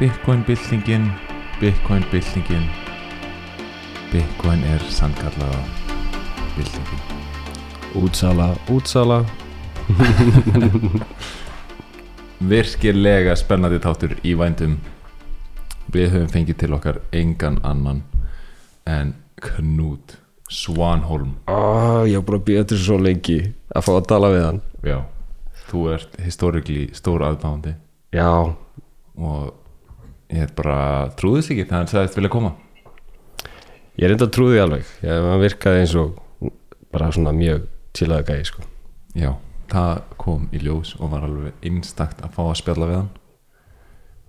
Bitcoin byltingin Bitcoin er sannkallaða byltingin. Útsala, útsala. Virkilega spennandi tátur í vændum. Við höfum fengið til okkar engan annan en Knút Svanholm. Ó, ég hef bara býðið til svo lengi að fá að tala við hann. Já, þú ert historikli stór aðbándi Já, og ég bara trúðist ekki þegar hann sagðist vilja koma ég er enda trúði alveg ég, virkaði eins og bara svona mjög chillaði gæði sko. Já, það kom í ljós og var alveg einstakt að fá að spjalla við hann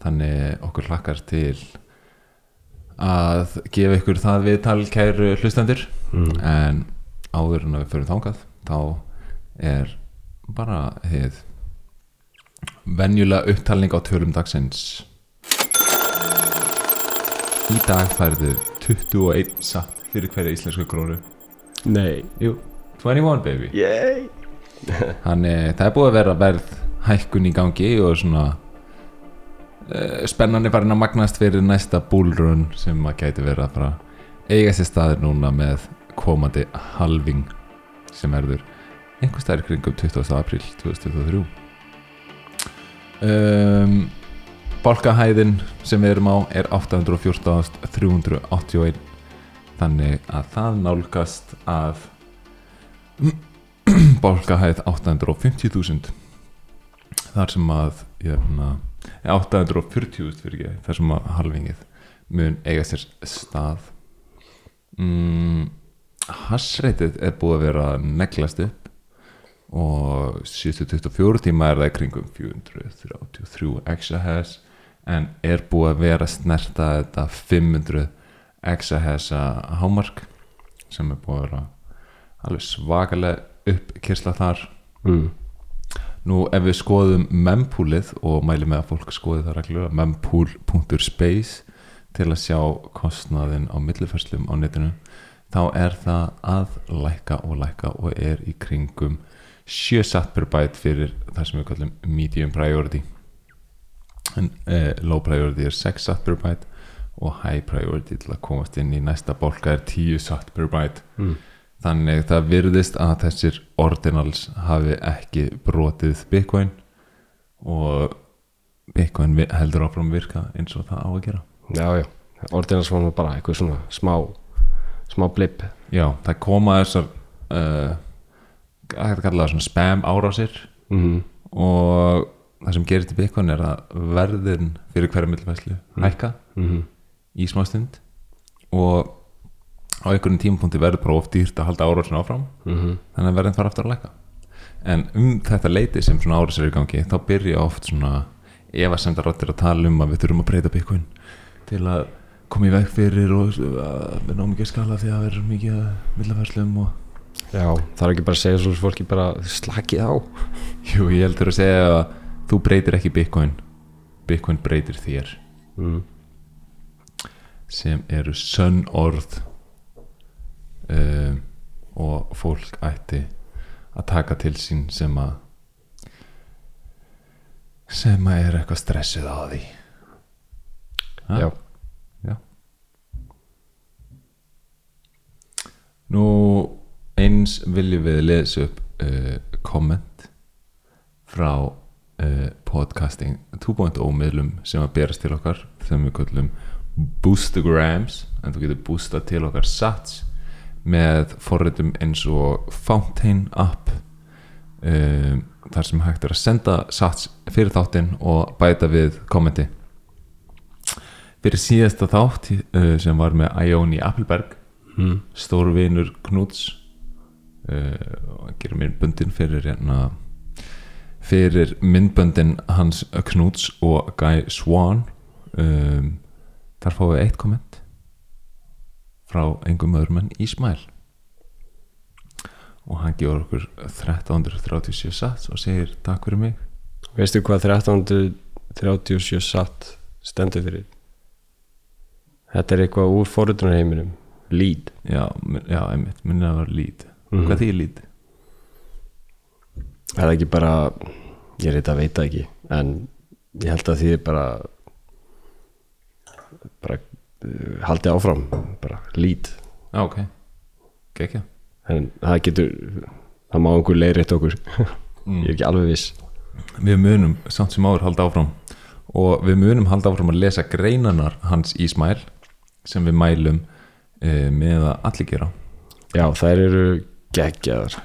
þannig okkur hlakkar til að gefa ykkur það viðtal kæru hlustendur mm. en áður en að við förum þangað þá er bara heið venjulega upptalning á tölum dagsins í dag færðu 21 satt fyrir hverja íslensku krónu. Nei, jú. 21 baby. Yay! Þannig það er búið að vera verð hækkun í gangi og svona uh, spennan er farin að magnast fyrir næsta bullrun sem að gæti verið að fara eiga sér staðir núna með komandi halving sem erður einhver staðir kringum 20. apríl 2023 um, Bálkahæðin sem við erum á er 814.381 þannig að það nálgast að bálkahæð 850.000 þar sem að jöfna, 840.000 fyrir ekki þar sem að halvingið mun eiga sér stað. Mm, hassreitið er búið að vera neglast upp og síðustu 24 tíma er það kringum 433 exahash en er búið að vera snerta þetta 500 exahash hámark sem er búið að vera alveg svakalega uppkyrsla þar mm. nú ef við skoðum mempúlið og mælum með að fólk skoði það reglulega mempool.space til að sjá kostnaðin á millifærslum á netinu þá er það að lækka og lækka og er í kringum 7 satt per byte fyrir það sem við kallum medium priority en eh, low priority er 6 satt per byte og high priority til að komast inn í næsta bólka er 10 satt per byte Mm. þannig það virðist að þessir ordinals hafi ekki brotið Bitcoin og Bitcoin heldur áfram virka eins og það á að gera Já, já, orðinans var nú bara eitthvað svona smá smá blip já, það koma þessar uh, spam árásir mm. og það sem gerist í Bitcoin er að verðin fyrir hverja millfæslu hækka Mm. í smá stund og á einhverjum tímapunkti verður bara of dýrt að halda árásin áfram Mm. þannig að verðin fara aftur að lækka en um þetta leiti sem svona árásir er í gangi þá byrja oft svona efasemdar áttir að tala um að við þurfum að breyta Bitcoin til að koma í veg fyrir og að við náum ekki að skala því að það er mikið millafærslum og Já, það er ekki bara að segja svona fólki bara slakið á jú, ég heldur að segja að þú breytir ekki Bitcoin Bitcoin breytir þér mm. sem eru sönn orð um, og fólk ætti að taka til sín sem að sem að er eitthvað stressuð á því Ha? Já. Nú eins viljum við lesa upp uh, komment frá uh, podcasting 2.0 miðlum sem að berast til okkar sem við kallum boostagrams en þú getur boosta til okkar sats með forritum eins og Fountain app um, þar sem hægt er að senda sats fyrir þáttinn og bæta við kommenti fyrir síðasta þátt uh, sem var með Ioni Appelberg mm. stórvinur Knúts uh, og gerir mér bundin fyrir hérna fyrir myndböndin hans Knúts og Guy Swan. Um, þar fáum við eitt komment frá engum öðrum en Ísmael og hann gefur okkur 1337 sats og segir takk fyrir mig. Veistu hvað 1337 satt stendur fyrir? Þetta er eitthvað úr forritunarheiminum Lead. Já, já einmitt, minna að vera lít Mhm. hvað því er lít? Er það ekki bara Ég reyta að veita ekki En ég held að því er bara bara uh, haldi áfram bara lít Já, ok, gekkja. En það getur það má einhver leiðrétt okkur. Mm. ég er ekki alveg viss. Við munum samt sem áður halda áfram. Og við munum halda áfram að lesa greinanar hans Ísmael sem við mælum e, með að allir gera. Já, þær eru geggjaðar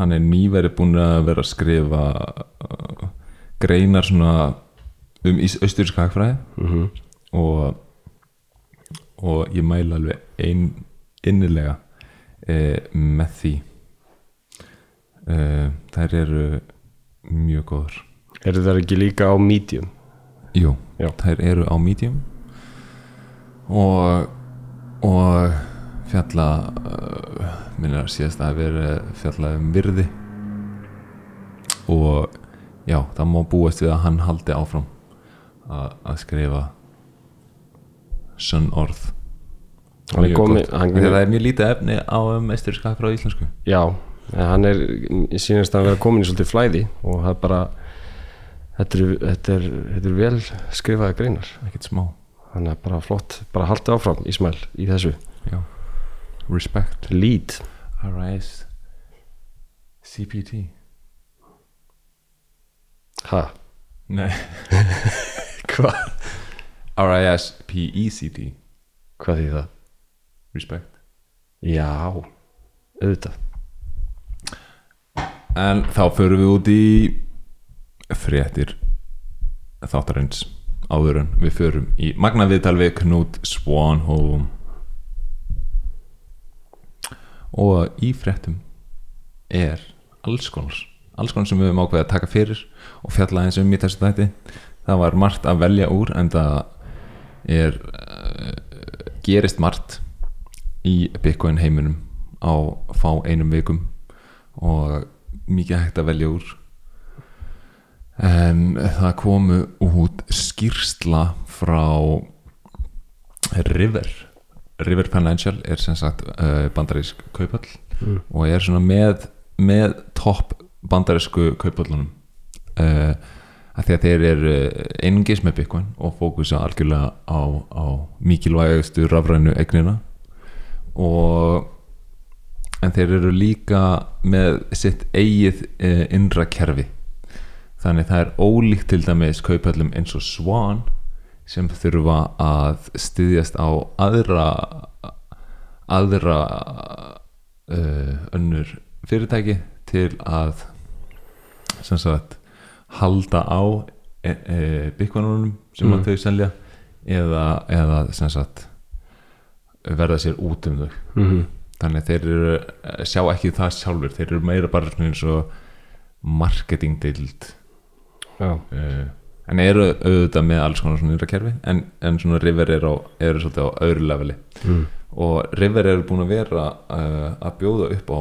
hann er nýverið búin að vera að skrifa uh, greinar svona um austuríska hagfræði. Mm og, og ég mæla alveg ein, innilega e, með því. E, þær eru mjög góður eru þær ekki líka á medium? Jú, Já. þær eru á medium. Og og fjalla uh, minnir að síðast að vera fjalla um virði. Og já, það má búast við að hann haldi áfram að, að skrifa sönn orð. Hann er gott. hann- að það er mjög lítið efni á meisturskak frá íslensku. Já, hann er ég sýnist að vera komin í svolítið flæði og það er bara þetta er, þetta er, þetta er vel skrifaði greinar. Ekkert smá, hann er bara flott, bara haldi áfram Ísmael í þessu, já respect, lead. RIS CPT ha, nei hvað? RIS PECT hvað því það? respect. Já, auðvitað. En þá förum við út í fréttir þáttarins áður en við förum í magna viðtal við Knut Swanholm og í fréttum er alls konar alls konar sem við höfum ákveðið að taka fyrir og fjalla eins um í þessu þætti. Það var margt að velja úr en það er uh, gerist margt í Bitcoin heiminum á fá einum vikum og mikið hægt að velja úr. En það komu út skýrsla frá River River Financial er sem sagt uh, bandarísk kaupall Mm. og er svona með, með topp bandarísku kaupallunum uh, að því að þeir eru einungis með Bitcoin og fókusa algjörlega á, á mikilvægustu rafrænu eignina. Og en þeir eru líka með sitt eigið uh, innra kerfi. Þannig það er ólíkt til dæmis kaupallum eins og Swan sem þurfa að styðjast á aðra aðra uh, önnur fyrirtæki til að sem sagt halda á e, e, byggununum sem Mm. þau selja eða, eða sem sagt verða sér út um þau mm -hmm. þannig að þeir eru, eh, sjá ekki það sjálfur þeir eru meira bara eins og marketingdild já, uh, en eru auðvitað með alls konar svona nýra kerfi en, en svona River eru, á, eru svolítið á öðru leveli. Mm. og River eru búin að vera uh, að bjóða upp á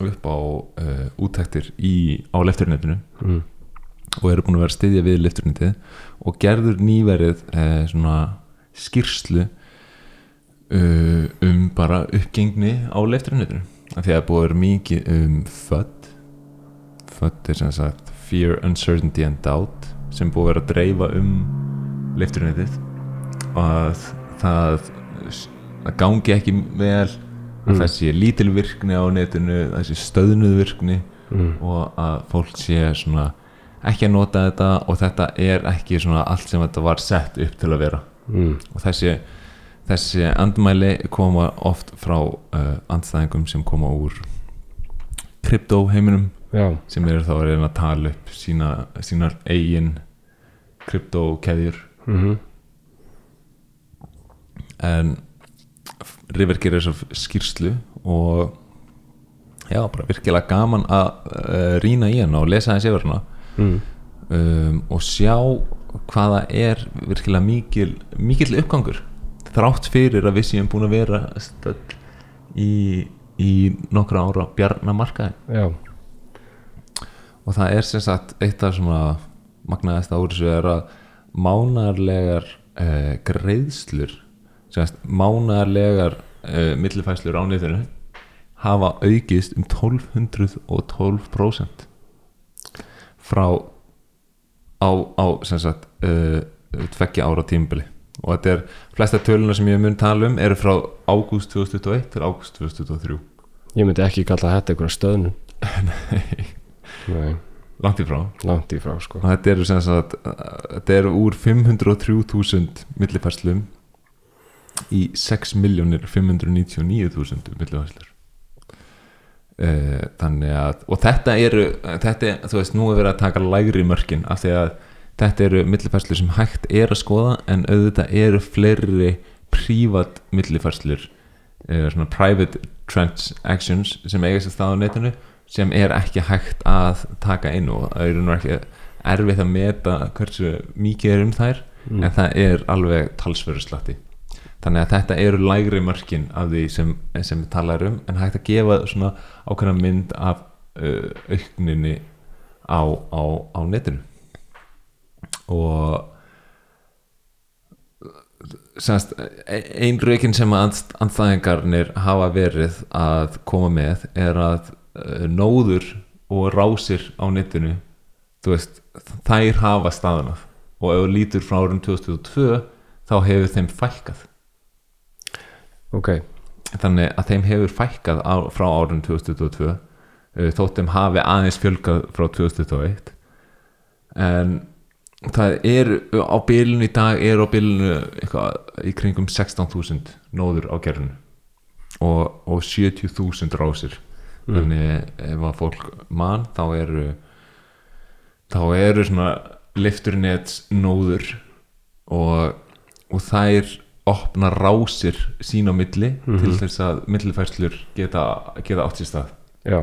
upp á uh, útæktir í, á lefturnetinu Mm. og eru búin að vera að styðja við lefturnetið og gerður nýverið uh, svona skýrslu um bara uppgengni á lefturnetinu af því að það er búið að vera mikið um FUD FUD er sem sagt Fear, Uncertainty and Doubt sem búið að vera að dreifa um leifturnetið og að það að gangi ekki vel Mm. það sé lítil virkni á netinu það sé stöðnuð virkni Mm. og að fólk sé svona ekki að nota þetta og þetta er ekki svona allt sem þetta var sett upp til að vera Mm. og þessi, þessi andmæli koma oft frá uh, andstæðingum sem koma úr krypto heiminum já, sem eru þá að reyna að tala upp sína, sínar eigin krypto keðjur mm en River gerir þessa skýrslu og já, bara virkilega gaman að uh, rýna í hana og lesa þessi yfir hana. Mm. um, og sjá hvaða er virkilega mikil, mikil uppgangur þrátt fyrir að við séum búin að vera í, í nokkra ára bjarnamarkaði. Já, og það er sem sagt eitt af svona magnaðist ári sem er að mánarlegar uh, greiðslur sem sagt mánarlegar uh, millifæslur á netinu hafa aukist um 1212% frá á, á sem sagt uh, tveggja ára tímbili og þetta er flesta töluna sem ég mun tala um eru frá ágúst 2021 til ágúst 2023 ég myndi ekki kalla þetta einhverja stöðnum Nei, langt í frá. Langt í frá sko. Þetta eru sagt þetta eru úr 503.000 millifærslum í 6.599.000 millifærslur. Uh, þannig að og þetta eru þetta, þú veist, nú er verið að taka lægri mörkin af því að þetta eru millifærslur sem hægt er að skoða en auðvitað eru fleiri prívat millifærslur uh, svona private transactions sem eiga sér stað á netinu sem er ekki hægt að taka inn og það eru nú ekki erfitt að meta hversu mikið er um þær Mm. en það er alveg talsverðu slatti þannig að þetta eru lægri mörkin af því sem, sem við talar um en hægt að gefa svona ákveðna mynd af uh, aukninni á, á, á netinu og semast ein raukin sem að andstæðingarnir hafa verið að koma með er að nóður og rásir á netinu veist, þær hafa staðanað og ef þú lítur frá árum 2002 þá hefur þeim fækkað. Ok, þannig að þeim hefur fækkað á, frá árum 2022 uh, þótt þeim hafi aðeins fjölgað frá 2021 en það er á bylunu í dag er á eitthvað í kringum 16.000 nóður á gerðinu og, og 70.000 rásir þannig ef að fólk mann þá eru þá eru svona lifturnet nóður og, og þær opna rásir sín á milli til þess að millifærslur geta, geta átt sér stað. Já.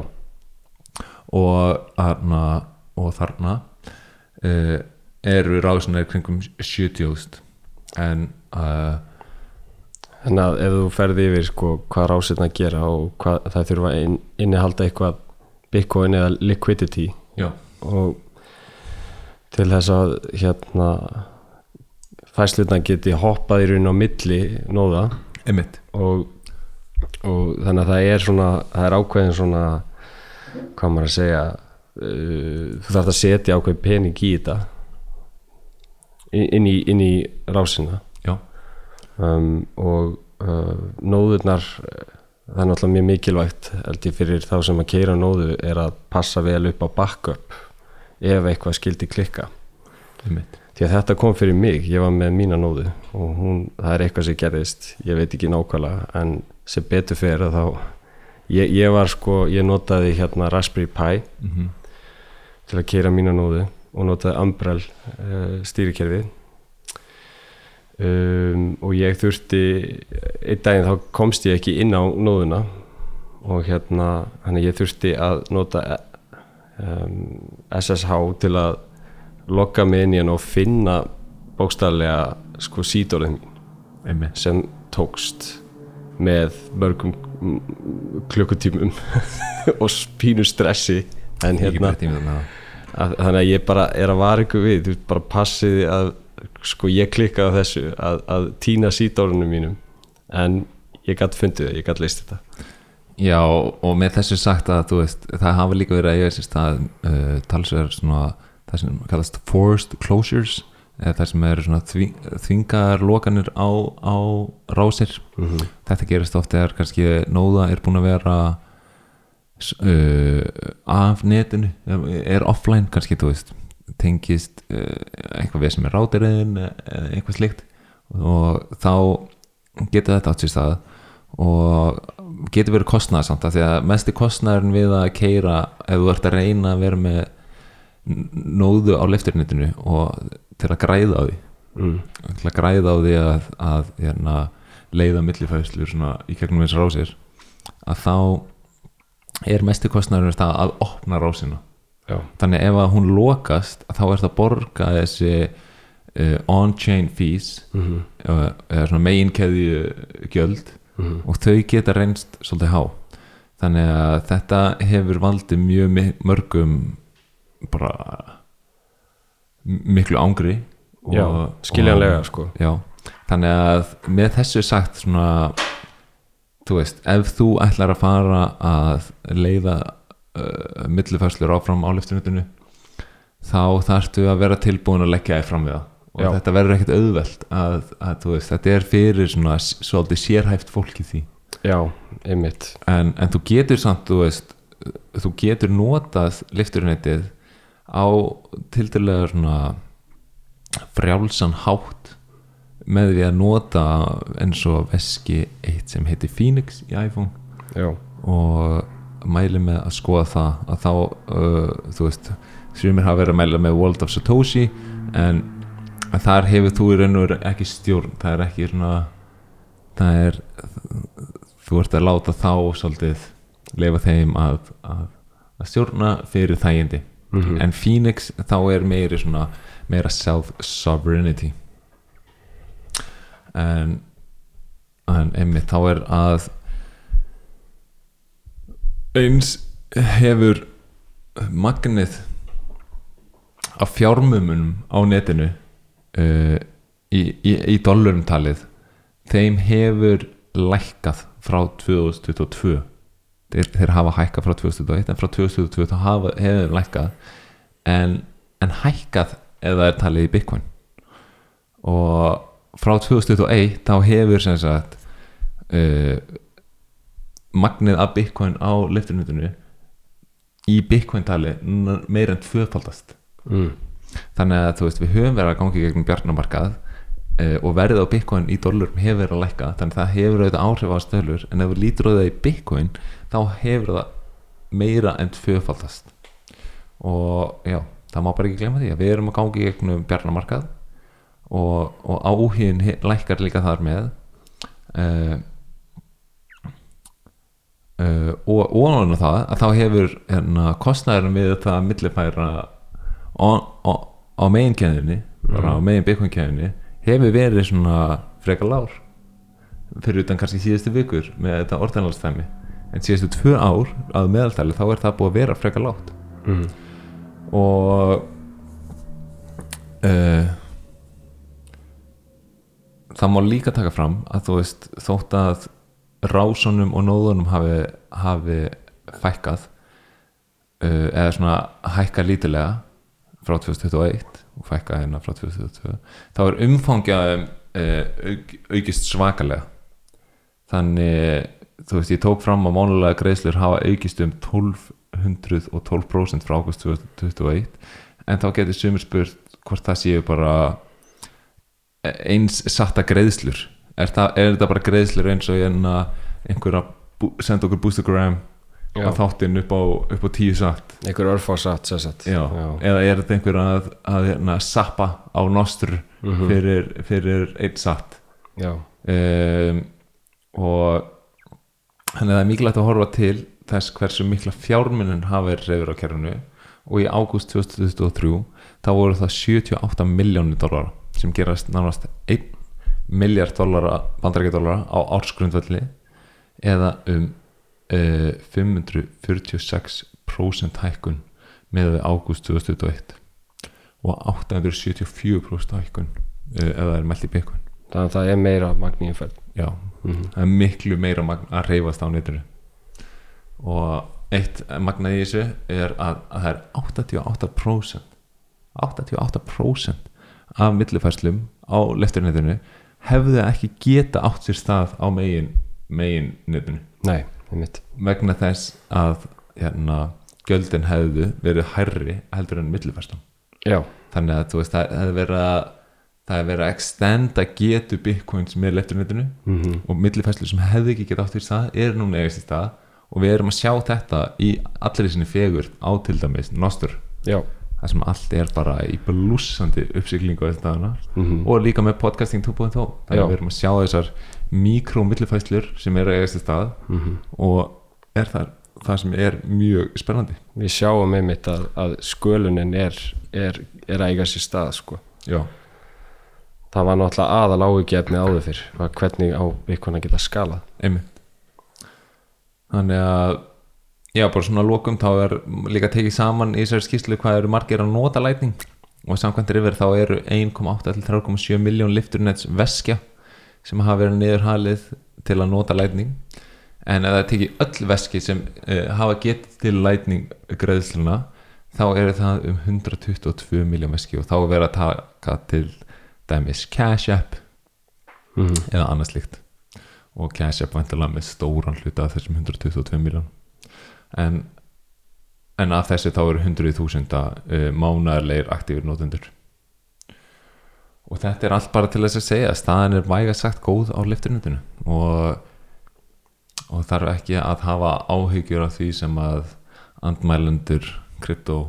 Og þarna, og þarna uh, eru rásunar kringum 70.000 en uh, en að ef þú ferði yfir sko hvað rásirna gera og hvað það þurfa að inn, innihalda eitthvað bitcoin eða liquidity. Já, og til þess að hérna fæslutna geti hoppað í raun á milli nóða. Og, og þannig að það er svona það er ákveðin svona hvað maður að segja uh, þú þarf að setja ákveðin pening í þetta. Inn, í, inn í rásina um, og uh, nóðurnar það er náttúrulega mjög mikilvægt held ég fyrir þá sem að keira nóðu er að passa vel upp á backup ef eitthvað skildi klikka. Emitt því að þetta kom fyrir mig, ég var með mína nóðu og hún, það er eitthvað sem gerðist ég veit ekki nákvæmlega en sem betur fyrir þá ég, ég var sko, ég notaði hérna Raspberry Pi mm til að keira mína nóðu og notaði Umbrel uh, stýrikerfið um, og ég þurfti einn daginn þá komst ég ekki inn á nóðuna og hérna hann ég þurfti að nota um, SSH til að logga mig inn í hann og finna bókstaflega sko sídórið mín sem tókst með mörgum klukkutímum og spínu stressi en hérna að, þannig að ég bara er að vara ykkur við þú veist, bara passiði að sko ég klikkaði þessu að, að týna sídórunum mínum en ég gætt fundið það, ég gætt leist þetta. Já, og með þessu sagt að veist, það hafa líka verið að eiga sér stað uh, talsverð svona það sem kallast forced closures eða það sem eru svona þving, þvingar lokanir á, á rásir. Þetta gerist oft þegar kannski nóða er búin að vera uh, af netinu er offline kannski þú veist tengist uh, eitthvað við sem er rátirinn eða eitthvað slikt og þá getur þetta átt sér stað og getur verið kostnæðsamt af því að mesti kostnæðurinn við að keira ef þú ert að reyna að vera með nóðu á lefturnetinu og til að græða á því. Mm. til að græða á því að, að hérna, leiða millifæðslur í gegnum eins rásir að þá er mesti kostnæður það að opna rásina já, þannig ef að hún lokast þá er það að borga þessi uh, on-chain fees mm uh, eða svona meginkeðju gjöld -hmm. og þau geta reynst svolítið há. Þannig að þetta hefur valdið mjög mörgum bara miklu ángri og, já skiljanlega og, sko. Já, þannig að með þessu sagt svona þú veist, ef þú ætlar að fara að leiða uh, millifæslur áfram á leftunutinu þá þarftu að vera tilbúin að leggja þig fram við það. Og Já. þetta verður ekkert auðvelt að, að veist, þetta er fyrir svona svolítið sérhæft fólki því. Já, einmitt. En, en þú getur samt, þú veist þú getur notað lifturinettið á tildulega svona frjálsan hátt með því að nota eins og veski eitt sem heitir Phoenix í iPhone. Já, og mæli með að skoða það að þá, uh, þú veist sumir hafa verið að mæla með World of Satoshi en, þar hefur þú í raun og veru ekki stjórn það er ekki svona það er, þú ert að láta þá svolítið leifa þeim að, að, að stjórna fyrir þægindi Mhm. en Phoenix þá er meiri svona meira self-sovereignty en en einmitt þá er að eins hefur magnið af fjármumunum á netinu uh, í, í, í dollarum talið þeim hefur lækkað frá 2022 þeir, þeir hafa hækkað frá 2021 en frá 2022 þá hafa, hefur lækkað en, en hækkað eða er talið í Bitcoin. Og frá 2021 þá hefur sem sagt uh, magnið af Bitcoin á liftunutinu í Bitcoin tali n- meira en tvöfaldast mm. þannig að þú veist við höfum verið að gangi gegnum bjarnamarkað uh, og verðið á Bitcoin í dollarum hefur verið að lækka þannig að það hefur auðvitað áhrif á stölur en ef við lítur á það í Bitcoin þá hefur það meira en tvöfaldast og já, það má bara ekki glemma því að við erum að gangi gegnum bjarnamarkað og, og áhugin lækkar líka þar með uh, uh, og ónáðan það að þá hefur hérna, kostnæðurinn við þetta að millifæra á, á, á á megin byggunkenninni hefur verið svona frekar lár fyrir utan kannski síðustu vikur með þetta orðanálstæmi en síðustu tvö ár að meðaltali þá er það búið að vera frekar lágt. Mm. og uh, það má líka taka fram að þú veist þótt að rásunum og nóðunum hafi, hafi fækkað uh, eða svona hækkað lítilega frá 2021 og fækkað hérna frá 2022 þá er umfangjaðum uh, auk, aukist svakalega. Þannig þú veist ég tók fram að mánulega greiðslur hafa aukist um 1212% frá águst 2021 en þá getur sumir spurt hvort það séu bara eins satta greiðslur er, það, er þetta bara greiðslur eins og hérna einhver að senda okkur boostergram á þáttinn upp á, upp á tíu satt einhver örfásatt eða er þetta einhver að, að hérna, sappa á nostru Mhm. fyrir, fyrir einn satt um, og þannig að það er mikilvægt að horfa til þess hversu mikla fjármunnin hafa reyður á kerfinu. Og í ágúst 2023 þá voru það 78 miljónir dólar sem gerast nánast 1 miljard dólara bandarækjadólara á ársgrundvalli eða um uh, 546% hækkun með við ágúst 2021 og 874% hækkun uh, ef það er í byggkun þannig að það er meira magn í umferð. Já, Mhm. það er miklu meira magn að reyfast á netinu. Og eitt magnað í þessu er að, að það er 88% 88% af millifærslum á lefturnetinu hefðu ekki geta átt sér stað á megin, megin einmitt. Vegna þess að hérna, gjöldin hefðu verið hærri heldur en millifærslan. Já, þannig að veist það hefði verið að það hefði verið að extenda getu bitcoins með lefturnetinu mm og millifæslu sem hefði ekki geta átt í stað er núna eigast í stað. Og við erum að sjá þetta í allir sinni fegur á til dæmis nostur já það sem allt er bara í blúsandi dagana. Mm og líka með podcasting 2.0 þannig að við erum að sjá þessar mikró millifæslur sem eru að eigast í stað. Og er það, það sem er mjög spennandi. Við sjáum einmitt að, að skölunin er, er, er að eiga sér stað sko. það var náttúrulega aðal áhugjefni áður fyrr hvernig á vikuna geta skalað. Einmitt. Þannig að já, bara svona að lokum þá er líka tekið saman í þessari skýrslu hvað eru margir að nota lætning og samkvæmt yfir þá eru 1,8 til 3,7 miljón lifturnets veskja sem hafa verið niðurhalið til að nota lætning en ef það tekið öll veski sem uh, hafa getið til lætning greiðsluna þá eru það um 122 miljón veski og þá er verið að taka til dæmis Cash App mm. eða annað slíkt. Og Cash App vantilega með stóran hluta af þessum 122 miljón en, en af þessi þá eru 100.000 uh, mánaðarleir aktífir notendur. Og þetta er allt bara til þess að segja að staðan er væga sagt góð á liftunutinu og, og þarf ekki að hafa áhyggjur af því sem að andmælendur krypto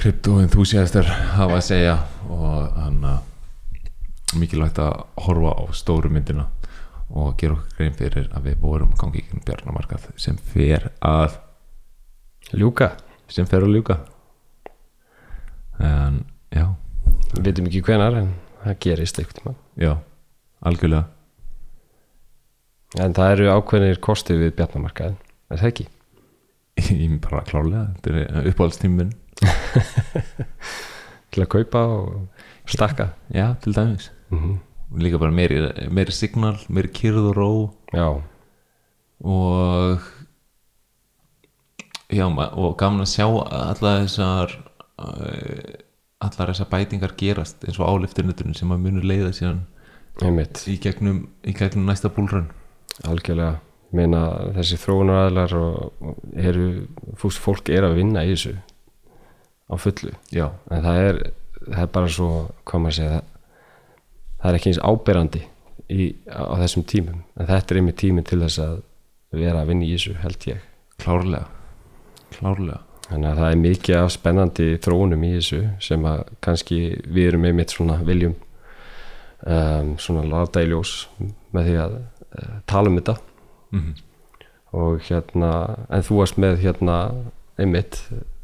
kryptoenthúsiastar hafa að segja. Og hann að mikilvægt að horfa á stóru myndina og gera okkur grein fyrir að við vorum gangi í bjarnamarkað sem fer að ljúka, sem fer að ljúka. En já, við veitum ekki hvenar en það gerist eitthvað já algjörlega. En það eru ákveðnir kosti við bjarnamarkaðin er það ekki? ég er bara klálega, þetta er uppáhaldstíminn. Til að kaupa og stakka. Já, til dæmis. Mm líka bara meiri, meiri signal, meiri kyrð og ró. Já, og já, og gaman að sjá allar þessar uh, allar þessar bætingar gerast eins og álifturnuturinn sem að munu leiða síðan einmitt. í gegnum, í gegnum næsta búlrun. Algjörlega. Meina þessi þróunaræðlar og, og eru, fúst fólk er að vinna í þessu á fullu. Já, en það er, það er bara svo hvað maður segja það, það er ekki eins áberandi í, á þessum tímum. En þetta er einmitt tíminn til þess að vera að vinna í þessu held ég. Klárlega. Klárlega. Þannig að það er mikið af spennandi þróunum í þessu sem að kannski við erum einmitt svona viljum um, svona láta í ljós með því að uh, tala um þetta. Mm og hérna, en þú varst með hérna einmitt,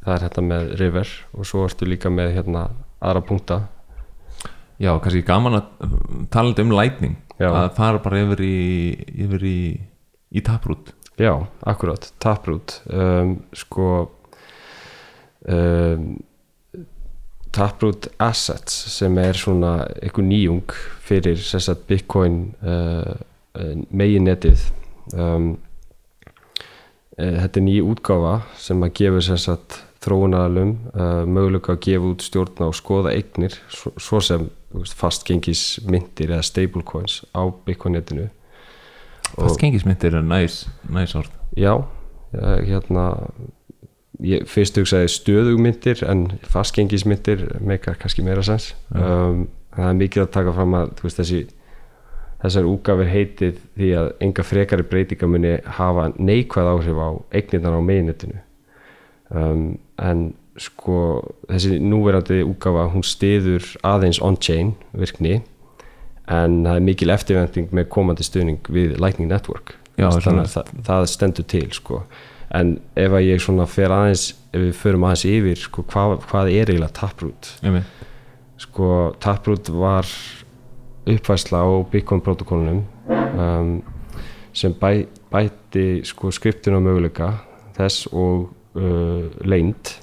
það er hérna með River og svo varstu líka með hérna aðra punkta já, kannski gaman að tala um lightning Já. að fara bara yfir í yfir í, í taprút já, akkurat, Taproot. Um, sko um, Taproot Assets sem er svona einhver nýjung fyrir að Bitcoin uh, meginnetið um, uh, þetta er ný útgáfa sem að gefa að þróunaralum uh, möguleika að gefa út stjórna og skoða eignir svo, svo sem þú veist, fastgengis myndir eða stablecoins á Bitcoin-netinu. Fastgengismyndir er næs, næs orð. Já, eh, hérna ég fyrst hugsaði stöðugmyndir en fastgengismyndir meikar kannski meira sens um, það er mikið að taka fram að veist, þessi, þessar úgafir heitið því að enga frekari breytinga muni hafa neikvæð áhrif á eignirnar á meginetinu. Um, en sko þessi núverandi úgafa hún stiður aðeins on-chain virkni en það er mikil eftirvending með komandi stuðning við Lightning Network. Já, þannig að það, það stendur til sko. en ef að ég svona fer aðeins ef við förum aðeins yfir sko, hvað, hvað er eiginlega Taproot? Sko Taproot var uppvæsla á Bitcoin protokollunum um, sem bæ, bæti sko skriptinu og möguleika þess og uh, leynd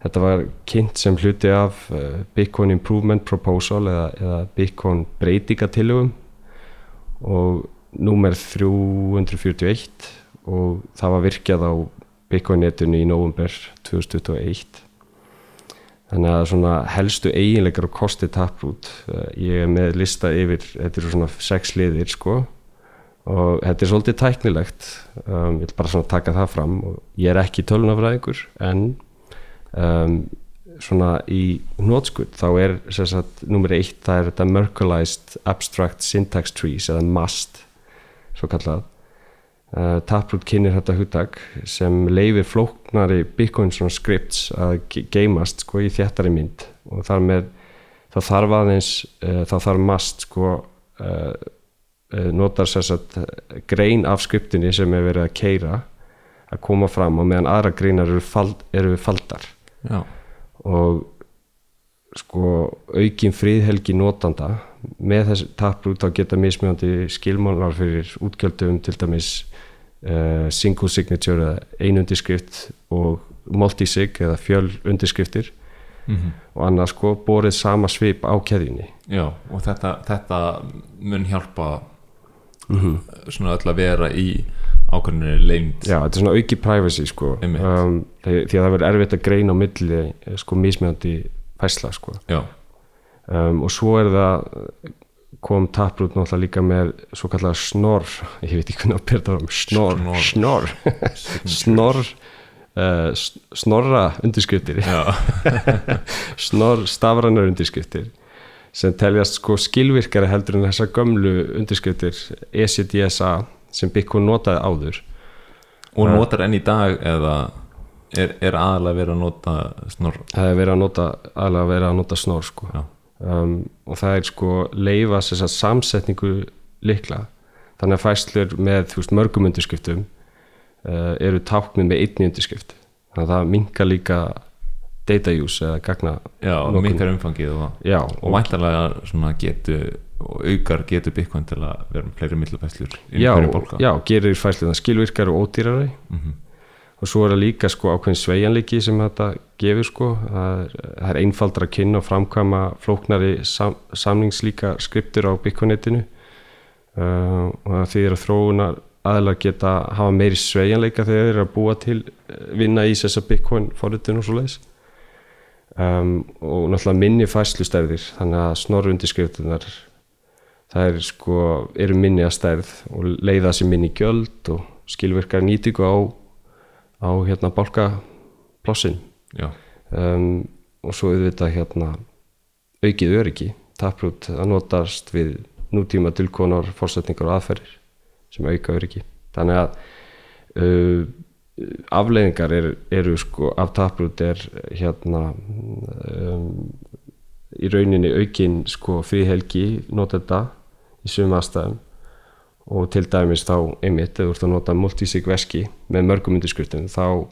þetta var kynnt sem hluti af uh, Bitcoin Improvement Proposal eða, eða Bitcoin breytingatillögum og númer 341 og það var virkjað á Bitcoin netinu í november 2021 þannig að svona helstu eiginleikar og kosti taprút ég er með lista yfir þetta eru svona sex liðir sko og þetta er svolítið tæknilegt. Um, ég vil bara svona taka það fram og ég er ekki tölunafræðingur en um, svona í nótskuld þá er sagt nummer eitt það er þetta Merkleized Abstract Syntax Trees eða MAST svo kallað uh, Taproot kynir þetta hugtak sem leifir flóknari Bitcoin svona scripts að ge- geymast sko í þjættari mynd. Og þar með þá þarf aðeins uh, þá þarf MAST sko uh, notar satt grein af skriptinni sem er verið að keira að koma fram og meðan aðra greinar eru, fald, eru faldar já, og sko aukin friðhelgi notanda með þessi taprút þá geta mismjöndi skilmálar fyrir útgjöldum til dæmis uh, single signature eða ein undirskrift og multisig eða fjöl undirskriftir mm og annað sko borið sama svip á keðjunni. Já og þetta, þetta mun hjálpa mm svona öll að vera í ákveðinni leynd. Já, þetta er svona auki privacy sko. Um, því að það verður erfitt að greina á milli eh, sko mismjöndi fæsla sko. Um, og svo er það kom Taproot náttúrulega líka með svo kallar snor ég veit ekki hvernig að það um snor Snor. snor uh, snorra undirskriftir. Snor stafrænar undirskriftir sem teljast sko skilvirkari heldur en þessar gömlu undirskriftir ECDSA sem Bitcoin notaði áður. Og notar enn í dag eða er, er aðalega verið að nota snorr? Það er verið að nota aðlega verið að nota snor sko. Um, og það er sko leifa þess að samsetningu likla þannig að fæslur með veist, mörgum undirskriftum uh, eru táknið með einni undirskrift. Þannig að það minka líka data use eða gagna já Notkun. minkar umfangið og, og væntalega svona getu og aukar getur Bitcoin til að vera með fleiri millufæslur í já, já, gerir fæsluna skilvirkar og ódýrari. Mhm. og svo er það líka sko ákveðin sveigjanleiki sem þetta gefur sko. Það er, það er einfaldra að kynna og framkvæma flóknari sam, samningslíka skriptur á Bitcoin-netinu. Uh, og það þýðir að þróunar aðlar geta hafa meiri sveigjanleika þegar þeir eru að búa til eh, vinna í þessa Bitcoin forritun og svo leiðis um, og náttúrulega minni fæslustærðir þannig að snorru undirskriftunar það er sko, eru minni að stærð og leiða sér minni gjöld og skilvirkar nýtingu á á hérna bálkaplássin já, um, og svo auðvitað hérna aukið öryggi. Taprút að notast við nútíma tilkonar fórsetningar og aðferðir sem auka öryggi. Þannig að uh, afleiðingar er, eru sko af taprút er hérna um, í rauninni aukin sko fríhelgi notenda í sum aðstæðum. Og til dæmis þá einmitt ef þú ert að nota multisig veski með mörgum undirskriftum þá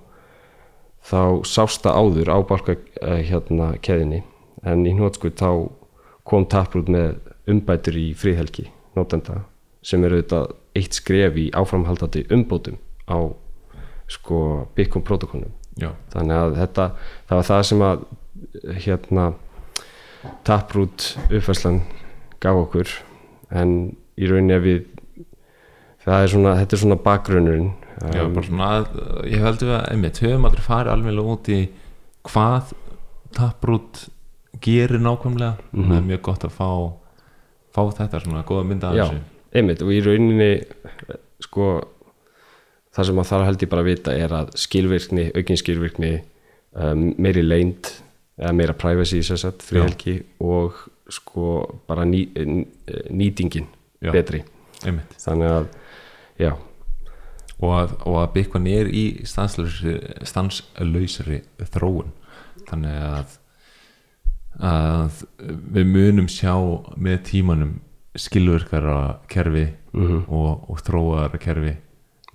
þá sásta áður á balka uh, hérna keðinni en í hnótskuð þá kom taprút með umbætur í fríhelgi notenda sem eru auðvitað eitt skref í áframhaldandi umbótum á sko Bitcoin protokollum. Já, þannig að þetta það var það sem að hérna taprút uppfærslan gaf okkur en í rauninni ef við það er svona, þetta er svona bakgrunnurinn. Já um, bara svona að, ég heldur að einmitt, höfum aldrei farið alveg út í hvað taprút gerir nákvæmlega. Mhm. það er mjög gott að fá fá þetta svona góða mynda af Já, þessu. einmitt og í rauninni sko það sem maður þarf held ég bara að vita er að skilvirkni, aukin skilvirkni um, meiri leynd eða meira privacy sér satt, frihelgi og sko bara ný, n- nýtingin Já. betri einmitt þannig að, já, og að, að Bitcoin er í stanslausri, þróun þannig að að við munum sjá með tímanum skilvirkara kerfi mm og, og þróaðara kerfi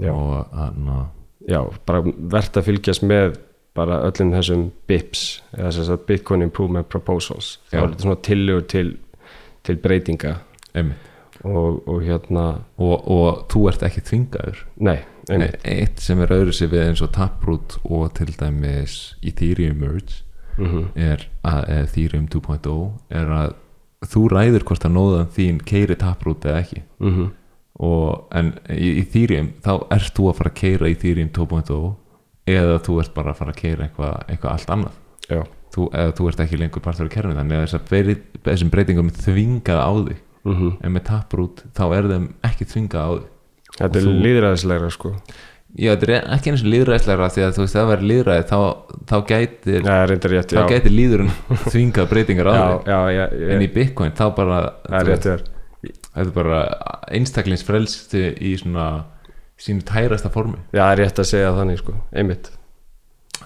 Já. og að, na, já, bara verðt að fylgjast með bara öllum þessum BIPs eða þess að Bitcoin Improvement Proposals. Það Já. er svona tillögur til, til breytinga. Og, og hérna, og, og þú ert ekki þvingaður? Nei, einmitt. Eitt sem er öðru sér við eins og Taproot og til dæmis Ethereum Merge mm er að Ethereum 2.0 er að þú ræður hvort að nóðan þín keiri Taproot eða ekki. -hmm. og, en í Ethereum þá ert þú að fara að keira Ethereum 2.0 eða þú ert bara að fara að keira eitthvað eitthva allt annað. Já, þú, eða þú ert ekki lengur partur af kerfinu þannig að breyri- þessum breytingum er þvingað á þig. Mm en með Taproot þá er þeim ekki þvingað á þig. Þetta er þú- líðræðislegra sko. Já, þetta er ekki eins og líðræðislegra því að þú veist, ef það verður líðræði þá, þá gæti Já, reyndar rétt, þá já. gæti líðurinn þvingað breytingar á Já, þig. já, já, en já í Bitcoin þá bara það er þér þetta er bara einstaklingsfrelsti í svona sínu tærasta formi. Já, það er rétt að segja þannig sko, einmitt.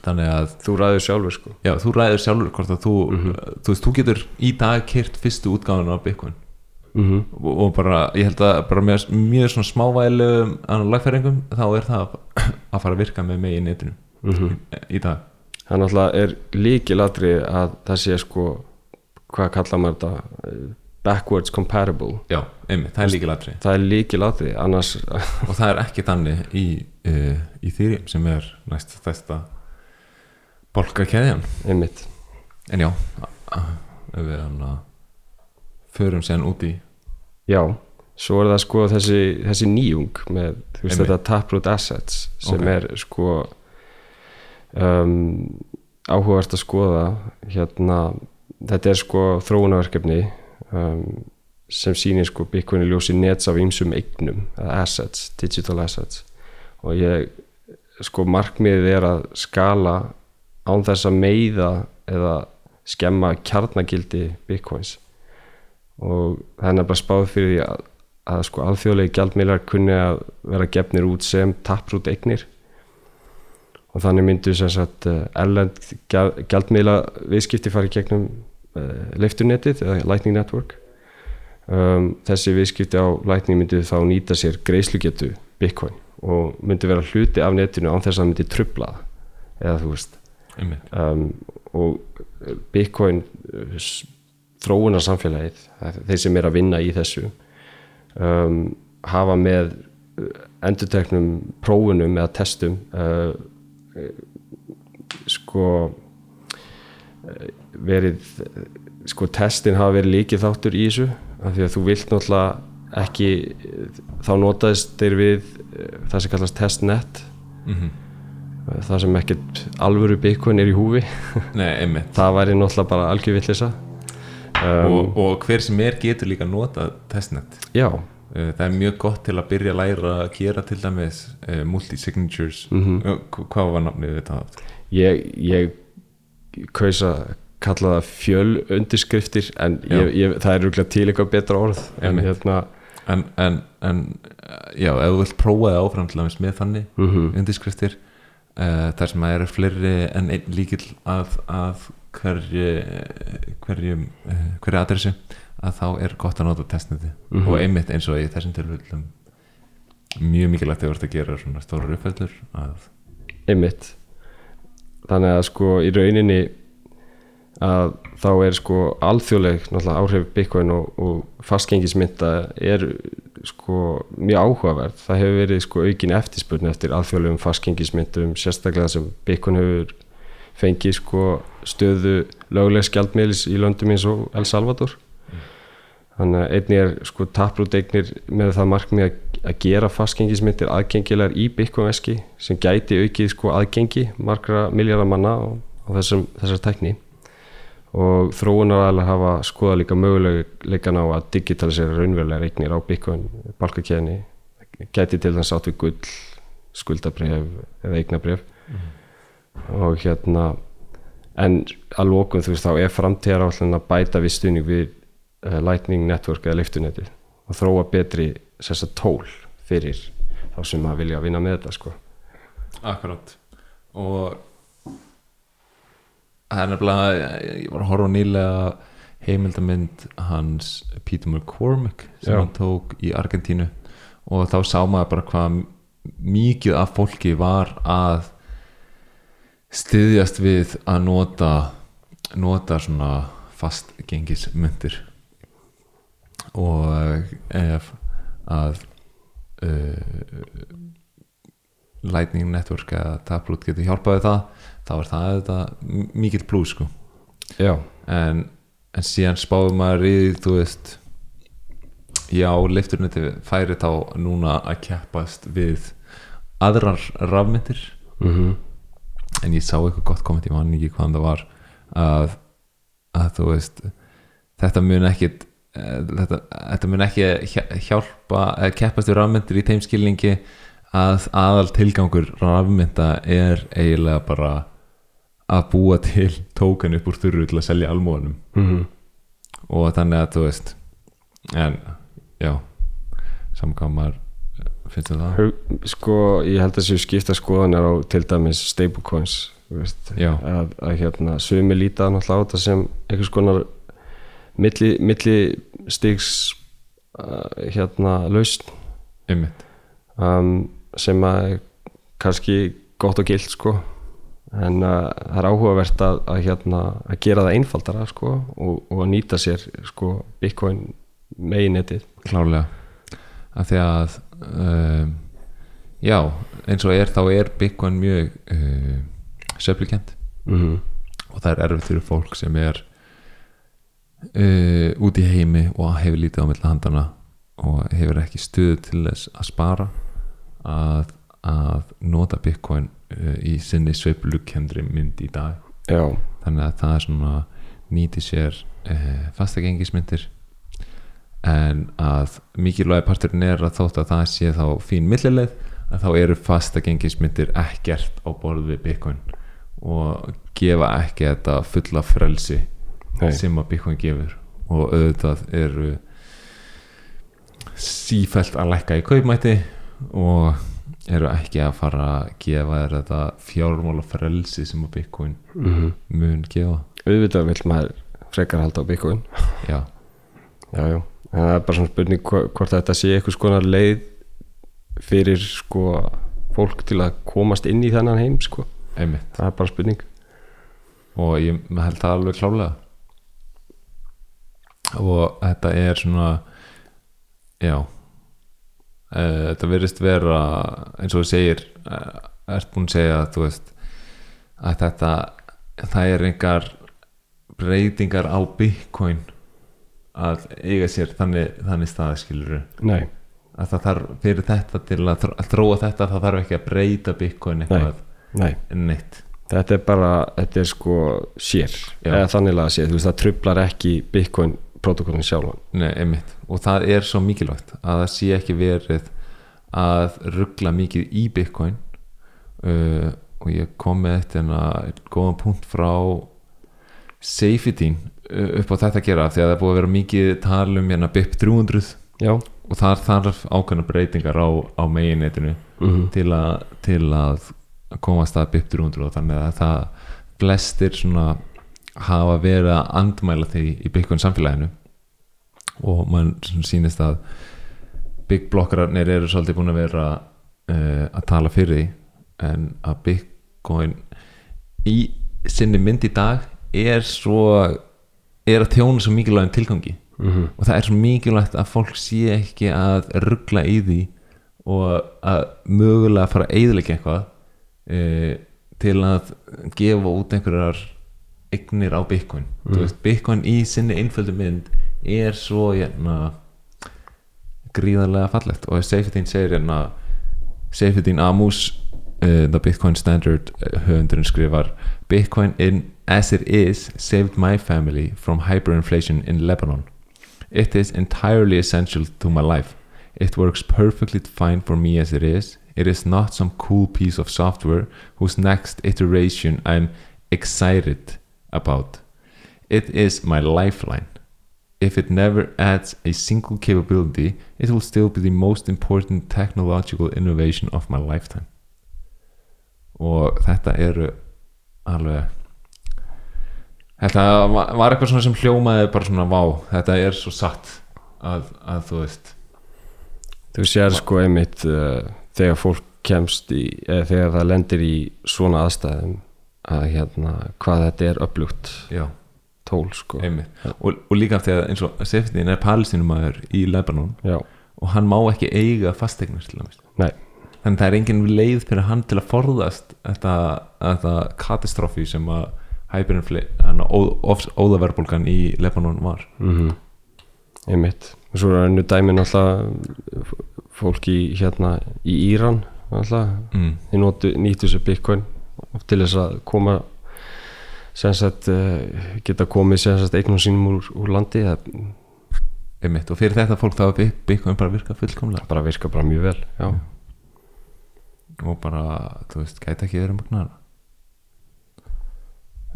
Þannig að Þú ræður sjálfur sko. Já, þú ræður sjálfur hvort að þú Mhm. þú veist, þú getur í dag kyrt fyrstu útgáðan af Bitcoin. Mm og, og bara, ég held að bara með mjög svona smávælu lagfæringum þá er það að fara að virka með mig í netinu -hmm. í dag. Það náttúrulega er líkilatri að það sé sko hvað kallar maður þetta backwards compatible. Já, einmitt, það er líka latri það er líkilatri, annars og það er ekki þannig í, uh, í Ethereum sem er næst þesta bolkakeðjan einmitt. En já ef við förum sér út í Já, svo er það sko þessi, þessi nýjung með veist þetta taproot assets sem Ok. er sko um, áhugavert að skoða. Hérna þetta er sko þróunarverkefni um, sem sýnir sko Bitcoin í ljósi nets af ýmsum eignum assets, digital assets. Og ég sko markmiðið er að skala án þess að meiða eða skemma kjarnagildi Bitcoins. Og það er nefnilega spáð fyrir því að, að sko alþjóðlegi gjaldmiðlar kunni að vera gefnir út sem tapprút eignir. Og þannig myndu sem sagt eh, erlend gjald- gjaldmiðla viðskipti fari gegnum leifturnettið eða Lightning Network. Um, þessi viðskipti á Lightning myndu þá nýta sér greiðslugetu Bitcoin og myndu vera hluti af netinu án þess að myndi trubla eða þú veist. Um, og Bitcoin þróunar samfélagið þeir sem er að vinna í þessu um, hafa með endurteknum prófunum eða testum uh, sko eh, verið sko testin hafa verið líkið þáttur í þessu af því að þú vilt náttúrulega ekki þá notaðist þeir við eh, það sem kallast testnet. Mm það sem ekkert alvöru Bitcoin er í húfi. Nei, það væri náttúrulega bara algjör villisa um, og, og hver sem er getur líka nota testnet. Já, Uh, það er mjög gott til að byrja að læra að gera til dæmis uh, multi-signatures. Uh, hv- hvað var nafnið þetta ég, ég kaus að kalla það fjöl undirskriftir en ég, ég, það er rúglega til eitthvað betra orð en hérna en, en, en já, ef þú vilt prófa það áfram til dæmis með þannig mm undirskriftir uh, þar sem að eru fleiri en einn líkil að, að hverju hverju, uh, hverju adressu að þá er gott að nota testneti Mhm. og einmitt eins og í þessum tilfellum mjög mikilvægt þú ert að gera svona stóra uppfællur að einmitt. Þannig að sko í rauninni að þá er sko alþjóðleg áhrif Bitcoin og, og fastgengismynda er sko mjög áhugaverð það hefur verið sko aukin eftirspurn eftir alþjóðlegum fastgengismyndum sérstaklega sem Bitcoin hefur fengið sko stöðu löglegs gjaldmiðlis í löndum eins og El Salvador. Þannig að einnig er sko taprúteignir með það markmið að, gera fastgengismyndir aðgengilegar í Bitcoin veski sem gæti aukið sko aðgengi margra miljardar manna á, þessum, þessar tekni og þróunaræðilega hafa skoða líka möguleikan á að digitalisera raunverulega reiknir á Bitcoin balkakeðni gæti til þess átt við gull skuldabref eða eignabref og hérna en að lókum þú veist þá er framtíðar að bæta við stuðning við uh, Lightning Network eða leiftuneti og þróa betri sessa tól fyrir þá sem að vilja vinna með þetta sko. Akkurát og það er nefnilega ég var að horfa nýlega heimildamind hans Peter McCormick sem Já. hann tók í Argentínu og þá sá maður bara hvað mikið af fólki var að styðjast við að nota nota svona fastgengismyndir og ef að uh, Lightning Network eða Taproot getur hjálpaði það þá er það þetta mikill blús sko. Já, en, en síðan spáðum maður í þú veist já, leifturnetti færi þá núna að keppast við aðrar rafmyndir. Mm en ég sá eitthvað gott komment, ég man ekki hvaðan það var að, að þú veist þetta mun ekki þetta, þetta mun ekki hjá- hjálpa eða keppast við rafmyndir í þeim skilningi að aðal tilgangur rafmynda er eiginlega bara að búa til tókan upp úr þurru til að selja almóðanum -hmm. og þannig að þú veist en já samkvæm maður finnst þér það? Sko ég held að séu skipta skoðanir á til dæmis stablecoins þú að, að hérna sumi líta náttúrulega á þetta sem einhvers konar milli, milli stigs uh, hérna einmitt. Um, sem að kannski gott og gilt sko en uh, það er áhugavert að, að, hérna, að gera það einfaldara sko og, og að nýta sér sko Bitcoin meginetið. Klárlega. Af því að um, já, eins og er þá er Bitcoin mjög uh, söflikent mm -hmm. og það er erfitt fyrir fólk sem er uh, út í heimi og hefur lítið á milli handana og hefur ekki stuð til þess að spara að, að nota Bitcoin uh, í sinni sveiflukendri mynd í dag. Já, þannig að það er svona nýti sér uh, fastagengismyndir. En að mikilvægi parturinn er að þótt að það sé þá fín millileið að þá eru fastagengismyndir ekkert á borð við Bitcoin og gefa ekki þetta fulla frelsi Nei. sem að Bitcoin gefur. Og auðvitað eru sífælt að lækka í kaupmætti og eru ekki að fara að gefa þér þetta fjármála frelsi sem að Bitcoin mm mun gefa. Auðvitað vill maður frekar halda á Bitcoin. Já, já, já, en það er bara svona spurning hvo- hvort þetta sé eitthvað skonar leið fyrir sko fólk til að komast inn í þennan heim sko, einmitt. Það er bara spurning. Og ég held það alveg klálega og þetta er svona já uh, þetta verðist vera eins og þú segir uh, ert búin að segja að veist að þetta það er einhver breytingar á Bitcoin að eiga sér þannig, þannig staðskiluru nei, að það þarf fyrir þetta til að, að þróa þetta það þarf ekki að breyta Bitcoin eitthvað nei, neitt. Þetta er bara þetta er sko sér eða þannig að sér, þú veist það trublar ekki Bitcoin protokollin sjálfan. Nei, einmitt. og það er svo mikilvægt að það sé ekki verið að ruggla mikið í Bitcoin. Uh, og ég kom með en að góðan punkt frá safety uh, upp á þetta að gera því að það er búið að vera mikið tal um hérna BIP 300 já, og þar þarf ákveðna breytingar á, á meginetinu mm til, að, til að komast að BIP 300 og þannig að það flestir svona hafa verið að andmæla því í Bitcoin samfélaginu. Og mann sýnist að Big blokkararnir eru svolítið búin að vera uh, að tala fyrir því. En að Bitcoin í sinni mynd í dag er svo er að þjóna svo mikilvægum tilgangi. -hmm. og það er svo mikilvægt að fólk sé ekki að ruggla í því og að mögulega fara að eyðilegja eitthvað e, til að gefa út einhverjar eignir á Bitcoin mm. veist, Bitcoin í sinni einföldu mynd er svo hérna, gríðarlega fallegt og Seyfettin segir hérna Seyfettin Amus uh, The Bitcoin Standard uh, höfundurinn skrifar Bitcoin in as it is saved my family from hyperinflation in Lebanon It is entirely essential to my life. It works perfectly fine for me as it is. It is not some cool piece of software whose next iteration I'm excited about. It is my lifeline. If it never adds a single capability, it will still be the most important technological innovation of my lifetime. Og þetta eru alveg Þetta va- var eitthvað svona sem hljómaði bara svona vá, þetta er svo satt að, að þú veist þú sér sko einmitt uh, þegar fólk kemst í eða þegar það lendir í svona aðstæðum að hérna hvað þetta er upplugt tól sko. Og, og líka af því að eins og Seftin er palestinumæður í Lebanon já, og hann má ekki eiga nei, þannig það er engin leið fyrir hann til að forðast þetta, þetta katastrófi sem að hyperinflation, óðaverbulgan í Lebanon var. Mm einmitt. Og svo er önnu dæmi náttúrulega fólk í hérna í Íran náttúrulega, mm. þeir nýttu sér bitcoin til þess að koma sagt uh, geta komið eignum sínum úr, úr landi einmitt, og fyrir þetta fólk þá Bitcoin bara virka fullkomlega. Bara virka bara mjög vel já, og bara, þú veist, gæti ekki verið magnar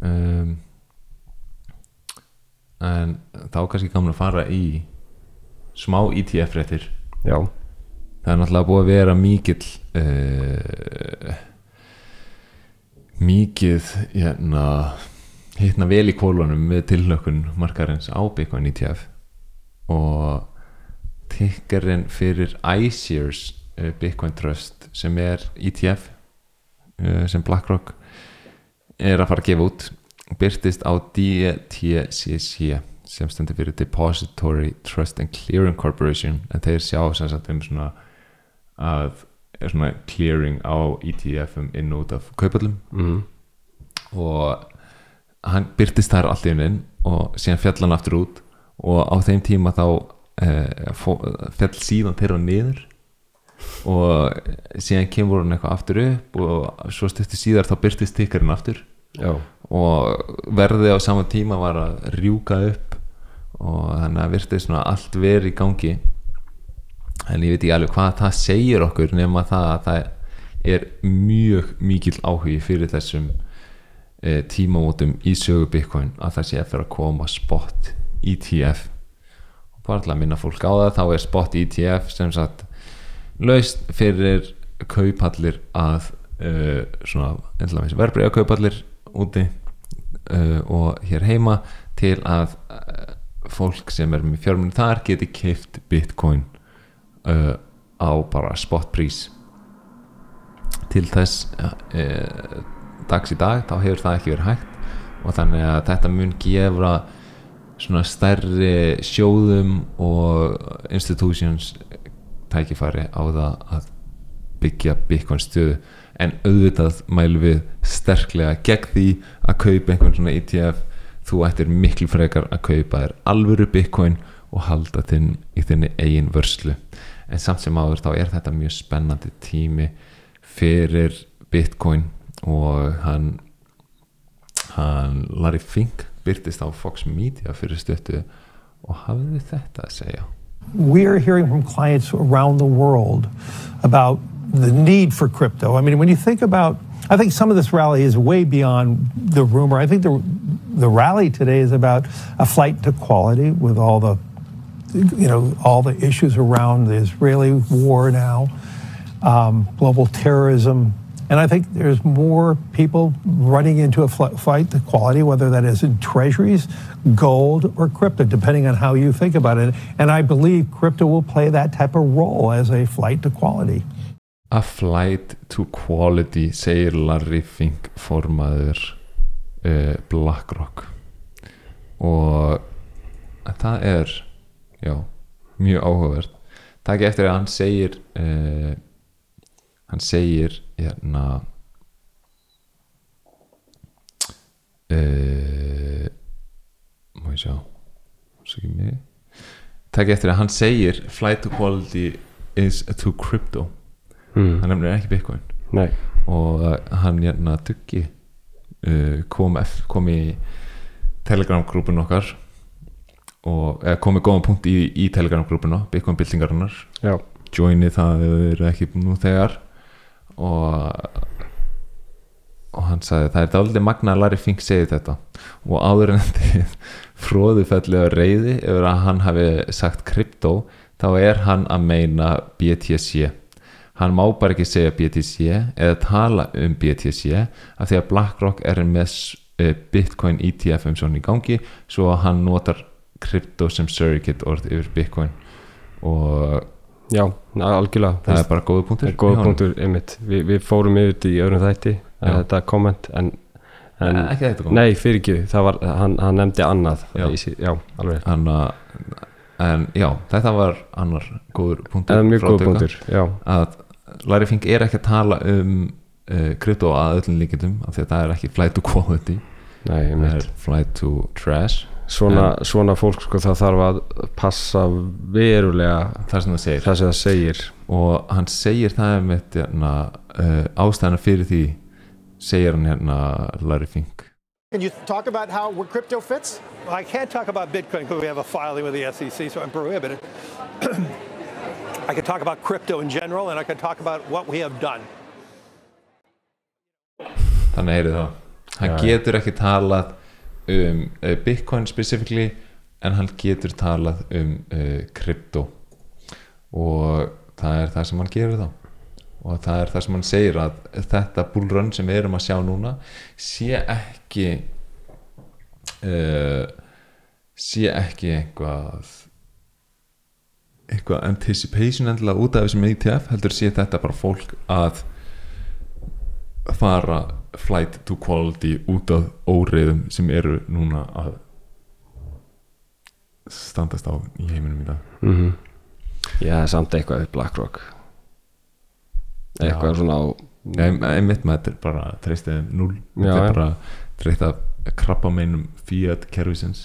um, en þá kannski að fara í smá ETF-réttir já, það er náttúrulega búið að vera mikill uh, mikið hérna, hittna vel í kólunum með tilhlökkun markarins á Bitcoin ETF og tikkarinn fyrir iShares uh, Bitcoin Trust sem er ETF uh, sem BlackRock er að fara að gefa út byrtist á DTCC sem stendur fyrir Depository Trust and Clearing Corporation. En þeir sjá sem sagt um svona að svona clearing á ETF-um inn út af kaupallum mm, og hann byrtist þar allt í unnin og síðan fjall hann aftur út. Og á þeim tíma þá eh, fjall síðan þeirra niður. Og síðan kemur hann eitthvað aftur upp og svo stuttu síðar þá byrtist tikkarinn aftur. Já, og verðið á sama tíma var að rjúka upp. Og þannig að virtið svona allt verið í gangi en ég veit ekki alveg hvað það segir okkur nema það að það er mjög mikill áhugi fyrir þessum e, tímamótum í sögu Bitcoin að það sé eftir að koma spot ETF og bara til að minna fólk á það þá er spot ETF sem sagt laust fyrir kaupallir að uh, svona verbreyða kaupallir úti uh, og hér heima til að fólk sem er með fjármunni þar geti keift bitcoin uh, á bara spotprís til þess uh, dags í dag þá hefur það ekki verið hægt. Og þannig að þetta mun gefa svona stærri sjóðum og institutions tækifæri á það að byggja bitcoin stöðu. En auðvitað mælum við sterklega gegn því að kaupa einhvern svona ETF þú ættir miklu frekar að kaupa þér alvöru bitcoin og halda þinn í þinni eigin vörslu en samt sem áður þá er þetta mjög spennandi tími fyrir bitcoin og hann hann Larry Fink byrtist á Fox Media fyrir stöttu og hafði þetta að segja We're hearing from clients around the world about the need for crypto. I mean, when you think about, I think some of this rally is way beyond the rumor. I think the the rally today is about a flight to quality with all the, you know, all the issues around the Israeli war now, um, global terrorism, and I think there's more people running into a fight to quality, whether that is in treasuries, gold, or crypto, depending on how you think about it. And I believe crypto will play that type of role as a flight to quality. A flight to quality segir Larry Fink formaður uh, BlackRock og það er já, mjög áhugavert. Það ekki eftir að hann segir uh, hann segir hérna uh, má ég sjá ekki eftir að hann segir flight to quality is to crypto. Mm. hann nefnir ekki Bitcoin. Nei, og uh, hann hérna Duggi uh, kom, kom í telegram grúpun okkar og eða, kom í góðan punkt í, í telegram grúpuna Bitcoin byltingarinnar. Joini það ef þið eru ekki nú þegar. Og og hann sagði það er dálítið magna að Larry Fink segi þetta. Og áður en þið fróðufællega reyði yfir að hann hafi sagt krypto þá er hann að meina BTC hann má bara ekki segja BTC eða tala um BTC af því að BlackRock er með eh, Bitcoin ETF um svona í gangi svo að hann notar krypto sem surrogate orð yfir Bitcoin og já, algjörlega. Það er bara góða punktur góða punktur, einmitt. Við, við fórum yfir þetta í öðrum þætti Já. þetta komment en, en Nei, ekki þetta kom nei, fyrir ekki, það var hann, hann nefndi annað. Já. Í já alveg, Hann, uh, en já, þetta var annar góður punktur mjög Tugga, punktur já, að Larry Fink er ekki að tala um uh, krypto að öllum líkindum af því að það er ekki flight to quality. Nei, það einmitt er flight to trash svona, svona fólk sko það þarf að passa verulega það sem það segir það sem það segir og hann segir það með hérna, uh, ástæðana fyrir því segir hann hérna Larry Fink Can you talk about how where crypto fits? I can't talk about Bitcoin because we have a filing with the SEC, so I'm prohibited. I can talk about crypto in general, and I can talk about what we have done. þannig heyrið það hann já. getur ekki talað um uh, Bitcoin specifically en hann getur talað um uh, krypto. Og það er það sem hann gerir þá. Og það er það sem hann segir að þetta bullrun sem við erum að sjá núna sé ekki uh, sé ekki einhvað eitthvað anticipation endilega út af þessum ETF heldur sé þetta bara fólk að fara flight to quality út af óreiðum sem eru núna að standast á í heiminum í dag. Mm já, samt eitthvað við BlackRock eitthvað Já. svona á Nei, einmitt með þetta er bara treystið null Já, þetta er bara treyst af krabba meinum fiat kerfisins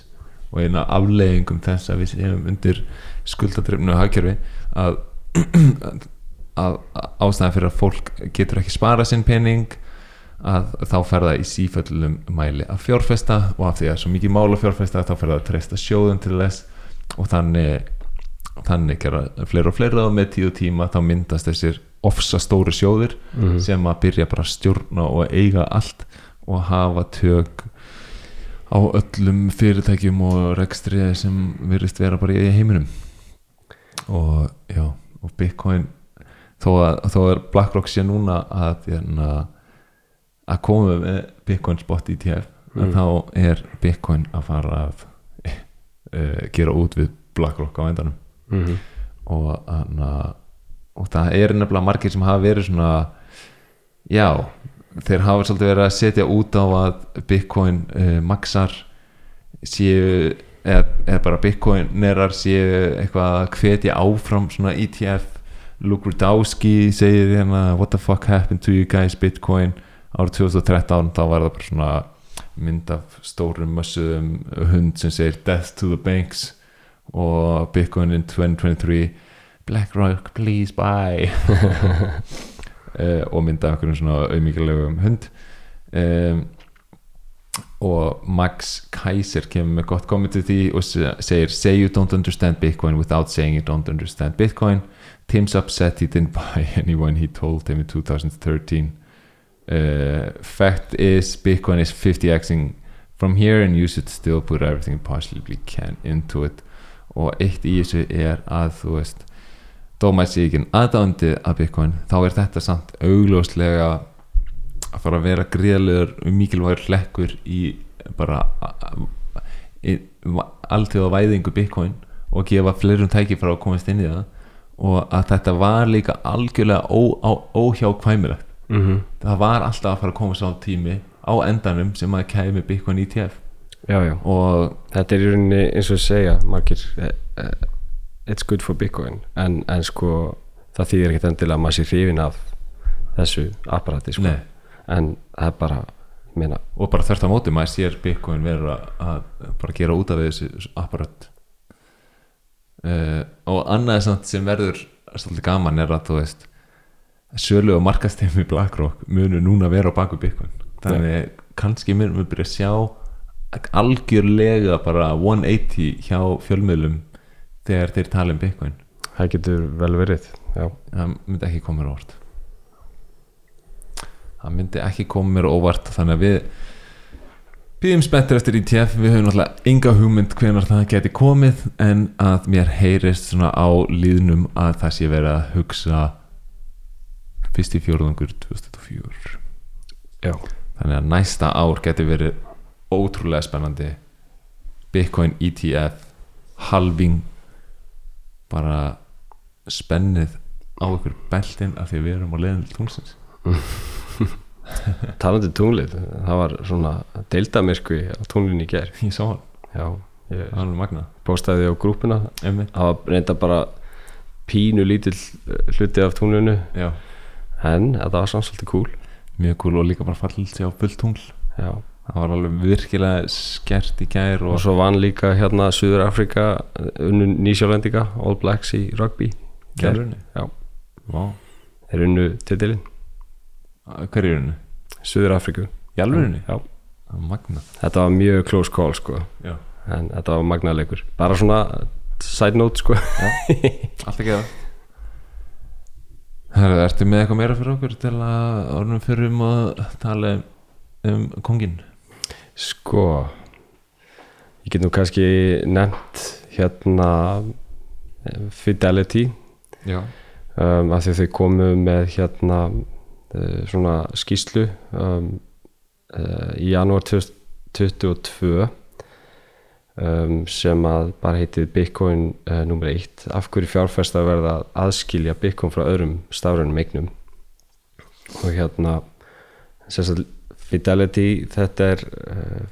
og eina afleggingum þess að við séum undir skuldadrifnu hagkerfi að, að, ástæðan fyrir að fólk getur ekki spara sinn pening að þá fer það í síföllum mæli að fjárfesta og af því að svo mikið mál að fjárfesta þá fer það að treysta sjóðum til þess og þannig þannig gera fleira og fleira og með tíu tíma þá myndast þessir ofsa stóri sjóðir sem að byrja bara að stjórna og eiga allt og hafa tök á öllum fyrirtækjum og rekstri sem virðist vera bara í heiminum. Og já og Bitcoin þó að, þó að BlackRock sé núna að hérna, að koma með Bitcoin spot ETF mm. þá er Bitcoin að fara að uh, gera út við BlackRock á endanum Mhm. og, hana, og það er nefnilega margir sem hafa verið svona já, þeir hafa svolítið verið að setja út á að Bitcoin uh, maxar séu eða, eða bara Bitcoin nerar séu eitthvað að hvetja áfram svona ETF Luke Rudowski segir hérna what the fuck happened to you guys Bitcoin? Árið 2013 þá var það bara svona mynd af stórum mössuðum hund sem segir death to the banks og Bitcoin in 2023 BlackRock please buy. Uh, og mynda okkur svona auðmíkilegum hund. Um, og Max Kaiser kemur með gott komment til því og se- segir say you don't understand Bitcoin without saying you don't understand Bitcoin Tim's upset he didn't buy anyone he told him in 2013 uh, fact is Bitcoin is 50xing from here and you should still put everything you possibly can into it. Og eitt í þessu er að þú veist þó maður sé ekki aðdándi að Bitcoin. Þá er þetta samt augljóslega að fara að vera gríðalegur mikilvægur hlekkur í bara alltíða væðingu Bitcoin og gefa fleirum tæki frá að komast inn í það og að þetta var líka algjörlega óhjákvæmilegt. Mhm. það var alltaf að fara að koma sá tími á endanum sem að kæmi Bitcoin ETF já, já. Og þetta er í rauninni eins og segja margir eh, eh, it's good for Bitcoin. En, en sko það þýðir ekkert endilega að maður sé hrifin af þessu apparati sko. En það er bara meina, og bara þörft á móti maður sér Bitcoin vera að bara gera út af þessu apparat uh, og annað sem verður svolítið gaman er að þú veist sölu og markastemi BlackRock munu núna vera á baku Bitcoin. Þannig kannski munum við byrja að sjá algjörlega bara 180 hjá fjölmiðlum þegar þeir tala um Bitcoin. Það getur vel verið já, það myndi ekki koma mér óvart. Það myndi ekki koma mér óvart þannig að við býðum spettir eftir ETF við höfum náttúrulega enga hugmynd hvenar það geti komið en að mér heyrist svona á líðnum að það sé verið að hugsa fyrst í fjórðungur 2004 já, þannig að næsta ár geti verið ótrúlega spennandi. Bitcoin ETF halving bara spennið á ykkur beltin af því að við erum á leiðin til tungsins talandi um tunglið það var svona deildamirkvi á tunglinu í ger ég sá hann, já, ég það var magna postaði á grúpuna Einmitt. það var reynda bara pínu lítill eh, hluti af tunglinu já, en þetta var samt svolítið cool mjög cool og líka bara fallið sér á fullt tungl já. það var alveg virkilega skert í gær og og svo vann líka hérna Suður Afrika unnu nýsjálendinga All Blacks í rugby í gær. Gerðurinn? já, Vá. þeir unnu titilinn hver er henni? Suður Afriku þetta var mjög close call sko. En þetta var magnaleikur bara svona side note sko. Allt ekki það Herra, ertu með eitthvað meira fyrir okkur til að orðum fyrir um að tala um kongin? sko ég get nú kannski nefnt hérna eh, Fidelity. Já. Um, af því að þau komu með hérna svona skýslu um, uh, í janúar 2022 um, sem að bara heitið Bitcoin uh, nummer 1 af hverju fjárfæst að verða að aðskilja Bitcoin frá öðrum stafrænum eignum? Og hérna sagt Fidelity þetta er uh,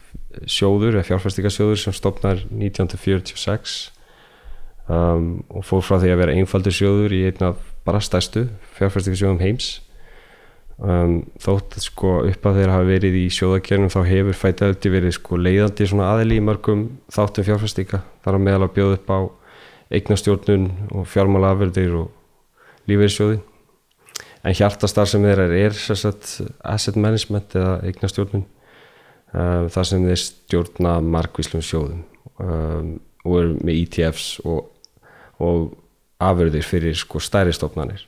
sjóður eða fjárfæstingasjóður sem stopnar 1946 um, og fór frá því að vera einfaldur sjóður í einn af bara stærstu fjárfæstingasjóðum heims um, þótt sko upp að þeir hafa verið í sjóðakernum þá hefur Fidelity verið sko leiðandi aðili í mörgum þáttum fjárfæstinga þar að meðal að bjóða upp á eignastjórnun og fjármála afverðir og lífeyrissjóði. En hjartastar sem þeirra er, er sagt, asset management eða eignastjórnun um, þar sem þeir stjórna markvíslum sjóðum um, og eru með ETFs og, og afurðir fyrir sko stærri stofnanir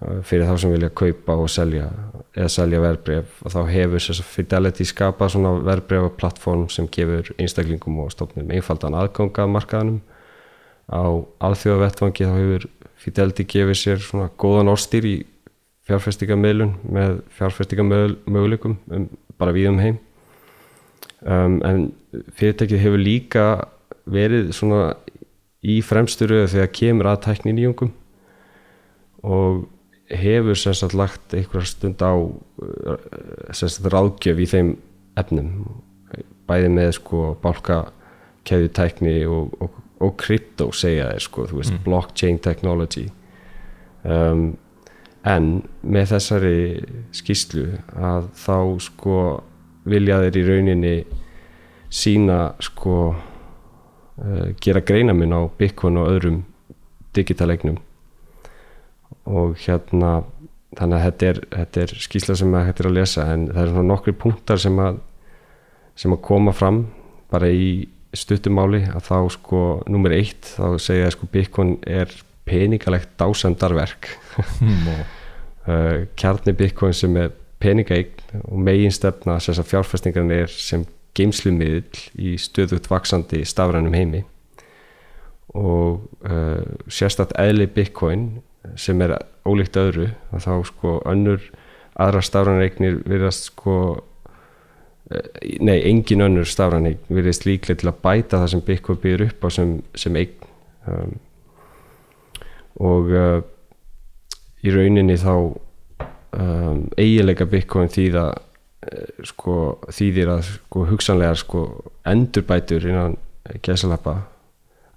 fyrir þá sem vilja kaupa og selja eða selja verbreyf og þá hefur að Fidelity skapað svona verbreyfa plattform sem gefur einstaklingum og stofnum einfaldan aðganga markaðanum á alþjóðavettvangi þá hefur Fidelity gefið sér svona góðan orstýr í fjárfestingamöðlun með fjárfestingamöguleikum um, bara við um heim. Um, en fyrirtækið hefur líka verið svona í fremsturöðu þegar kemur að tækni nýjungum og hefur sagt lagt einhverja stund á sem sagt ráðgjöf í þeim efnum bæði með sko bálka keðjutækni og, og, og krypto segja þeir sko, þú veist Mm. blockchain technology um, en með þessari skýslu að þá sko vilja þeir í rauninni sína sko uh, gera greinamin á Bitcoin og öðrum digitalegnum og hérna þannig að þetta er, þetta er skýsla sem að hægt er að lesa en það er svona nokkri punktar sem að sem að koma fram bara í stuttumáli að þá sko nummer eitt þá segja að sko Bitcoin er peningalegt dásandarverk og uh, kjarni Bitcoin sem er peningaeign og megin stefna þess að fjárfestingarinn er sem geimslumiðl í stöðugt vaksandi stafrænum heimi. Og uh, sérstætt eðli Bitcoin sem er ólíkt öðru að þá sko önnur aðra stafrænareignir virðast sko eh, nei, engin önnur stafrænareign virðist líklega til að bæta það sem Bitcoin býður upp á sem, sem eign. Um, og uh, í rauninni þá um, eiginleika Bitcoin þýða uh, sko, þýðir að sko, hugsanlegar sko, endurbætur innan gæsalappa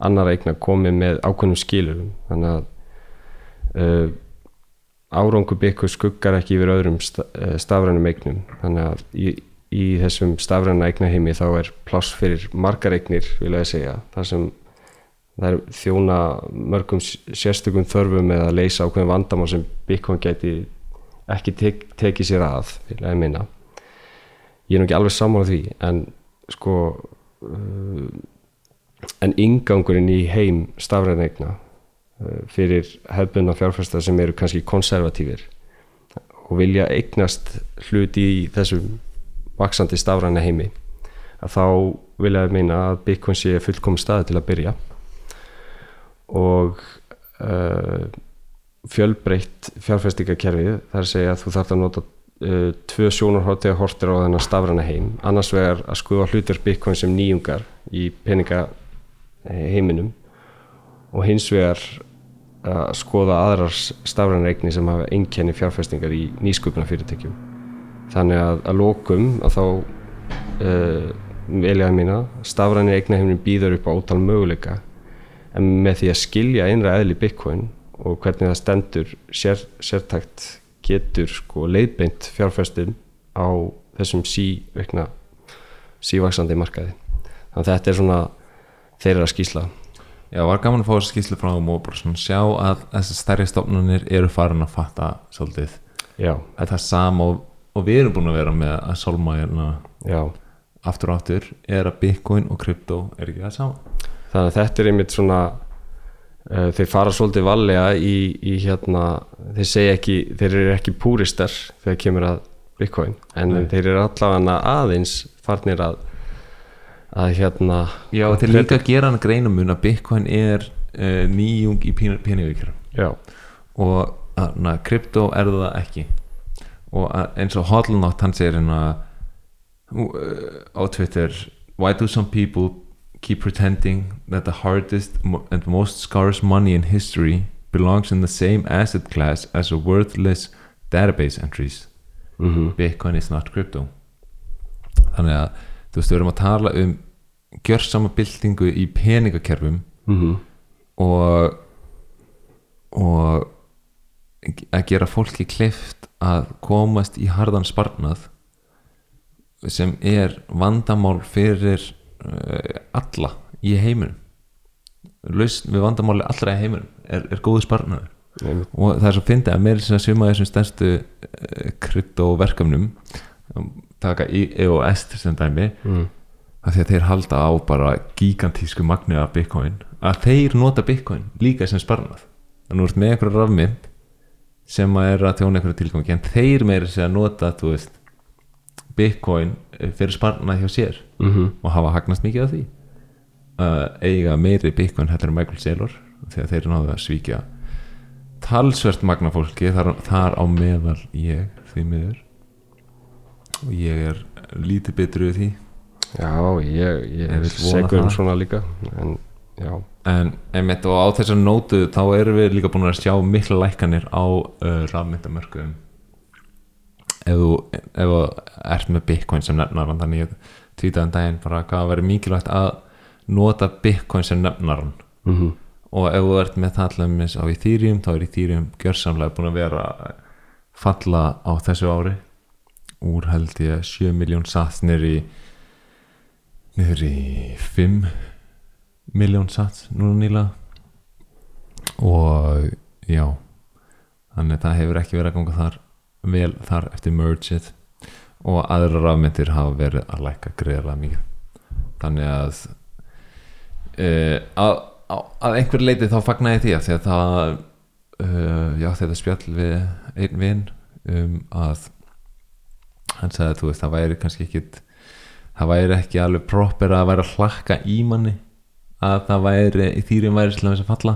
annar eigna komið með ákveðnum skilurum þannig að uh, árangur Bitcoin skuggar ekki yfir öðrum uh, stafrænum eignum. Þannig að í, í þessum stafræna eignaheimi þá er pláss fyrir margar eignir vil ég segja. Þar sem það er þjóna mörgum sérstökum þörfum með að leysa ákveðin vandamál sem Bitcoin geti ekki tek, tekið sér að vil ég minna ég er nú ekki alveg sammála því en sko uh, en ingangurinn í heim stafræna eigna fyrir hefðbunna fjárfæsta sem eru kannski konservatífir og vilja eignast hluti í þessum vaksandi stafræna heimi að þá vilja ég meina að Bitcoin sé fullkom staði til að byrja og uh, fjölbreytt fjárfestingakerfið þar að segja að þú þarf að nota uh, tvö sjónarhótt þegar hortir á þennan stafræna heim. Annars vegar að skuða hlutur Bitcoin sem nýjungar í peninga heiminum og hins vegar að skoða aðrar stafræna eigni sem hafa einkenni fjárfestingar í nýsköpuna fyrirtækjum þannig að að lokum að þá uh, velja að mína stafræni eigna heiminum býður upp á ótal möguleika en með því að skilja einra eðli Bitcoin og hvernig það stendur sér, sértækt getur sko leiðbeint fjárfestum á þessum sívaksandi markaði. Þannig að þetta er svona þeirra skýsla Já, var gaman að fá þessu skýslu frá þeim og bara svona sjá að þessar stærri stofnunir eru farin að fatta svolítið. Já, að það er sama og, og við erum búin að vera með að sálma hérna já. aftur og aftur er að bitcoin og krypto er ekki það sama. Þannig að þetta er einmitt svona uh, þeir fara svolítið valega í, í hérna, þeir segja ekki þeir eru ekki púristar þegar kemur að Bitcoin, en Nei. þeir eru allavega aðeins farnir að að hérna Já, þeir líka að gera hann greinamun að bitcoin er uh, nýjung í peningavíkjara já, og na, krypto er það ekki. Og að, eins og Hodlnott hann segir hérna uh, á Twitter Why do some people keep pretending that the hardest and most scarce money in history belongs in the same asset class as a worthless database entries? Mm Bitcoin is not crypto. Þannig að þú veist, við erum að tala um gjörsama byltingu í peningakerfum -hmm. og og að gera fólki klift að komast í harðan sparnað sem er vandamál fyrir uh, alla í heiminum lausn við vandamáli allra í heiminum er, er góðu sparnaður Einmitt. og það er svo fyndið að meira sem að suma þessum stærstu kryptoverkefnum taka EOS sem dæmi mm. að því að þeir halda á bara gigantísku magni af bitcoin að þeir nota bitcoin líka sem sparnað. Að þú ert með einhverja rafmynd sem að er að þjóna einhverju tilgangi en þeir meira sér að nota veist, bitcoin fyrir sparnað hjá sér Mm og hafa hagnast mikið af því. Að eiga meiri bitcoin heldur en Michael Saylor þegar þeir náðu að svíkja talsvert magna fólki þar, þar á meðal ég því miður og ég er lítið betru við því. Já, ég, ég segur um svona líka en en einmitt og á þessar nótu þá erum við líka búin að sjá mikla lækkanir á uh, rafmyndamörkuðum ef þú ef ert með bitcoin sem nefnaran þannig ég tvítaðan daginn bara hvað verður mikilvægt að nota bitcoin sem nefnaran mm og ef þú ert með það allaveg á Ethereum þá er Ethereum gjörsamlega búin að vera að falla á þessu ári úr held ég 7 miljón sats niður í niður í 5 miljón sats núna nýla og já þannig að það hefur ekki verið að ganga þar vel þar eftir mergeið og aðra rafmyndir hafa verið að lækka greiðlega mikið. Þannig að uh, að, að, að einhver leiti þá fagna ég því að því að það uh, já þetta spjall við einn vinn um að hann sagði að þú veist það væri kannski ekki það væri ekki alveg proper að væri að hlakka í manni að það væri í þýrjum væri slæmis að falla.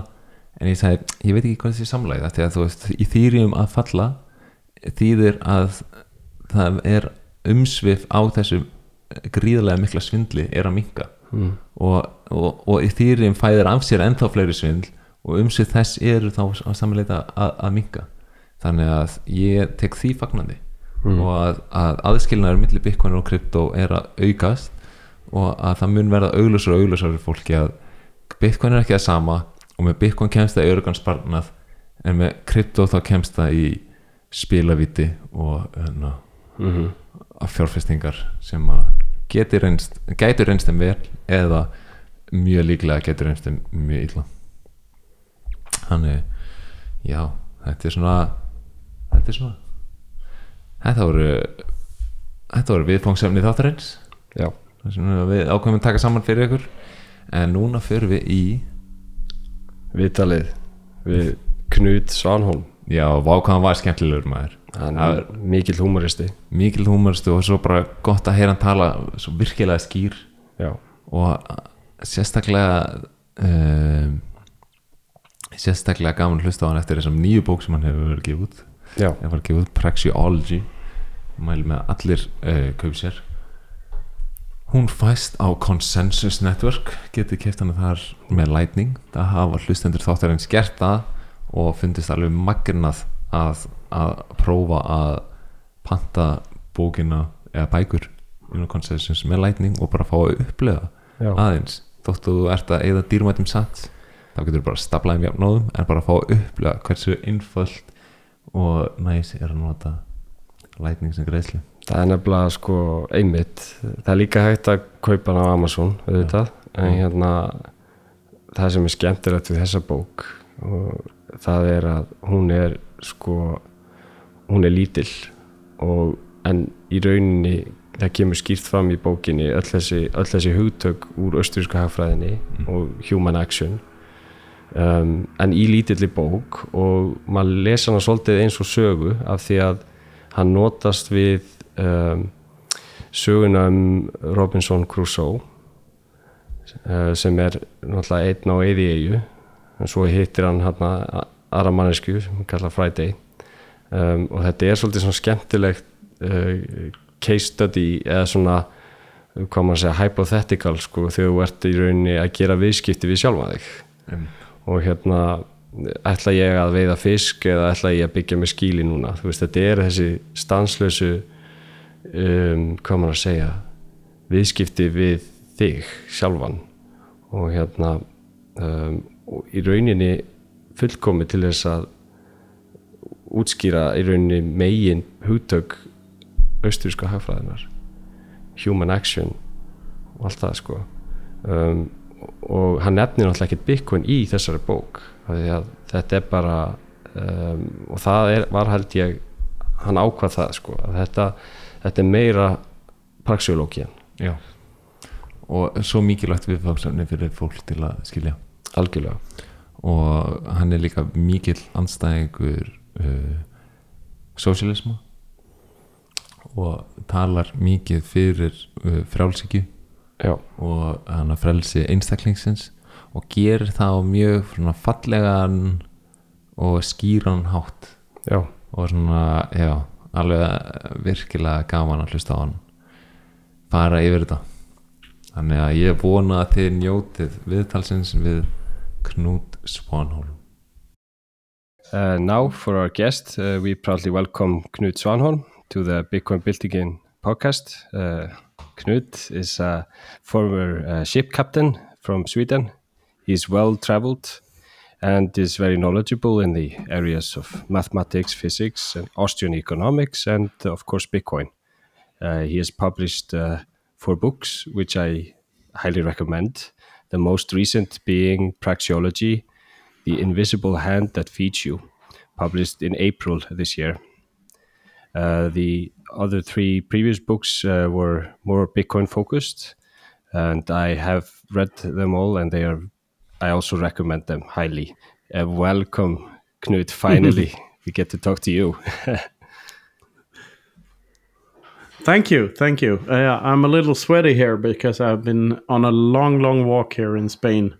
En ég sagði, ég veit ekki hvað þessi samlæði því að þú veist, í þýrjum að falla þýðir að það er umsvif á þessu gríðarlega mikla svindli er að minka mm. og, og, og í þýrjum fæðir af sér ennþá fleiri svindl og umsvið þess eru þá á samanleita að, að minka þannig að ég tek því fagnandi Mm. og að, að aðskilnaður milli bitcoin og krypto er að aukast. Og að það mun verða auglösar og auglösar fyrir fólki að bitcoin er ekki það sama og með bitcoin kemst það örgan sparnað en með krypto þá kemst það í spilavíti og na, Mm að fjárfestingar sem að geti reynst, reynst þeim vel eða mjög líklega geti reynst þeim mjög illa. Þannig já, þetta er svona þetta er svona þetta voru þetta voru viðfóngsefni þáttarins. Já, við ákveðum að taka saman fyrir ykkur. En núna fyrir við í viðtalið við Knut Svanholm. Já, vákaðan var skemmtilegur maður. Hann er mikill húmoristi. Mikil húmorstu og svo bara gott að heyra hann tala svo virkilega skýr. Já, og sérstaklega um, sérstaklega gaman hlusta á hann eftir þessum nýju bók sem hann hefur verið gefið út. Já, ég var gefið út Praxeology mæli með að allir uh, kaup sér. Hún fæst á Consensus Network. Getið keft hana þar með Lightning. Það hafa hlustendur þáttarins gert það og fundist alveg magnað að, að prófa að panta bókina eða bækur inn á Consensus með Lightning og bara fá að upplega já. aðeins. Þóttu þú ert að eða dýrmætum sats þá getur þú bara staplaðum jafnóðum en bara að fá að upplega hversu innföld og næs er að nota lightning sem greiðslu Það er nefnilega sko einmitt. Það er líka hægt að kaupa hann á Amazon auðvitað, en hérna það sem er skemmtilegt við þessa bók og það er að hún er sko hún er lítill og en í rauninni það kemur skýrt fram í bókinni öll þessi, öll þessi hugtök úr östuríska hagfræðinni og human action. Um, en í lítilli bók og maður lesa hana svolítið eins og sögu af því að hann notast við um, söguna um Robinson Crusoe uh, sem er náttúrulega einn á eði eigu en svo hittir hann hérna aðra mannesku sem hann kallar Friday. Um, og þetta er svolítið svona skemmtilegt uh, case study eða svona hvað maður að segja hypothetical sko þegar þú ert í rauninni að gera viðskipti við sjálfa þig. Um, og hérna ætla ég að veiða fisk eða ætla ég að byggja með skíli núna? Veist þetta er þessi stanslösu um, hvað maður að segja viðskipti við þig sjálfan. Og hérna um, og í rauninni fullkomi til þess að útskýra í rauninni megin hugtök austuríska hagfræðinar human action og allt það sko. Um, og hann nefnir náttúrulega ekkert Bitcoin í þessari bók þetta er bara um, og það er, var held ég hann ákvað það sko þetta, þetta er meira praxeológian Já. og svo mikilvægt viðfangsefni fyrir fólk til að skilja. Algjörlega. Og hann er líka mikill anstæðingur uh, sósialisma og talar mikið fyrir uh, frjálsíkju já, og hann að frelsi einstaklingsins og gerir það á mjög fallegan og skýran hátt já, og svona, já, alveg virkilega gaman að hlusta á hann fara yfir þetta þannig að ég vona að þið njótið viðtalsins við Knút Svanholm Uh, now, for our guest, uh, we proudly welcome Knut Svanholm to the Bitcoin Built Again podcast. Uh, Knut is a former uh, ship captain from Sweden. He's well traveled and is very knowledgeable in the areas of mathematics, physics, and Austrian economics, and of course, Bitcoin. Uh, he has published uh, four books, which I highly recommend. The most recent being Praxeology, The Invisible Hand That Feeds You, published in April this year. Uh, the other three previous books uh, were more Bitcoin focused, and I have read them all, and they are. I also recommend them highly. Uh, welcome, Knut. Finally, we get to talk to you. Thank you, thank you. Uh, I'm a little sweaty here because I've been on a long, long walk here in Spain,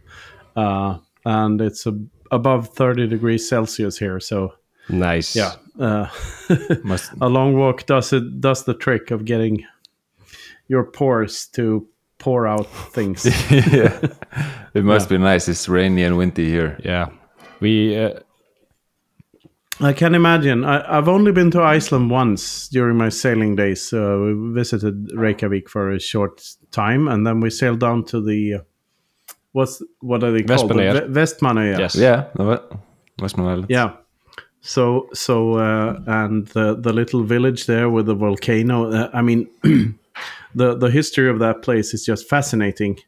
uh, and it's a, above 30 degrees Celsius here. So nice. yeah, uh, Must, a long walk does it does the trick of getting your pores to pour out things. yeah. it must be nice it's rainy and windy here Yeah. We. Uh, I can imagine. I, I've only been to Iceland once during my sailing days. Uh, we visited Reykjavik for a short time, and then we sailed down to the uh, what's what are they called? Vestmannaeyjar. The Vestmannaeyjar. yes. yeah Westman Island Yeah. So so uh, and the the little village there with the volcano. Uh, I mean, the the history of that place is just fascinating.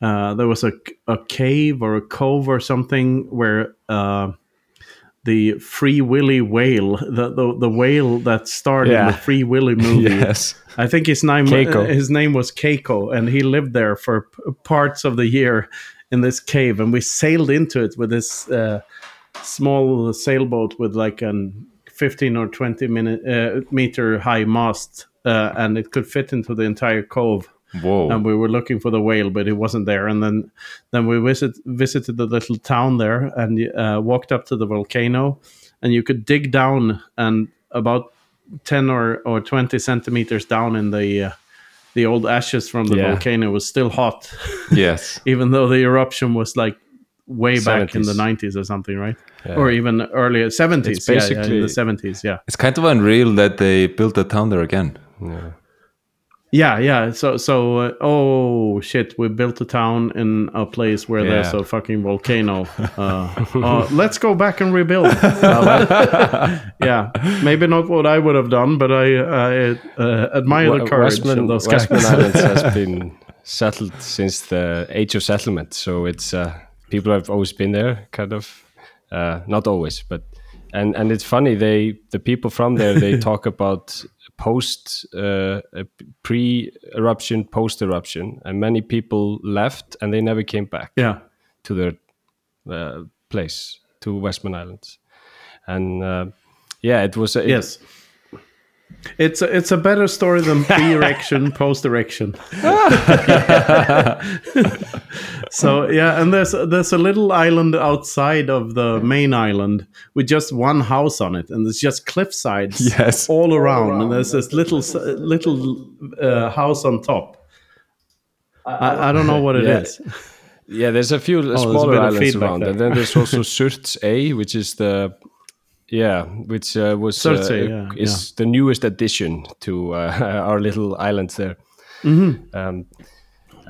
Uh, there was a a cave or a cove or something where. Uh, the Free Willy whale, the, the the whale that starred in Yeah. the Free Willy movie. yes I think his name Keiko. his name was Keiko, and he lived there for parts of the year in this cave. And we sailed into it with this uh, small sailboat with like an fifteen or twenty minute uh, meter high mast, uh, and it could fit into the entire cove. whoa. And we were looking for the whale, but it wasn't there. And then then we visit visited the little town there and uh, walked up to the volcano, and you could dig down and about 10 or, or 20 centimeters down in the uh, the old ashes from the Yeah. volcano was still hot. Yes. Even though the eruption was like way back in the 90s or something right? Or even earlier 70s It's yeah, yeah, in basically- the 70s yeah. it's kind of unreal that they built the town there again Yeah. yeah yeah. So so uh, oh shit. We built a town in a place where there's a fucking volcano. Uh, uh, let's go back and rebuild. Yeah. Maybe not what i would have done but i, I uh, admire the courage Westman, of those guys. Westman Islands has been settled since the age of settlement, so it's uh, people have always been there, kind of. Uh, not always, but and and it's funny they the people from there they talk about post uh, pre eruption, post eruption, and many people left and they never came back yeah. to their uh, place to Westman Islands, and uh, yeah, it was it, yes it's a, it's a better story than pre-erection post-erection so yeah and there's there's a little island outside of the main island with just one house on it and there's just cliff sides Yes. all around, and there's this little little uh, house on top I, I don't know what it is. Yeah. Yeah, there's a few Oh, there's a smaller bit of islands around, there. and then there's also Surtsey, which is the yeah, which uh, was Surtsey, uh, yeah, is the newest addition to uh, our little island there. Um,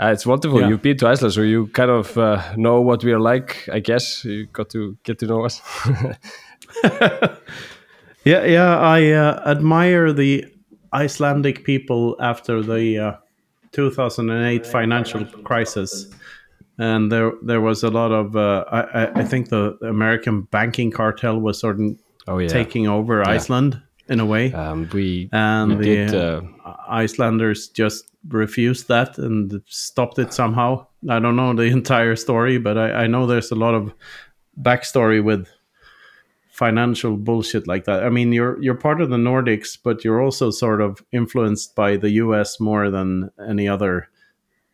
uh, it's wonderful. Mm-hmm. Yeah. You've been to Iceland, so you kind of uh, know what we are like. I guess you got to get to know us. Yeah, yeah. I uh, admire the Icelandic people after the uh, 2008 financial crisis. and there there was a lot of uh, I, I- I think the American banking cartel was sort of Oh yeah. taking over Iceland in a way, Um, we and we the did. Uh, Icelanders just refused that and stopped it somehow. I don't know the entire story, but I, I know there's a lot of backstory with financial bullshit like that. I mean, you're you're part of the Nordics, but you're also sort of influenced by the U.S. more than any other,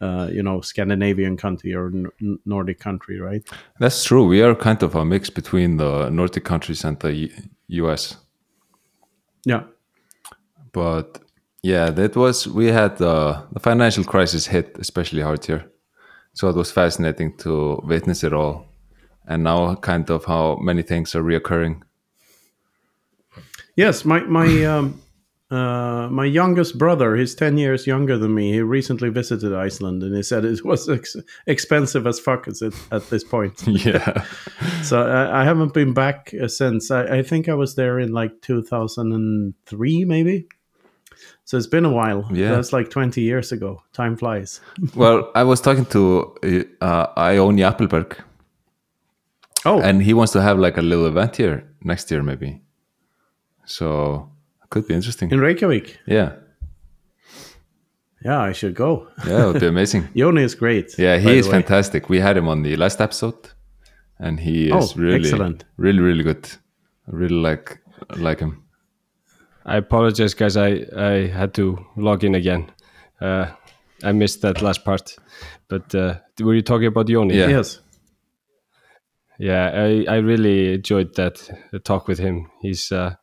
uh, you know, Scandinavian country or N- Nordic country, right? That's true. We are kind of a mix between the Nordic countries and the US. Yeah. But yeah, that was we had uh, the financial crisis hit especially hard here, so it was fascinating to witness it all, and now kind of how many things are reoccurring. Yes, my my um, uh, my youngest brother, he's ten years younger than me. He recently visited Iceland, and he said it was ex- expensive as fuck at, at this point. yeah, so I, I haven't been back uh, since. I, I think I was there in like two thousand and three, maybe. So it's been a while. Yeah. that's like twenty years ago. Time flies. well, I was talking to uh, Yoni Appelberg, Oh, and he wants to have like a little event here next year, maybe. So it could be interesting. in Reykjavik. Yeah, Yeah, I should go. yeah, it would be amazing. Yoni is great. Yeah, he is fantastic. We had him on the last episode, and he is Oh, really, excellent. really, really good. I really like like him. I apologize, guys. I I had to log in again. Uh, I missed that last part. But uh, were you talking about Yoni? Yeah. Yes. Yeah, I, I really enjoyed that uh, talk with him. He's uh,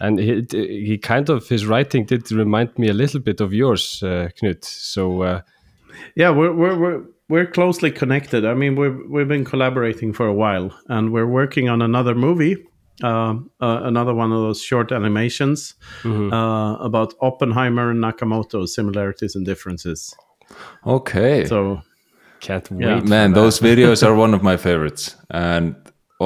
and he he kind of his writing did remind me a little bit of yours, uh, Knut. So uh, Yeah, we're we're we're we're closely connected. I mean, we've we've been collaborating for a while, and we're working on another movie, um, uh, another one of those short animations uh, about Oppenheimer and Nakamoto similarities and differences. Okay, So can't wait. Yeah. man, those videos are one of my favorites, and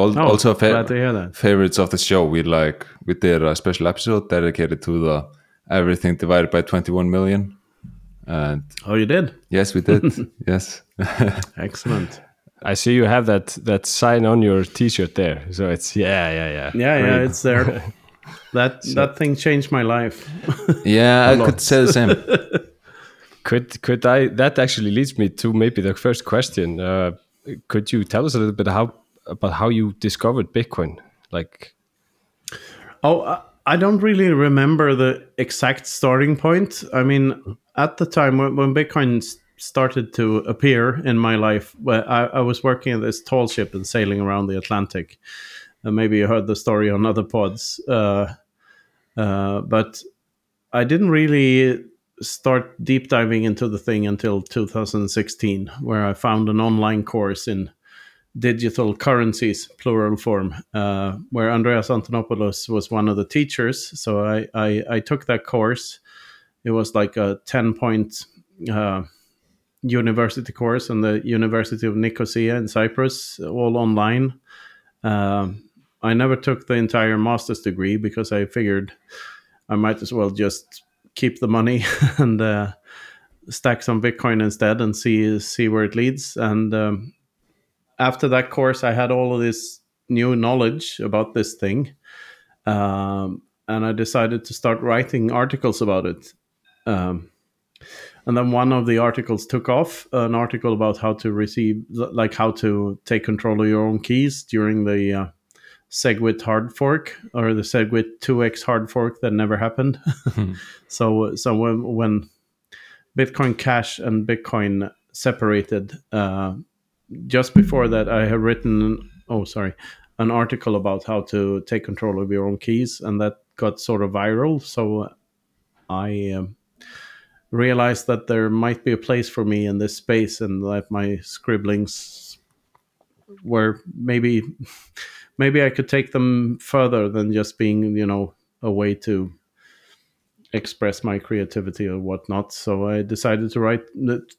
al- Oh, also fa- glad to hear that. favorites of the show. We like we did a special episode dedicated to the everything divided by twenty one million, and oh, you did yes, we did. yes, excellent. I see you have that that sign on your T-shirt there. So it's yeah, yeah, yeah. Yeah, yeah, it's there. that that thing changed my life. yeah, I could say the same. Could could I? That actually leads me to maybe the first question. Uh, could you tell us a little bit how about how you discovered Bitcoin? Like, Oh, I- don't really remember the exact starting point. I mean, at the time when, when Bitcoin started to appear in my life, I, I was working at this tall ship and sailing around the Atlantic. And maybe you heard the story on other pods. Uh, uh, but I didn't really start deep diving into the thing until 2016, where I found an online course in digital currencies, plural form, uh, where Andreas Antonopoulos was one of the teachers. So I, I, I took that course. It was like a 10 point uh, university course in the University of Nicosia in Cyprus, all online. Um, I never took the entire master's degree because I figured I might as well just keep the money and uh, stack some Bitcoin instead and see see where it leads. And um, after that course, I had all of this new knowledge about this thing, um, and I decided to start writing articles about it. Um, and then one of the articles took off, an article about how to receive, like how to take control of your own keys during the uh, Segwit hard fork or the Segwit 2x hard fork that never happened. so, so when, when Bitcoin Cash and Bitcoin separated, uh, just before that, I had written, oh, sorry, an article about how to take control of your own keys, and that got sort of viral. So I um, realized that there might be a place for me in this space, and that my scribblings were maybe, maybe I could take them further than just being, you know, a way to express my creativity or whatnot. So I decided to write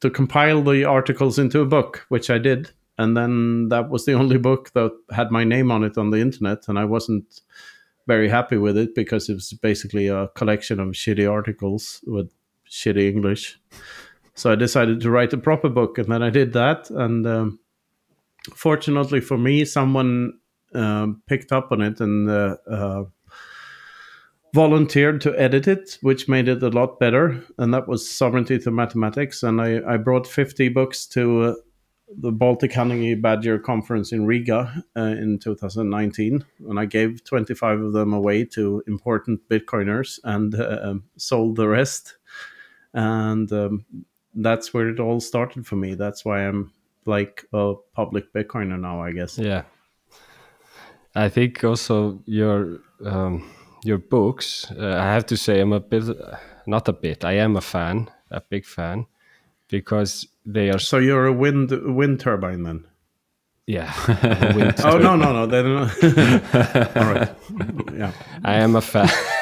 to compile the articles into a book, which I did. And then that was the only book that had my name on it on the internet, and I wasn't very happy with it because it was basically a collection of shitty articles with shitty English. so I decided to write a proper book, and then I did that. And um, fortunately for me, someone um, picked up on it and uh, uh, volunteered to edit it, which made it a lot better. And that was Sovereignty to Mathematics. And I, I brought 50 books to uh, the Baltic Honey Badger conference in Riga uh, in 2019. And I gave 25 of them away to important Bitcoiners and uh, sold the rest. And um, that's where it all started for me. That's why I'm like a public Bitcoiner now, I guess. Yeah. I think also your um, your books. Uh, I have to say, I'm a bit, not a bit. I am a fan, a big fan, because they are. So you're a wind wind turbine then? Yeah. oh no no no! They're. All right. Yeah. I am a fan.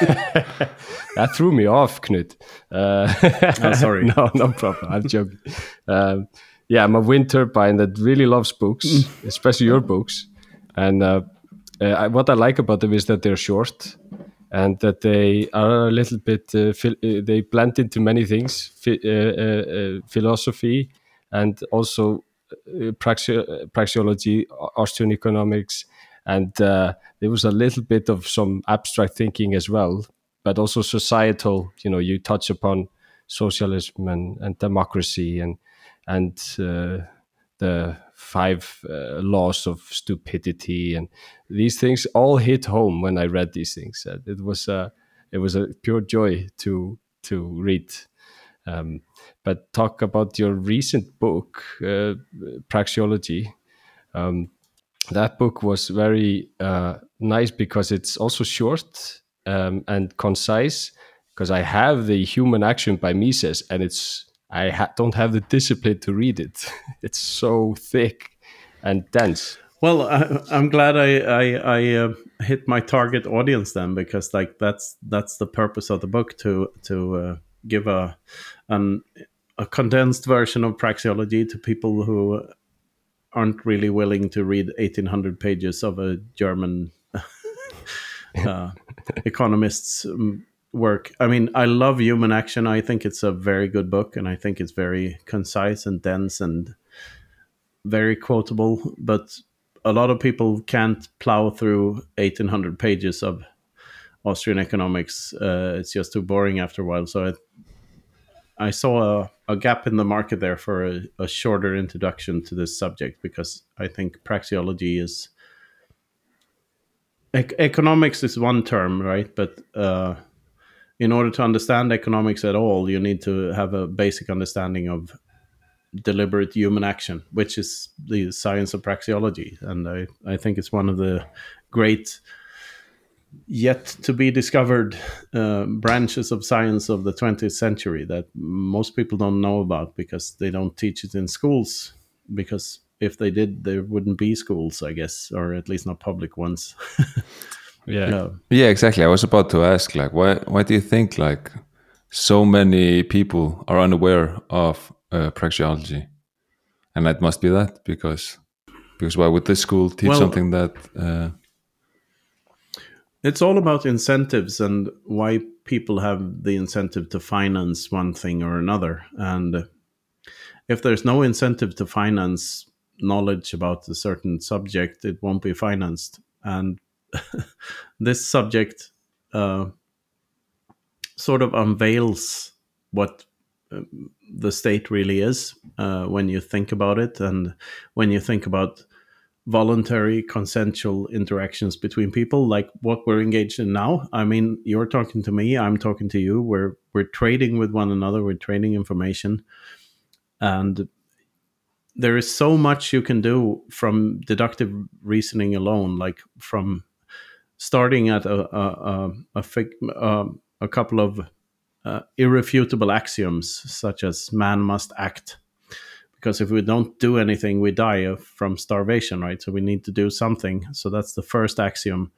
that threw me off, Knut. Uh, oh, sorry. no, no problem. I'm joking. Um, yeah, I'm a wind turbine that really loves books, especially your books. And uh, uh, what I like about them is that they're short and that they are a little bit uh, uh they blend into many things uh, uh, philosophy and also praxi- praxeology austrian economics and there was a little bit of some abstract thinking as well but also societal you know you touch upon socialism and, and democracy and and the five uh, laws of stupidity and these things all hit home when I read these things. Uh, it was a it was a pure joy to to read. Um, but talk about your recent book, uh, Praxeology. Um, that book was very uh, nice because it's also short um, and concise. Because I have the Human Action by Mises, and it's I ha- don't have the discipline to read it. it's so thick and dense. Well, I, am glad I I, I uh, hit my target audience then because like that's that's the purpose of the book to to uh, give a an a condensed version of praxeology to people who aren't really willing to read 1800 pages of a German uh, economist's um, work. I mean, I love Human Action. I think it's a very good book, and I think it's very concise and dense and very quotable. But a lot of people can't plow through 1800 pages of Austrian economics. Uh, it's just too boring after a while. So I, I saw a, a, gap in the market there for a, a shorter introduction to this subject because I think praxeology is. economics is one term, right? But uh, in order to understand economics at all, you need to have a basic understanding of deliberate human action, which is the science of praxeology. And I, I think it's one of the great, yet to be discovered uh, branches of science of the 20th century that most people don't know about because they don't teach it in schools. Because if they did, there wouldn't be schools, I guess, or at least not public ones. yeah. No. yeah exactly. I was about to ask like why why do you think like so many people are unaware of uh, praxeology? And it must be that because because why would this school teach well, something that uh... it's all about incentives and why people have the incentive to finance one thing or another. And if there's no incentive to finance knowledge about a certain subject it won't be financed. And this subject uh, sort of unveils what um, the state really is uh, when you think about it, and when you think about voluntary consensual interactions between people like what we're engaged in now. I mean you're talking to me i'm talking to you. We're we're trading with one another we're trading information. And there is so much you can do from deductive reasoning alone like from starting at a a, a, a, um, a couple of uh, irrefutable axioms, such as man must act. Because if we don't do anything, we die from starvation, right? So we need to do something. So that's the first axiom,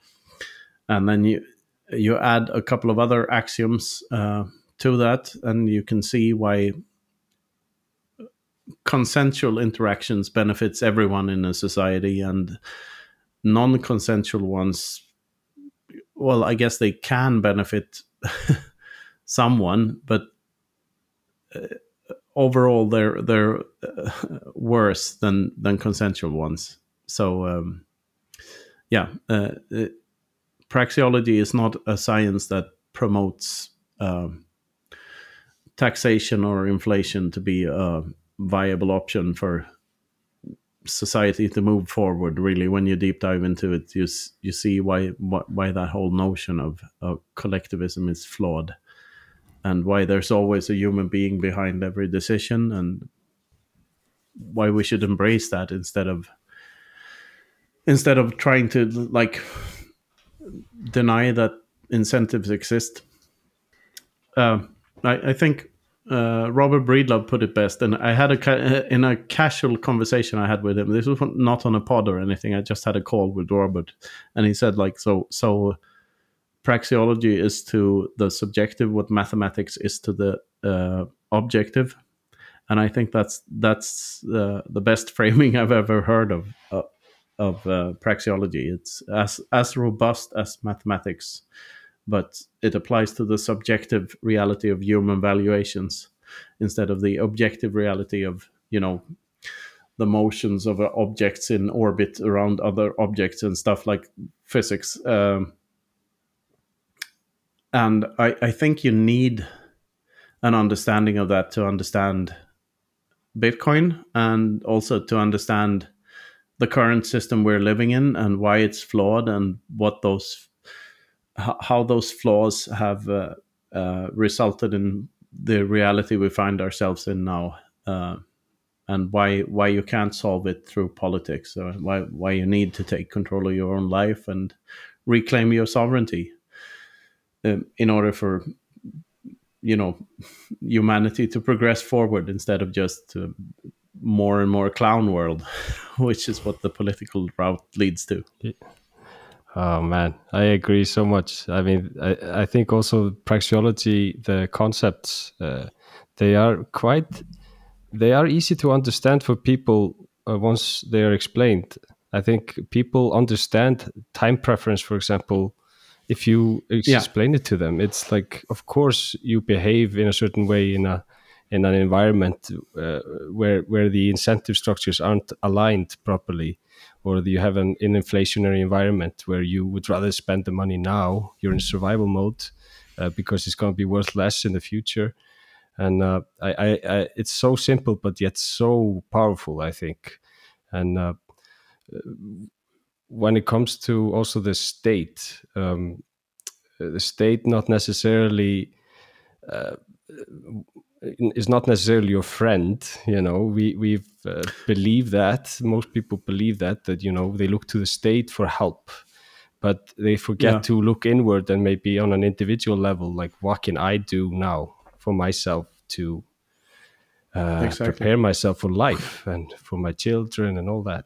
and then you you add a couple of other axioms uh, to that, and you can see why consensual interactions benefits everyone in a society, and non-consensual ones well, I guess they can benefit someone, but uh, overall they're they're uh, worse than than consensual ones. So um, yeah, uh, it, praxeology is not a science that promotes um, taxation or inflation to be a viable option for society to move forward really. When you deep dive into it you you see why why that whole notion of, of collectivism is flawed and why there's always a human being behind every decision and why we should embrace that instead of instead of trying to like deny that incentives exist. Uh, I, I think uh, Robert Breedlove put it best, and I had a ca- in a casual conversation I had with him. This was not on a pod or anything. I just had a call with Robert, and he said like so so. Praxeology is to the subjective what mathematics is to the uh, objective, and I think that's that's uh, the best framing I've ever heard of uh, of uh, praxeology. It's as as robust as mathematics but it applies to the subjective reality of human valuations instead of the objective reality of you know the motions of objects in orbit around other objects and stuff like physics um, and I, I think you need an understanding of that to understand bitcoin and also to understand the current system we're living in and why it's flawed and what those how those flaws have uh, uh, resulted in the reality we find ourselves in now, uh, and why why you can't solve it through politics, or why why you need to take control of your own life and reclaim your sovereignty um, in order for you know humanity to progress forward instead of just more and more clown world, which is what the political route leads to. Oh man, I agree so much. I mean, I, I think also praxeology, the concepts, uh, they are quite, they are easy to understand for people uh, once they are explained. I think people understand time preference, for example, if you explain yeah. it to them. It's like, of course, you behave in a certain way in a in an environment uh, where where the incentive structures aren't aligned properly or do you have an, an inflationary environment where you would rather spend the money now, you're in survival mode uh, because it's going to be worth less in the future. And uh, I, I, I, it's so simple, but yet so powerful, I think. And uh, when it comes to also the state, um, the state not necessarily uh, is not necessarily your friend you know we we uh, believe that most people believe that that you know they look to the state for help but they forget yeah. to look inward and maybe on an individual level like what can i do now for myself to uh, exactly. prepare myself for life and for my children and all that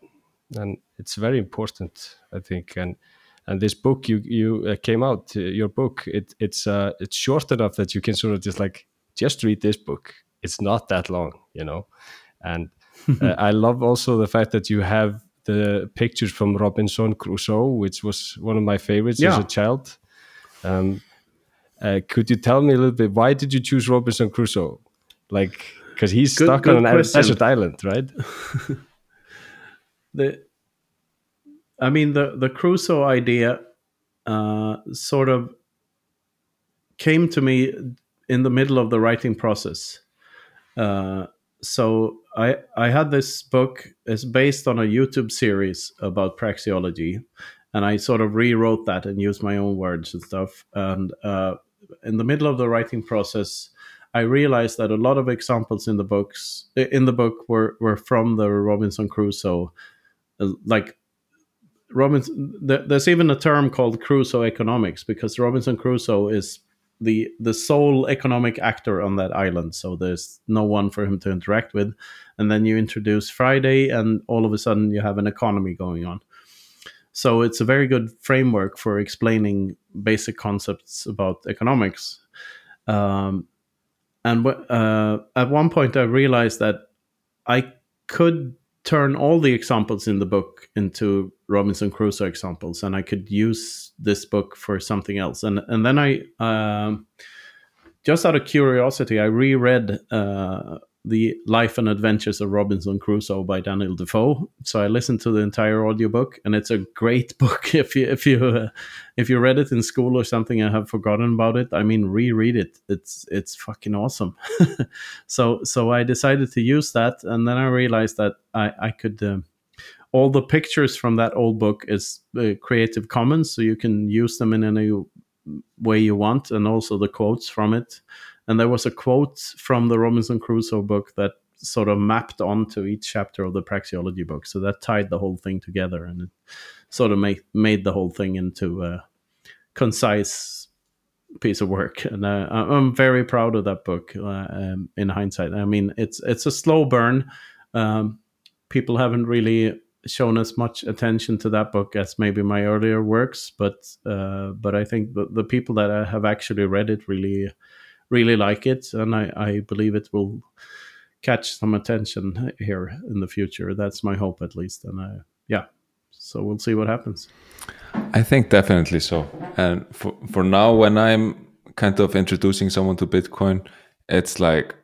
and it's very important i think and and this book you you uh, came out uh, your book it, it's uh, it's short enough that you can sort of just like just read this book. It's not that long, you know. And uh, I love also the fact that you have the pictures from Robinson Crusoe, which was one of my favorites yeah. as a child. Um, uh, could you tell me a little bit why did you choose Robinson Crusoe? Like, because he's good, stuck good on an question. desert island, right? the, I mean, the the Crusoe idea uh, sort of came to me in the middle of the writing process. Uh, so I I had this book. is based on a YouTube series about praxeology, and I sort of rewrote that and used my own words and stuff. And uh, in the middle of the writing process, I realized that a lot of examples in the books in the book were were from the Robinson Crusoe, uh, like Robinson. There's even a term called Crusoe economics because Robinson Crusoe is the the sole economic actor on that island. So there's no one for him to interact with. And then you introduce friday and all of a sudden you have an economy going on. So it's a very good framework for explaining basic concepts about economics. Um, and uh, at one point i realized that i could turn all the examples in the book into Robinson Crusoe examples, and I could use this book for something else. And and then I, um, just out of curiosity, I reread uh, the Life and Adventures of Robinson Crusoe by Daniel Defoe. So I listened to the entire audiobook, and it's a great book. If you if you uh, if you read it in school or something and have forgotten about it, I mean, reread it. It's it's fucking awesome. so so I decided to use that, and then I realized that I I could. Um, all the pictures from that old book is uh, Creative Commons, so you can use them in any way you want, and also the quotes from it. And there was a quote from the Robinson Crusoe book that sort of mapped onto each chapter of the praxeology book, so that tied the whole thing together, and it sort of made made the whole thing into a concise piece of work. And uh, I'm very proud of that book. Uh, um, in hindsight, I mean, it's it's a slow burn. Um, people haven't really shown as much attention to that book as maybe my earlier works, but uh, but I think the, the people that have actually read it really really like it, and I, I believe it will catch some attention here in the future. That's my hope, at least, and I, yeah, so we'll see what happens. I think definitely so. And for for now, when I'm kind of introducing someone to Bitcoin, it's like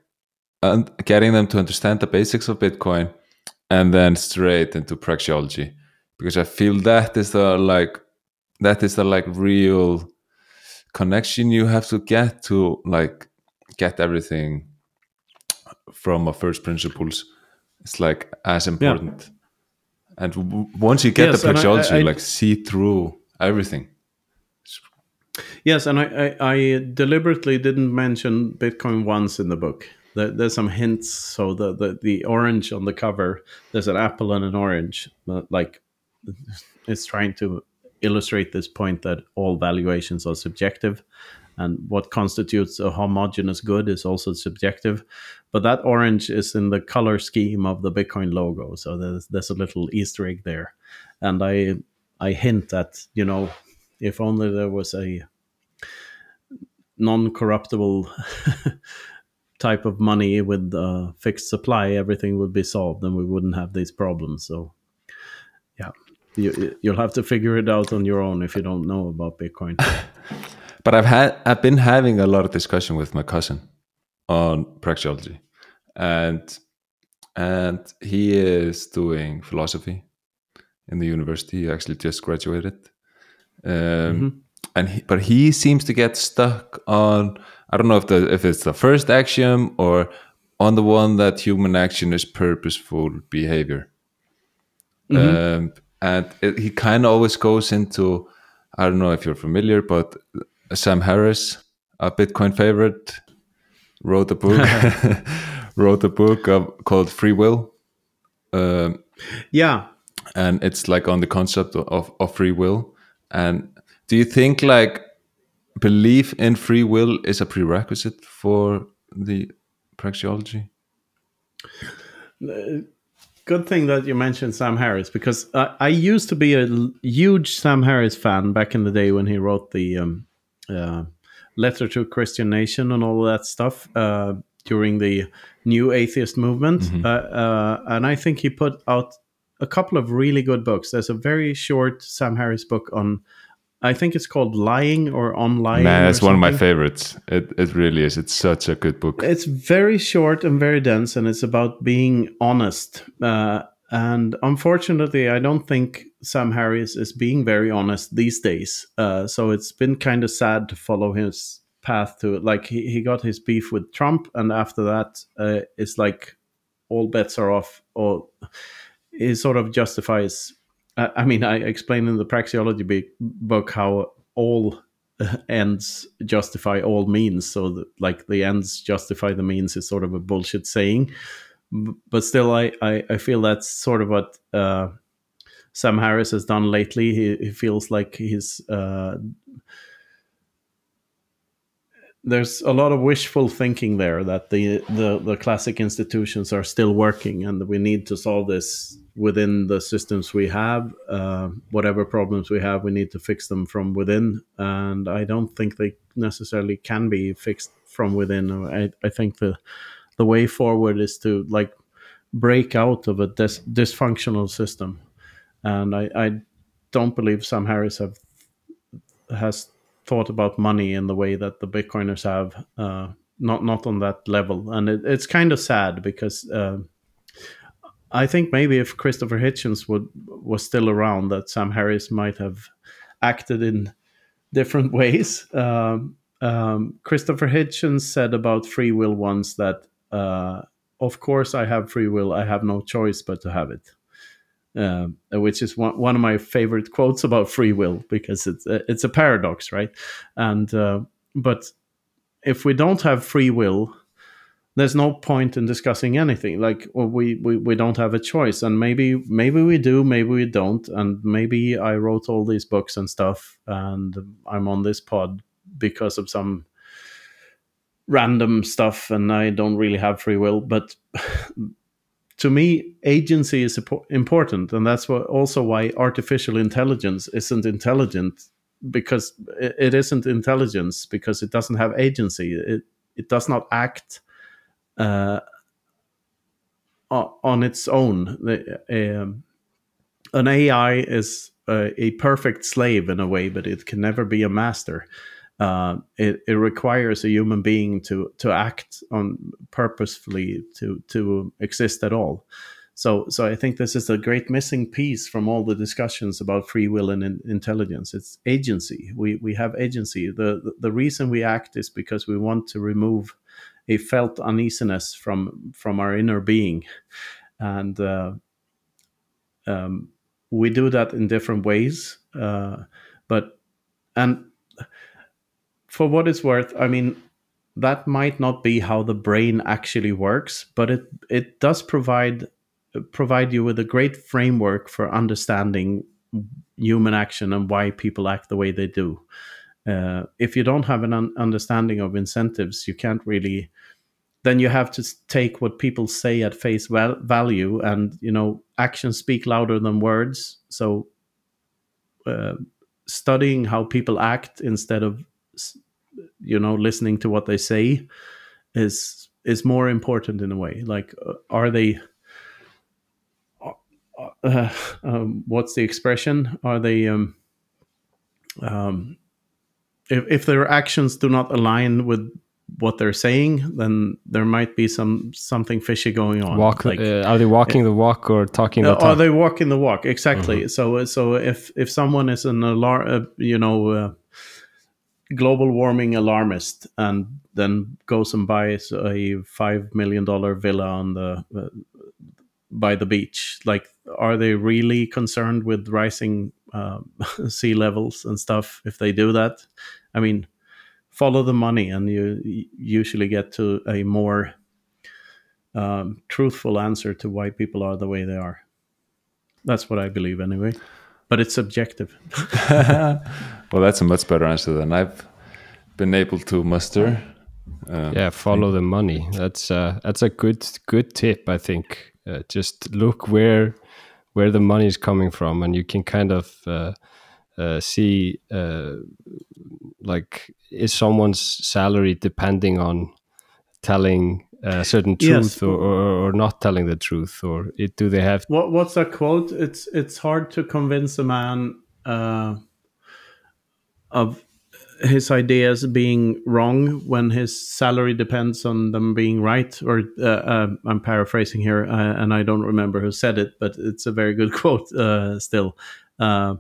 uh, getting them to understand the basics of Bitcoin and then straight into praxeology because I feel that is the like that is the like real connection you have to get to like get everything from a first principles. It's like as important. Yeah. And w- once you get yes, the I, I, like see through everything. Yes, and I, I, deliberately didn't mention Bitcoin once in the book there's some hints. So the, the the orange on the cover, there's an apple and an orange. Like it's trying to illustrate this point that all valuations are subjective, and what constitutes a homogeneous good is also subjective. But that orange is in the color scheme of the Bitcoin logo, so there's there's a little Easter egg there, and I I hint that you know if only there was a non-corruptible type of money with a fixed supply, everything would be solved and we wouldn't have these problems. So, you, you'll have to figure it out on your own if you don't know about Bitcoin. but I've had I've been having a lot of discussion with my cousin on praxeology, and and he is doing philosophy in the university. He actually just graduated. Um, mm-hmm. and he, but he seems to get stuck on I don't know if the if it's the first axiom or on the one that human action is purposeful behavior. Mm-hmm. Um, and it, he kind of always goes into I don't know if you're familiar, but Sam Harris, a Bitcoin favorite, wrote a book wrote a book called Free Will. Um, yeah, and it's like on the concept of, of free will. And do you think like belief in free will is a prerequisite for the praxeology? Good thing that you mentioned Sam Harris because I, I used to be a huge Sam Harris fan back in the day when he wrote the um, uh, letter to Christian Nation and all that stuff uh, during the new atheist movement. Mm-hmm. Uh, uh and I think he put out a couple of really good books. There's a very short Sam Harris book on I think it's called Lying or On Lying. Man, it's one of my favorites. It it really is. It's such a good book. It's very short and very dense, and it's about being honest. Uh, and unfortunately, I don't think Sam Harris is being very honest these days. Uh, so it's been kind of sad to follow his path to it. Like he, he got his beef with Trump, and after that, uh, it's like all bets are off. Or he sort of justifies I mean, I explain in the praxeology book how all ends justify all means. So, that, like, the ends justify the means is sort of a bullshit saying. But still, I, I, I feel that's sort of what uh, Sam Harris has done lately. He, he feels like he's. Uh, there's a lot of wishful thinking there that the, the, the classic institutions are still working and that we need to solve this within the systems we have. Uh, whatever problems we have, we need to fix them from within. And I don't think they necessarily can be fixed from within. I, I think the the way forward is to like break out of a dis- dysfunctional system. And I, I don't believe Sam Harris have has thought about money in the way that the Bitcoiners have. Uh, not not on that level, and it, it's kind of sad because. Uh, I think maybe if Christopher Hitchens would was still around, that Sam Harris might have acted in different ways. Um, um, Christopher Hitchens said about free will once that, uh, of course, I have free will. I have no choice but to have it. Um, which is one, one of my favorite quotes about free will because it's a, it's a paradox, right? And uh, but if we don't have free will, there's no point in discussing anything. Like well, we, we we don't have a choice. And maybe maybe we do maybe we don't. And maybe i wrote all these books and stuff and i'm on this pod because of some random stuff and i don't really have free will. But to me agency is important and that's what also why artificial intelligence isn't intelligent because it isn't intelligence because it doesn't have agency it it does not act uh, on its own. Um, an AI is a, a, perfect slave in a way, but it can never be a master. Uh, it, it, requires a human being to to act on purposefully to to exist at all. So so I think this is a great missing piece from all the discussions about free will and in, intelligence. It's agency. We we have agency. The, the the reason we act is because we want to remove a felt uneasiness from from our inner being, and uh, um, we do that in different ways. Uh, but and for what it's worth, I mean that might not be how the brain actually works, but it it does provide provide you with a great framework for understanding human action and why people act the way they do. Uh, if you don't have an un- understanding of incentives, you can't really then you have to take what people say at face val- value and you know actions speak louder than words so uh, studying how people act instead of you know listening to what they say is is more important in a way like uh, are they uh, uh um, what's the expression are they um, um, if, if their actions do not align with what they're saying, then there might be some something fishy going on. Walk, like, uh, are they walking the walk or talking the uh, talk? Are they walking the walk? Exactly. Mm-hmm. So so if if someone is an alarm, uh, you know, uh, global warming alarmist, and then goes and buys a five million dollar villa on the uh, by the beach, like, are they really concerned with rising um, sea levels and stuff? If they do that, I mean follow the money and you usually get to a more um, truthful answer to why people are the way they are. That's what i believe anyway but it's subjective. Well that's a much better answer than i've been able to muster. Um, yeah follow the money. That's uh, that's a good good tip i think. Uh, just look where where the money is coming from and you can kind of uh, uh see uh, like is someone's salary depending on telling a certain truth yes. or, or, or, not telling the truth or it, do they have what, what's that quote it's it's hard to convince a man uh, of his ideas being wrong when his salary depends on them being right or uh, uh, i'm paraphrasing here uh, and i don't remember who said it but it's a very good quote uh, still uh,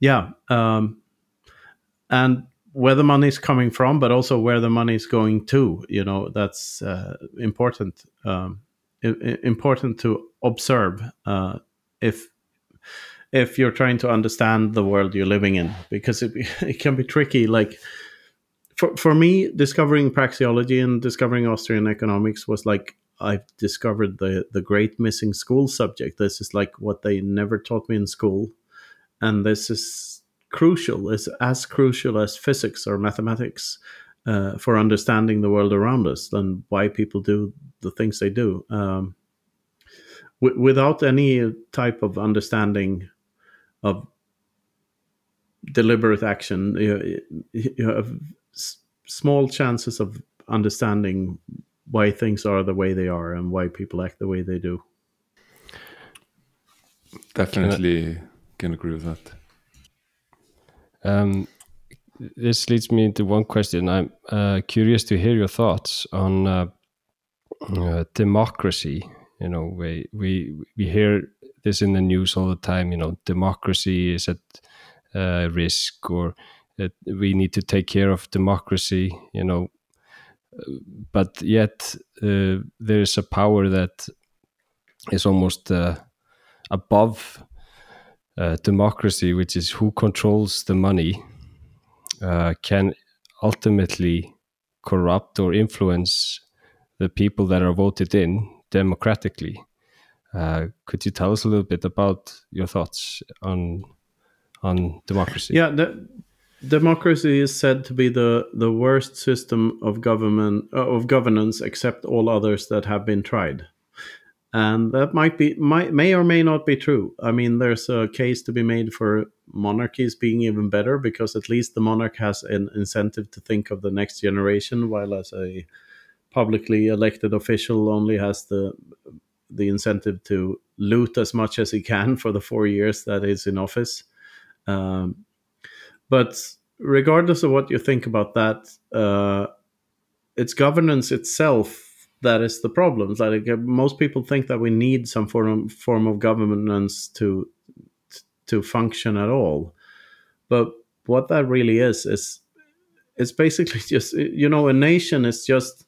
yeah um, and where the money is coming from, but also where the money is going to. You know, that's uh, important. Um, important to observe uh, if if you're trying to understand the world you're living in, because it it can be tricky. Like for for me, discovering praxeology and discovering Austrian economics was like I've discovered the the great missing school subject. This is like what they never taught me in school, and this is crucial, is as crucial as physics or mathematics uh, for understanding the world around us and why people do the things they do. Um, w- without any type of understanding of deliberate action, you, you have s- small chances of understanding why things are the way they are and why people act the way they do. Definitely can agree with that. Um, this leads me into one question. I'm uh, curious to hear your thoughts on uh, uh, democracy. You know, we we we hear this in the news all the time. You know, democracy is at uh, risk, or we need to take care of democracy. You know, but yet uh, there is a power that is almost uh, above uh, democracy, which is who controls the money, uh, can ultimately corrupt or influence the people that are voted in democratically. Uh, could you tell us a little bit about your thoughts on on democracy? Yeah, the, democracy is said to be the the worst system of government uh, of governance, except all others that have been tried and that might be might, may or may not be true. I mean there's a case to be made for monarchies being even better because at least the monarch has an incentive to think of the next generation while as a publicly elected official only has the the incentive to loot as much as he can for the four years that he's in office. Um, but regardless of what you think about that uh, its governance itself that is the problem. Like uh, most people think that we need some form of, form of governance to to function at all, but what that really is is it's basically just you know a nation is just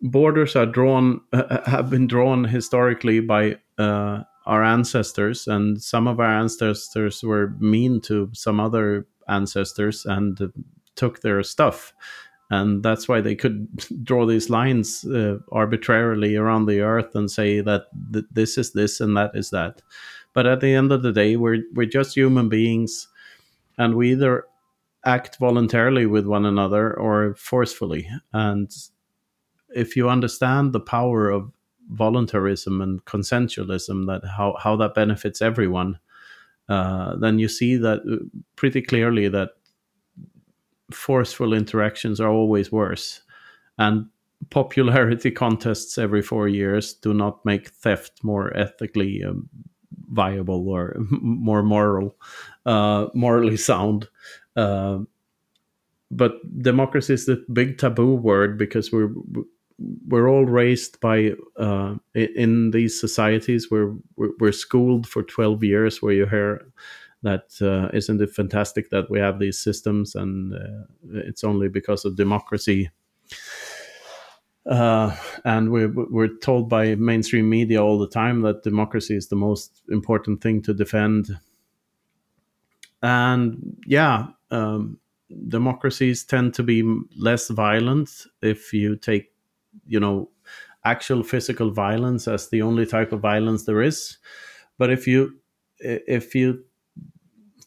borders are drawn uh, have been drawn historically by uh, our ancestors and some of our ancestors were mean to some other ancestors and took their stuff and that's why they could draw these lines uh, arbitrarily around the earth and say that th- this is this and that is that. But at the end of the day we're we're just human beings and we either act voluntarily with one another or forcefully. And if you understand the power of voluntarism and consensualism that how, how that benefits everyone uh, then you see that uh, pretty clearly that forceful interactions are always worse. And popularity contests every four years do not make theft more ethically um, viable or more moral, uh, morally sound. Uh, but democracy is the big taboo word because we're we're all raised by uh, in these societies where we're schooled for 12 years where you hear that uh, not it fantastic that we have these systems and uh, it's only because of democracy? Uh, and we're, we're told by mainstream media all the time that democracy is the most important thing to defend. And yeah um, democracies tend to be less violent if you take you know actual physical violence as the only type of violence there is. But if you if you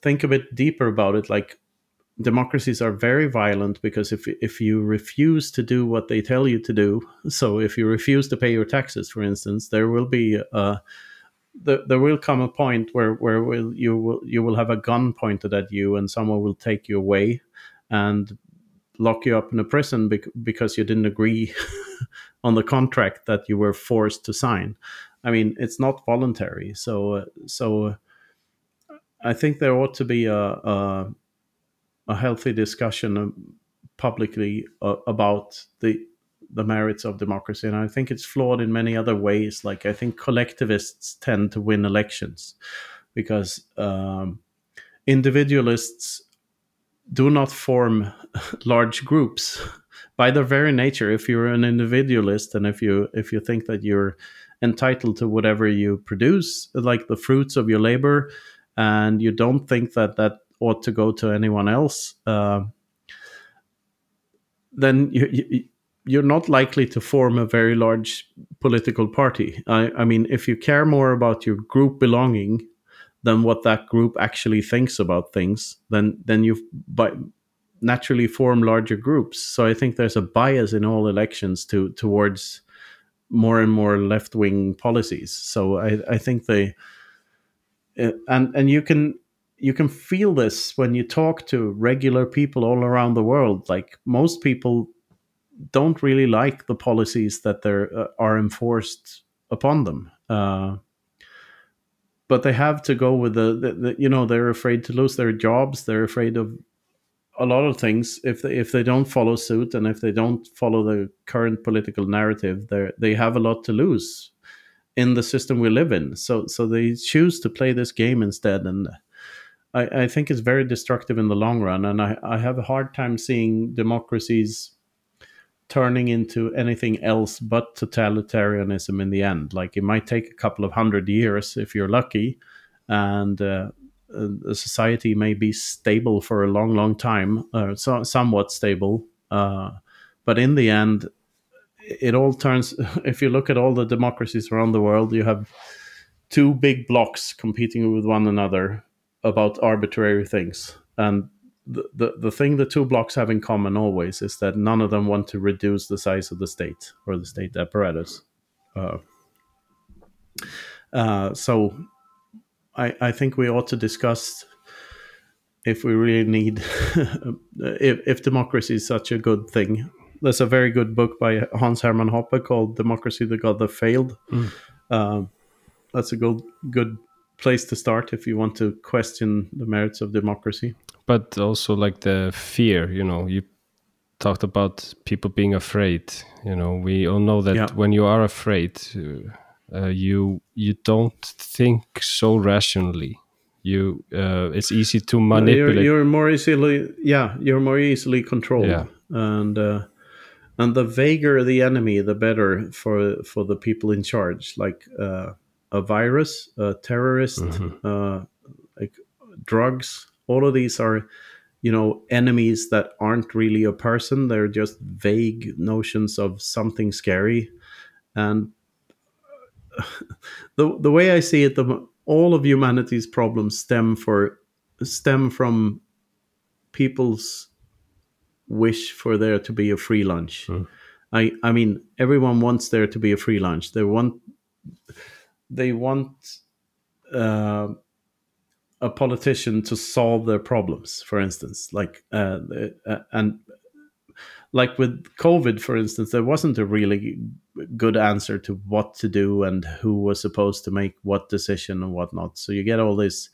think a bit deeper about it, like democracies are very violent because if if you refuse to do what they tell you to do, so if you refuse to pay your taxes, for instance, there will be a there, there will come a point where where will you will you will have a gun pointed at you and someone will take you away and lock you up in a prison bec- because you didn't agree on the contract that you were forced to sign. I mean, it's not voluntary. So uh, so I think there ought to be a a, a healthy discussion um, publicly uh, about the the merits of democracy, and I think it's flawed in many other ways. Like I think collectivists tend to win elections because um, individualists do not form large groups by their very nature. If you're an individualist and if you if you think that you're entitled to whatever you produce, like the fruits of your labor, and you don't think that that ought to go to anyone else, uh, then you, you, you're not likely to form a very large political party. I, I mean, if you care more about your group belonging than what that group actually thinks about things, then then you naturally form larger groups. So I think there's a bias in all elections to towards more and more left wing policies. So I, I think they and and you can you can feel this when you talk to regular people all around the world. Like most people don't really like the policies that there uh, are enforced upon them. Uh, but they have to go with the, the, the, you know they're afraid to lose their jobs. They're afraid of a lot of things. If they if they don't follow suit and if they don't follow the current political narrative they they have a lot to lose in the system we live in so so they choose to play this game instead and I, I think it's very destructive in the long run and I, I have a hard time seeing democracies turning into anything else but totalitarianism in the end like it might take a couple of hundred years if you're lucky and uh, a society may be stable for a long, long time, uh, so, somewhat stable. Uh, but in the end, it all turns. If you look at all the democracies around the world, you have two big blocks competing with one another about arbitrary things. And the, the, the thing the two blocks have in common always is that none of them want to reduce the size of the state or the state apparatus. Uh, uh, so I, I think we ought to discuss if we really need if, if democracy is such a good thing. There's a very good book by Hans Hermann Hoppe called "Democracy: The God That Failed." Mm. Uh, that's a good good place to start if you want to question the merits of democracy. But also, like the fear, you know, you talked about people being afraid. You know, we all know that yeah. when you are afraid. Uh, uh, you you don't think so rationally you uh, it's easy to manipulate you're, you're, more easily yeah you're more easily controlled yeah. and uh, and the vaguer the enemy the better for for the people in charge like uh, a virus a terrorist mm-hmm. Uh, like drugs. All of these are you know enemies that aren't really a person. They're just vague notions of something scary. And the the way I see it, the, all of humanity's problems stem for stem from people's wish for there to be a free lunch. Mm. I I mean, everyone wants there to be a free lunch. They want they want uh, a politician to solve their problems. For instance, like uh, uh, and like with COVID, for instance, there wasn't a really good answer to what to do and who was supposed to make what decision and whatnot. So you get all these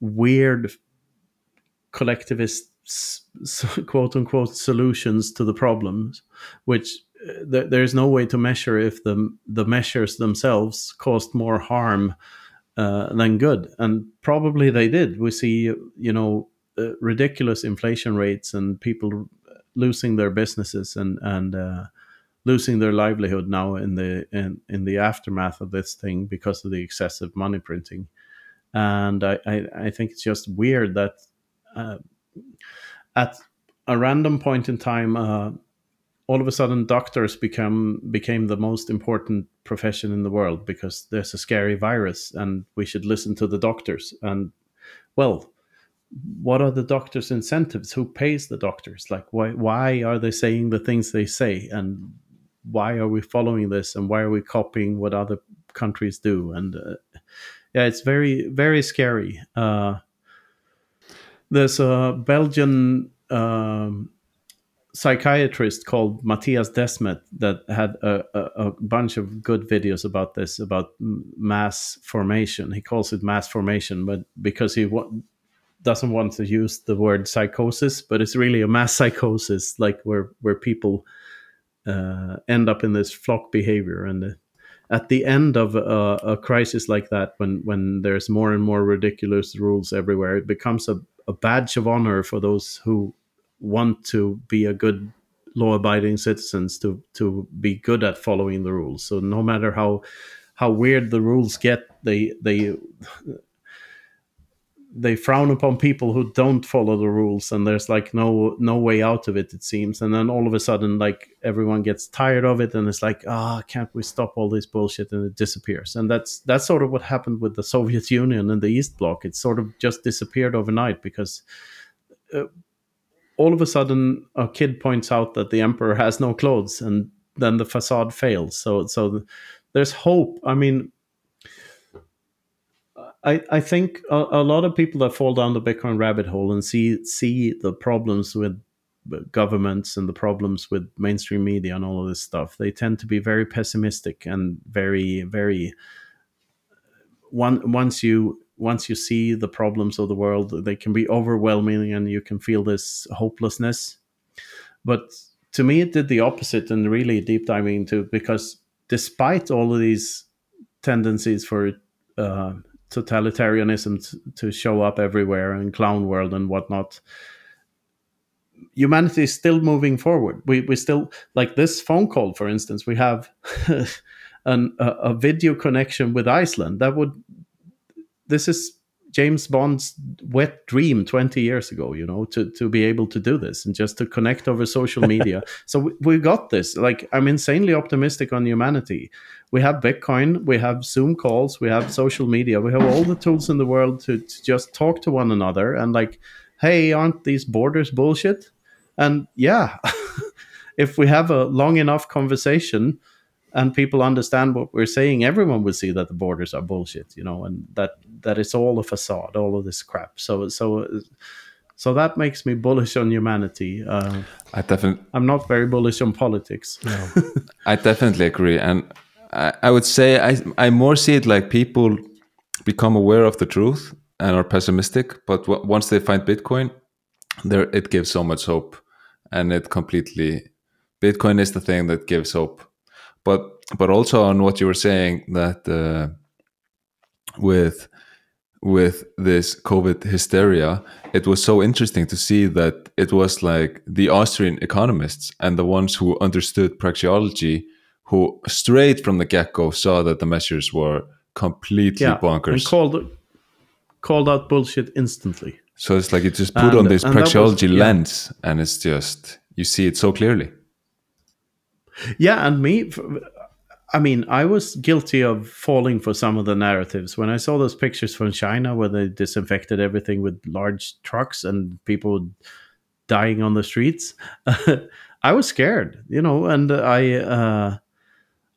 weird collectivist quote unquote solutions to the problems, which uh, th- there's no way to measure if the the measures themselves caused more harm uh, than good, and probably they did. We see, you know, uh, ridiculous inflation rates and people losing their businesses and and uh, losing their livelihood now in the in, in the aftermath of this thing because of the excessive money printing and i i, I think it's just weird that uh, at a random point in time uh, all of a sudden doctors become became the most important profession in the world because there's a scary virus and we should listen to the doctors and well what are the doctors' incentives? Who pays the doctors? Like, why why are they saying the things they say, and why are we following this, and why are we copying what other countries do? And uh, yeah, it's very very scary. Uh, there's a Belgian um, psychiatrist called Mattias Desmet that had a, a, a, bunch of good videos about this about mass formation. He calls it mass formation, but because he wa- doesn't want to use the word psychosis, but it's really a mass psychosis, like where where people uh, end up in this flock behavior. And uh, at the end of a, a, crisis like that, when when there's more and more ridiculous rules everywhere, it becomes a, a badge of honor for those who want to be a good law-abiding citizens to to be good at following the rules. So no matter how how weird the rules get, they they they frown upon people who don't follow the rules and there's like no no way out of it it seems. And then all of a sudden like everyone gets tired of it and it's like ah oh, can't we stop all this bullshit? And it disappears. And that's that's sort of what happened with the soviet union and the east bloc. It sort of just disappeared overnight because uh, all of a sudden a kid points out that the emperor has no clothes and then the facade fails. So so there's hope. I mean I, I think a, a, lot of people that fall down the Bitcoin rabbit hole and see see the problems with governments and the problems with mainstream media and all of this stuff, they tend to be very pessimistic and very very. One, once you once you see the problems of the world, they can be overwhelming, and you can feel this hopelessness. But to me, it did the opposite, and really deep diving into because despite all of these tendencies for uh, totalitarianism t- to show up everywhere and clown world and whatnot. Humanity is still moving forward. We, we still like this phone call for instance we have an, a, a video connection with iceland that would this is James Bond's wet dream 20 years ago, you know, to, to be able to do this and just to connect over social media. so we, we got this. Like, I'm insanely optimistic on humanity. We have Bitcoin, we have Zoom calls, we have social media, we have all the tools in the world to, to just talk to one another and, like, hey, aren't these borders bullshit? And yeah, if we have a long enough conversation, and people understand what we're saying, everyone will see that the borders are bullshit, you know, and that that it's all a facade, all of this crap. So so so that makes me bullish on humanity. Uh, I definitely, I'm not very bullish on politics. No. I definitely agree, and I, I would say I I more see it like people become aware of the truth and are pessimistic, but w- once they find Bitcoin, there it gives so much hope, and it completely Bitcoin is the thing that gives hope but but also on what you were saying that uh, with with this COVID hysteria, it was so interesting to see that it was like the Austrian economists and the ones who understood praxeology, who straight from the get go saw that the measures were completely yeah, bonkers. and called called out bullshit instantly. so it's like you just put And- on this that was- praxeology yeah. lens, and it's just you see it so clearly. Yeah, and me, I mean, I was guilty of falling for some of the narratives when I saw those pictures from China where they disinfected everything with large trucks and people dying on the streets. I was scared, you know, and I uh,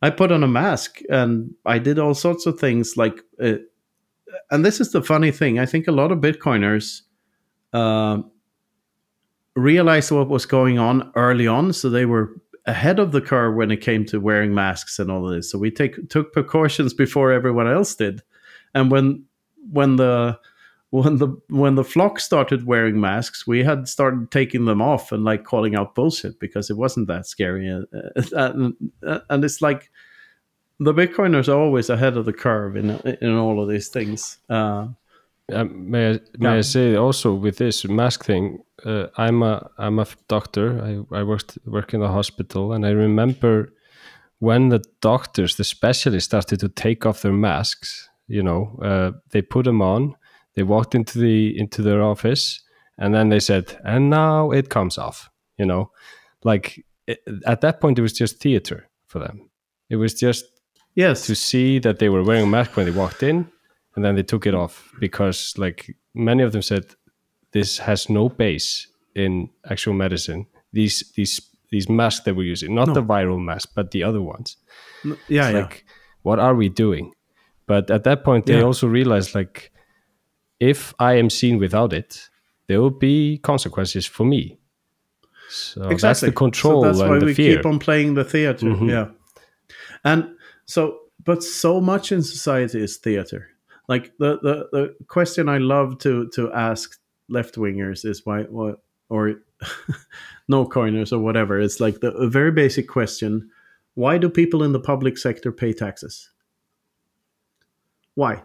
I put on a mask and I did all sorts of things like. Uh, and this is the funny thing. I think a lot of Bitcoiners uh, realized what was going on early on, so they were ahead of the curve when it came to wearing masks and all of this. So we take took precautions before everyone else did, and when when the when the when the flock started wearing masks, we had started taking them off and like calling out bullshit because it wasn't that scary. Uh, uh, and, uh, and it's like the Bitcoiners are always ahead of the curve in in all of these things. Uh, Um, may I, may Yeah. I say also with this mask thing, uh, I'm a I'm a doctor. I, I worked work in a hospital, and I remember when the doctors, the specialists, started to take off their masks. You know, uh, they put them on. They walked into the into their office, and then they said, "And now it comes off." You know, like it, at that point, it was just theater for them. It was just yes, to see that they were wearing a mask when they walked in and then they took it off because like many of them said this has no base in actual medicine these these these masks that we're using not the viral mask but the other ones yeah, yeah. like what are we doing but at that point they Yeah. also realized like if i am seen without it there will be consequences for me so that's the control So that's why we fear keep on playing the theater. Mhm. Yeah, and so, but so much in society is theater. Like the the, the question I love to to ask left wingers is why what or no coiners or whatever. It's like the a very basic question: Why do people in the public sector pay taxes? Why?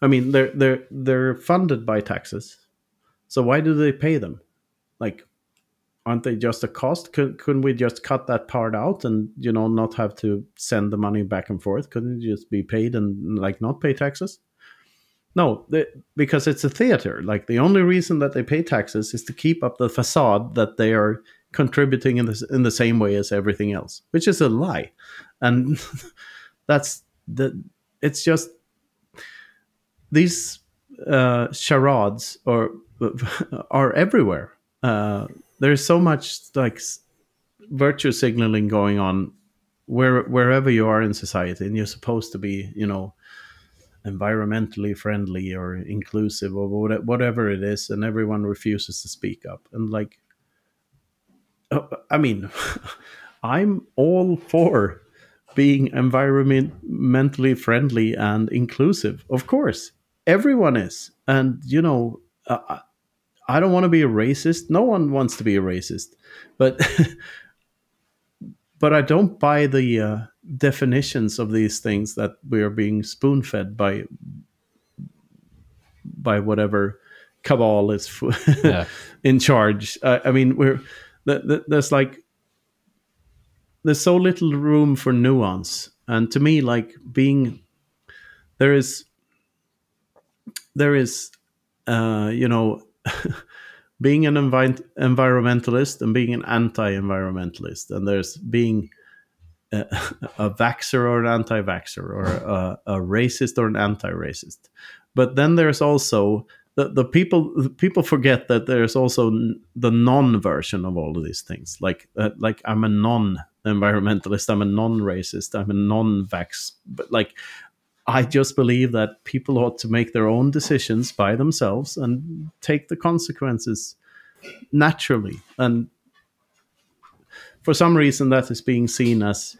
I mean, they're they're they're funded by taxes, so why do they pay them? Like, aren't they just a cost? Could, couldn't we just cut that part out and you know not have to send the money back and forth? Couldn't it just be paid and like not pay taxes? No, they, because it's a theater. Like the only reason that they pay taxes is to keep up the facade that they are contributing in the in the same way as everything else, which is a lie, and that's the. It's just these uh, charades or are everywhere. Uh, there's so much like virtue signaling going on where wherever you are in society, and you're supposed to be, you know, environmentally friendly or inclusive or whatever it is, and everyone refuses to speak up. And like, uh, I mean, I'm all for being environmentally friendly and inclusive, of course everyone is, and you know, uh, I- I don't want to be a racist. No one wants to be a racist, but but I don't buy the uh, definitions of these things that we are being spoon fed by by whatever cabal is f- Yeah. in charge. Uh, I mean, we're th- th- there's like there's so little room for nuance, and to me, like being there is there is uh, you know being an envi- environmentalist and being an anti-environmentalist, and there's being a, a vaxxer or an anti-vaxer, or a, a racist or an anti-racist. But then there's also the, the people the people forget that there's also n- the non version of all of these things. Like uh, like I'm a non environmentalist, I'm a non racist, I'm a non vax. But like I just believe that people ought to make their own decisions by themselves and take the consequences naturally. And for some reason, that is being seen as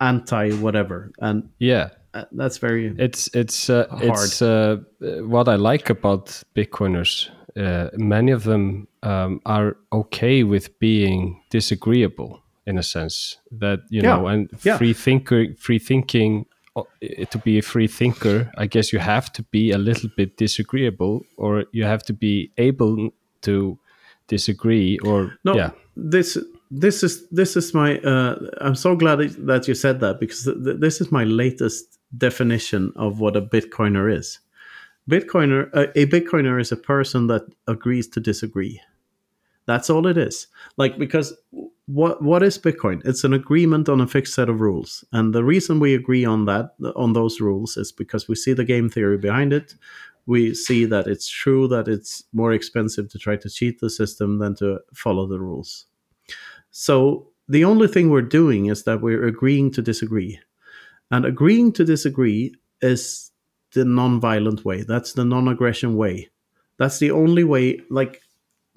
anti whatever, and Yeah. uh, that's very It's it's uh, it's uh, what I like about Bitcoiners. Uh, many of them um, are okay with being disagreeable in a sense that you Yeah, know, and yeah. free thinker, free thinking. To be a free thinker, I guess you have to be a little bit disagreeable, or you have to be able to disagree, or No, yeah, this this is this is my. Uh, I'm so glad that- that you said that because th- th- this is my latest definition of what a Bitcoiner is. Bitcoiner, uh, a Bitcoiner is a person that agrees to disagree. That's all it is. Like because what what is Bitcoin? It's an agreement on a fixed set of rules, and the reason we agree on that on those rules is because we see the game theory behind it. We see that it's true that it's more expensive to try to cheat the system than to follow the rules. So the only thing we're doing is that we're agreeing to disagree. And agreeing to disagree is the non-violent way. That's the non-aggression way. That's the only way like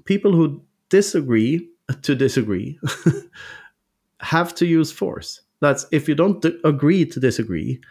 people who disagree to disagree have to use force. That's if you don't d- agree to disagree,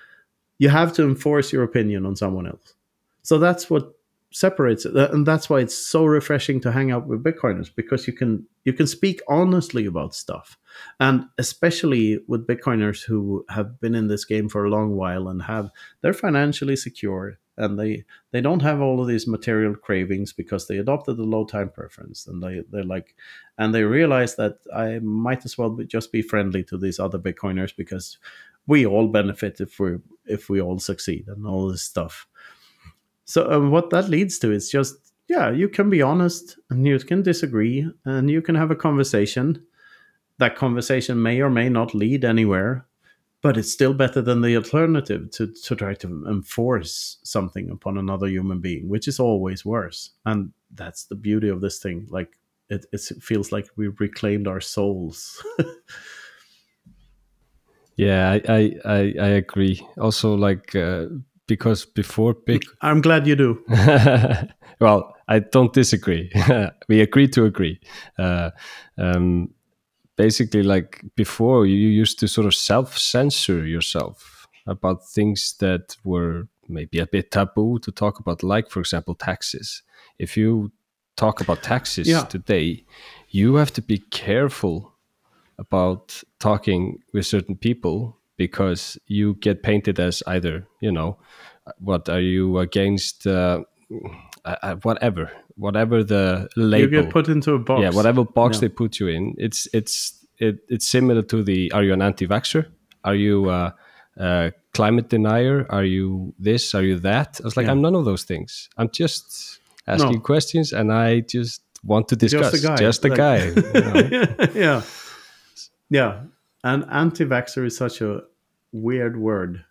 you have to enforce your opinion on someone else. So that's what separates it, and that's why it's so refreshing to hang out with Bitcoiners because you can you can speak honestly about stuff, and especially with Bitcoiners who have been in this game for a long while and have they're financially secure and they they don't have all of these material cravings because they adopted the low time preference and they they're like and they realize that I might as well be, just be friendly to these other Bitcoiners because we all benefit if we if we all succeed and all this stuff. So um, what that leads to is just yeah, you can be honest and you can disagree and you can have a conversation. That conversation may or may not lead anywhere, but it's still better than the alternative to, to try to enforce something upon another human being, which is always worse. And that's the beauty of this thing. Like it, it feels like we reclaimed our souls. yeah, I I I, I agree. Also, like uh, because before big I'm glad you do. well, I don't disagree. we agree to agree. Uh, um, basically, like before, you used to sort of self censor yourself about things that were maybe a bit taboo to talk about, like, for example, taxes. If you talk about taxes Yeah. today, you have to be careful about talking with certain people because you get painted as either you know what are you against uh, uh, uh, whatever whatever the label. You get put into a box. yeah whatever box Yeah. they put you in it's it's it, it's similar to the are you an anti-vaxxer are you a, climate denier are you this are you that i was like Yeah. i'm none of those things i'm just asking No. questions and i just want to discuss Just a guy. just a Like- guy you know? yeah. Yeah. And anti vaxxer is such a weird word.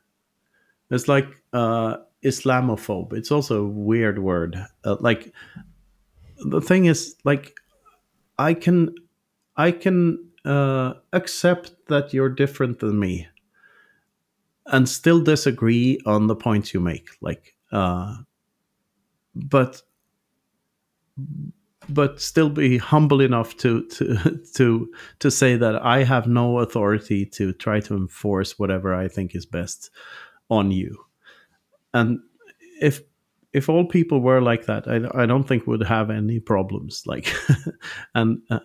It's like uh, Islamophobe. It's also a weird word. Uh, like, the thing is, like, I can, I can uh, accept that you're different than me and still disagree on the points you make. Like, uh, but but still be humble enough to to to to say that I have no authority to try to enforce whatever I think is best on you. And if if all people were like that, I, I don't think we'd have any problems. Like, and uh,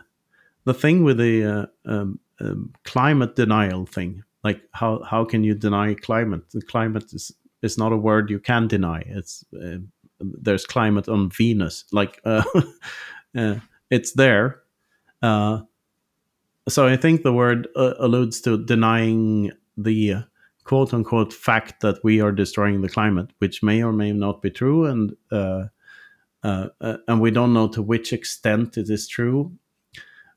the thing with the uh, um, um, climate denial thing, like how how can you deny climate? The climate is is not a word you can deny. It's uh, there's climate on Venus, like uh, it's there. Uh, so I think the word uh, alludes to denying the quote unquote fact that we are destroying the climate, which may or may not be true, and uh, uh, uh, and we don't know to which extent it is true.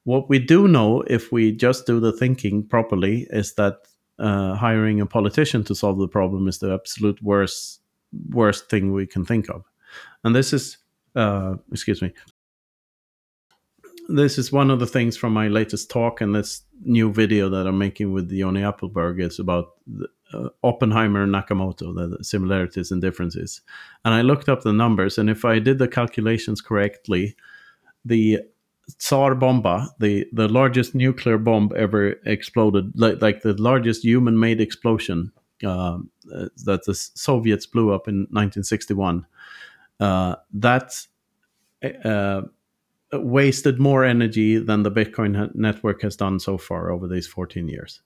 What we do know, if we just do the thinking properly, is that uh, hiring a politician to solve the problem is the absolute worst worst thing we can think of, and this is uh, excuse me. This is one of the things from my latest talk and this new video that I'm making with Yoni Appelberg is about the, uh, Oppenheimer and Nakamoto, the similarities and differences. And I looked up the numbers, and if I did the calculations correctly, the Tsar Bomba, the, the largest nuclear bomb ever exploded, like, like the largest human made explosion uh, uh, that the Soviets blew up in 1961, uh, that uh, wasted more energy than the Bitcoin network has done so far over these 14 years.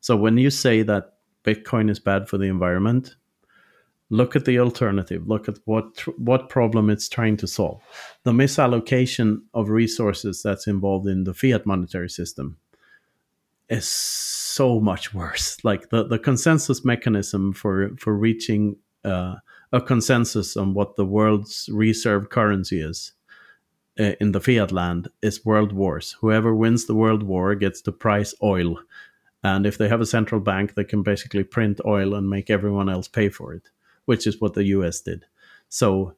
So when you say that Bitcoin is bad for the environment, look at the alternative. Look at what what problem it's trying to solve. The misallocation of resources that's involved in the fiat monetary system is so much worse. Like the, the consensus mechanism for for reaching uh, a consensus on what the world's reserve currency is uh, in the fiat land is world wars. Whoever wins the world war gets to price oil and if they have a central bank, they can basically print oil and make everyone else pay for it, which is what the US did. So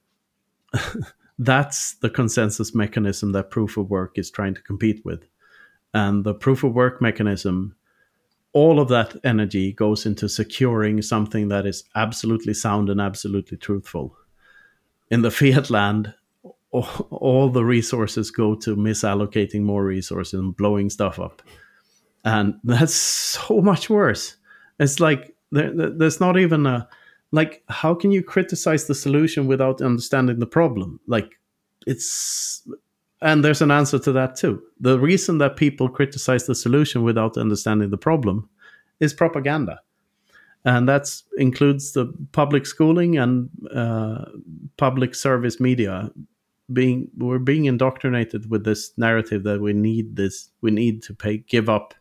that's the consensus mechanism that proof of work is trying to compete with. And the proof of work mechanism, all of that energy goes into securing something that is absolutely sound and absolutely truthful. In the fiat land, all the resources go to misallocating more resources and blowing stuff up. And that's so much worse. It's like there, there's not even a like how can you criticize the solution without understanding the problem? Like it's and there's an answer to that too. The reason that people criticize the solution without understanding the problem is propaganda. And that includes the public schooling and uh, public service media being we're being indoctrinated with this narrative that we need this we need to pay give up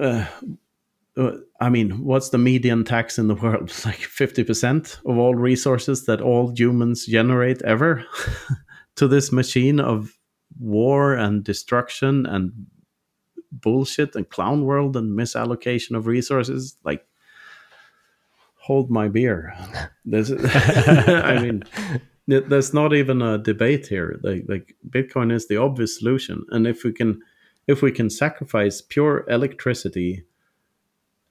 uh, uh, I mean, what's the median tax in the world? Like 50% of all resources that all humans generate ever to this machine of war and destruction and bullshit and clown world and misallocation of resources. Like, hold my beer. There's, I mean, there's not even a debate here. Like, like Bitcoin is the obvious solution. And if we can if we can sacrifice pure electricity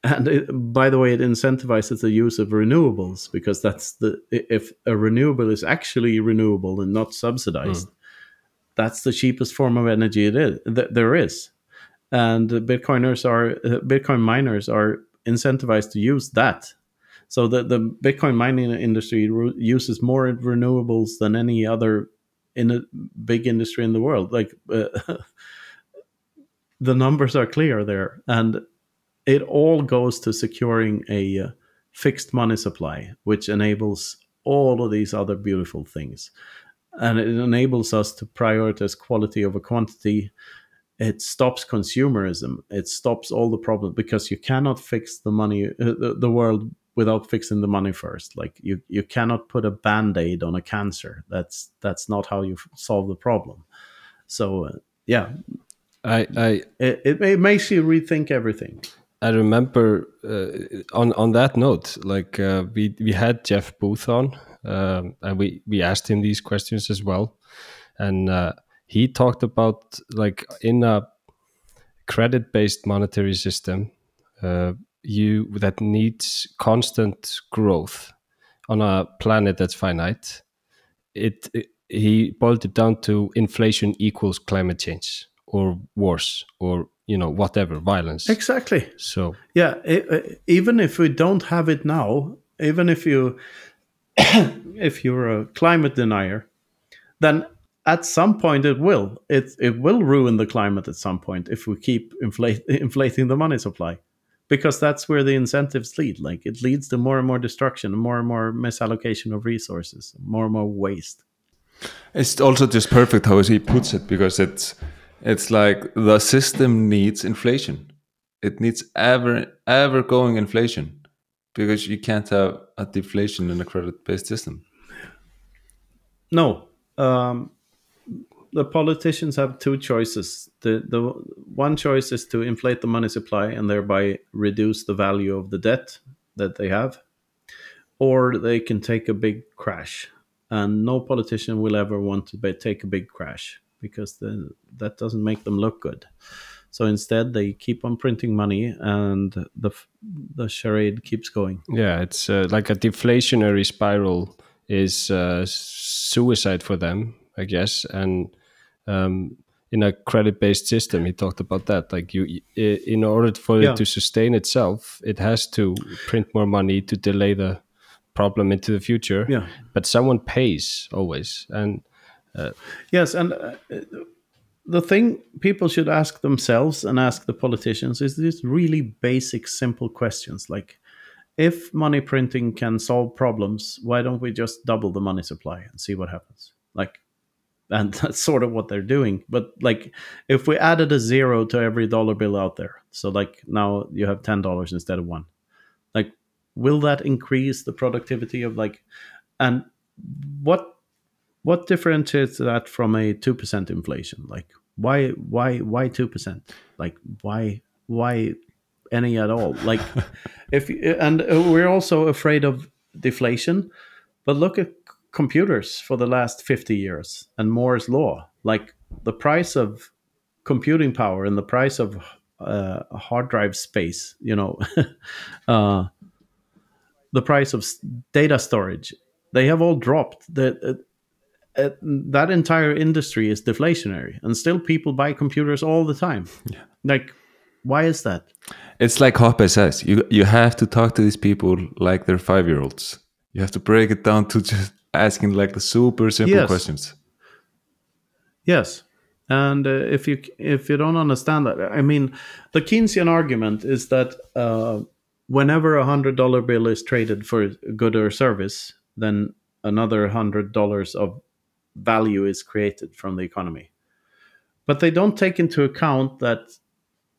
and it, by the way it incentivizes the use of renewables because that's the if a renewable is actually renewable and not subsidized mm. that's the cheapest form of energy it is th- there is and bitcoiners are uh, bitcoin miners are incentivized to use that so the, the bitcoin mining industry re- uses more renewables than any other in a big industry in the world like uh, the numbers are clear there, and it all goes to securing a uh, fixed money supply, which enables all of these other beautiful things. And it enables us to prioritize quality over quantity. It stops consumerism. It stops all the problems because you cannot fix the money, uh, the, the world without fixing the money first. Like you, you cannot put a band aid on a cancer. That's that's not how you f- solve the problem. So uh, yeah, I, I it, it, it makes you rethink everything. I remember uh, on on that note, like uh, we we had Jeff Booth on, um, and we we asked him these questions as well, and uh, he talked about like in a credit based monetary system, uh, you that needs constant growth on a planet that's finite. It, it he boiled it down to inflation equals climate change or wars or you know whatever violence exactly so yeah it, even if we don't have it now even if you if you're a climate denier, then at some point it will. It it will ruin the climate at some point if we keep inflate, inflating the money supply, because that's where the incentives lead. Like it leads to more and more destruction, more and more misallocation of resources, more and more waste. It's also just perfect how he puts it because it's it's like the system needs inflation. It needs ever ever going inflation because you can't have a deflation in a credit based system. No, um, the politicians have two choices. The the one choice is to inflate the money supply and thereby reduce the value of the debt that they have, or they can take a big crash. And no politician will ever want to be, take a big crash because then that doesn't make them look good. So instead, they keep on printing money, and the the charade keeps going. Yeah, it's uh, like a deflationary spiral is uh, suicide for them, I guess. And um, in a credit-based system, he talked about that. Like you, in order for yeah. it to sustain itself, it has to print more money to delay the problem into the future. Yeah. But someone pays always, and uh, yes, and. Uh, the thing people should ask themselves and ask the politicians is these really basic, simple questions like if money printing can solve problems, why don't we just double the money supply and see what happens? Like, and that's sort of what they're doing. But like, if we added a zero to every dollar bill out there, so like now you have ten dollars instead of one, like, will that increase the productivity of like, and what what differentiates that from a 2% inflation? Like why why why 2% like why why any at all? Like if and we're also afraid of deflation but look at computers for the last 50 years and moore's law. Like the price of computing power and the price of uh, hard drive space you know uh, the price of data storage they have all dropped. The uh, that entire industry is deflationary and still people buy computers all the time. Yeah. like why is that? It's like hoppe says you you have to talk to these people like they're five year olds you have to break it down to just asking like the super simple yes. questions yes and uh, if you if you don't understand that i mean the keynesian argument is that uh, whenever a hundred dollar bill is traded for a good or service then another hundred dollars of value is created from the economy. But they don't take into account that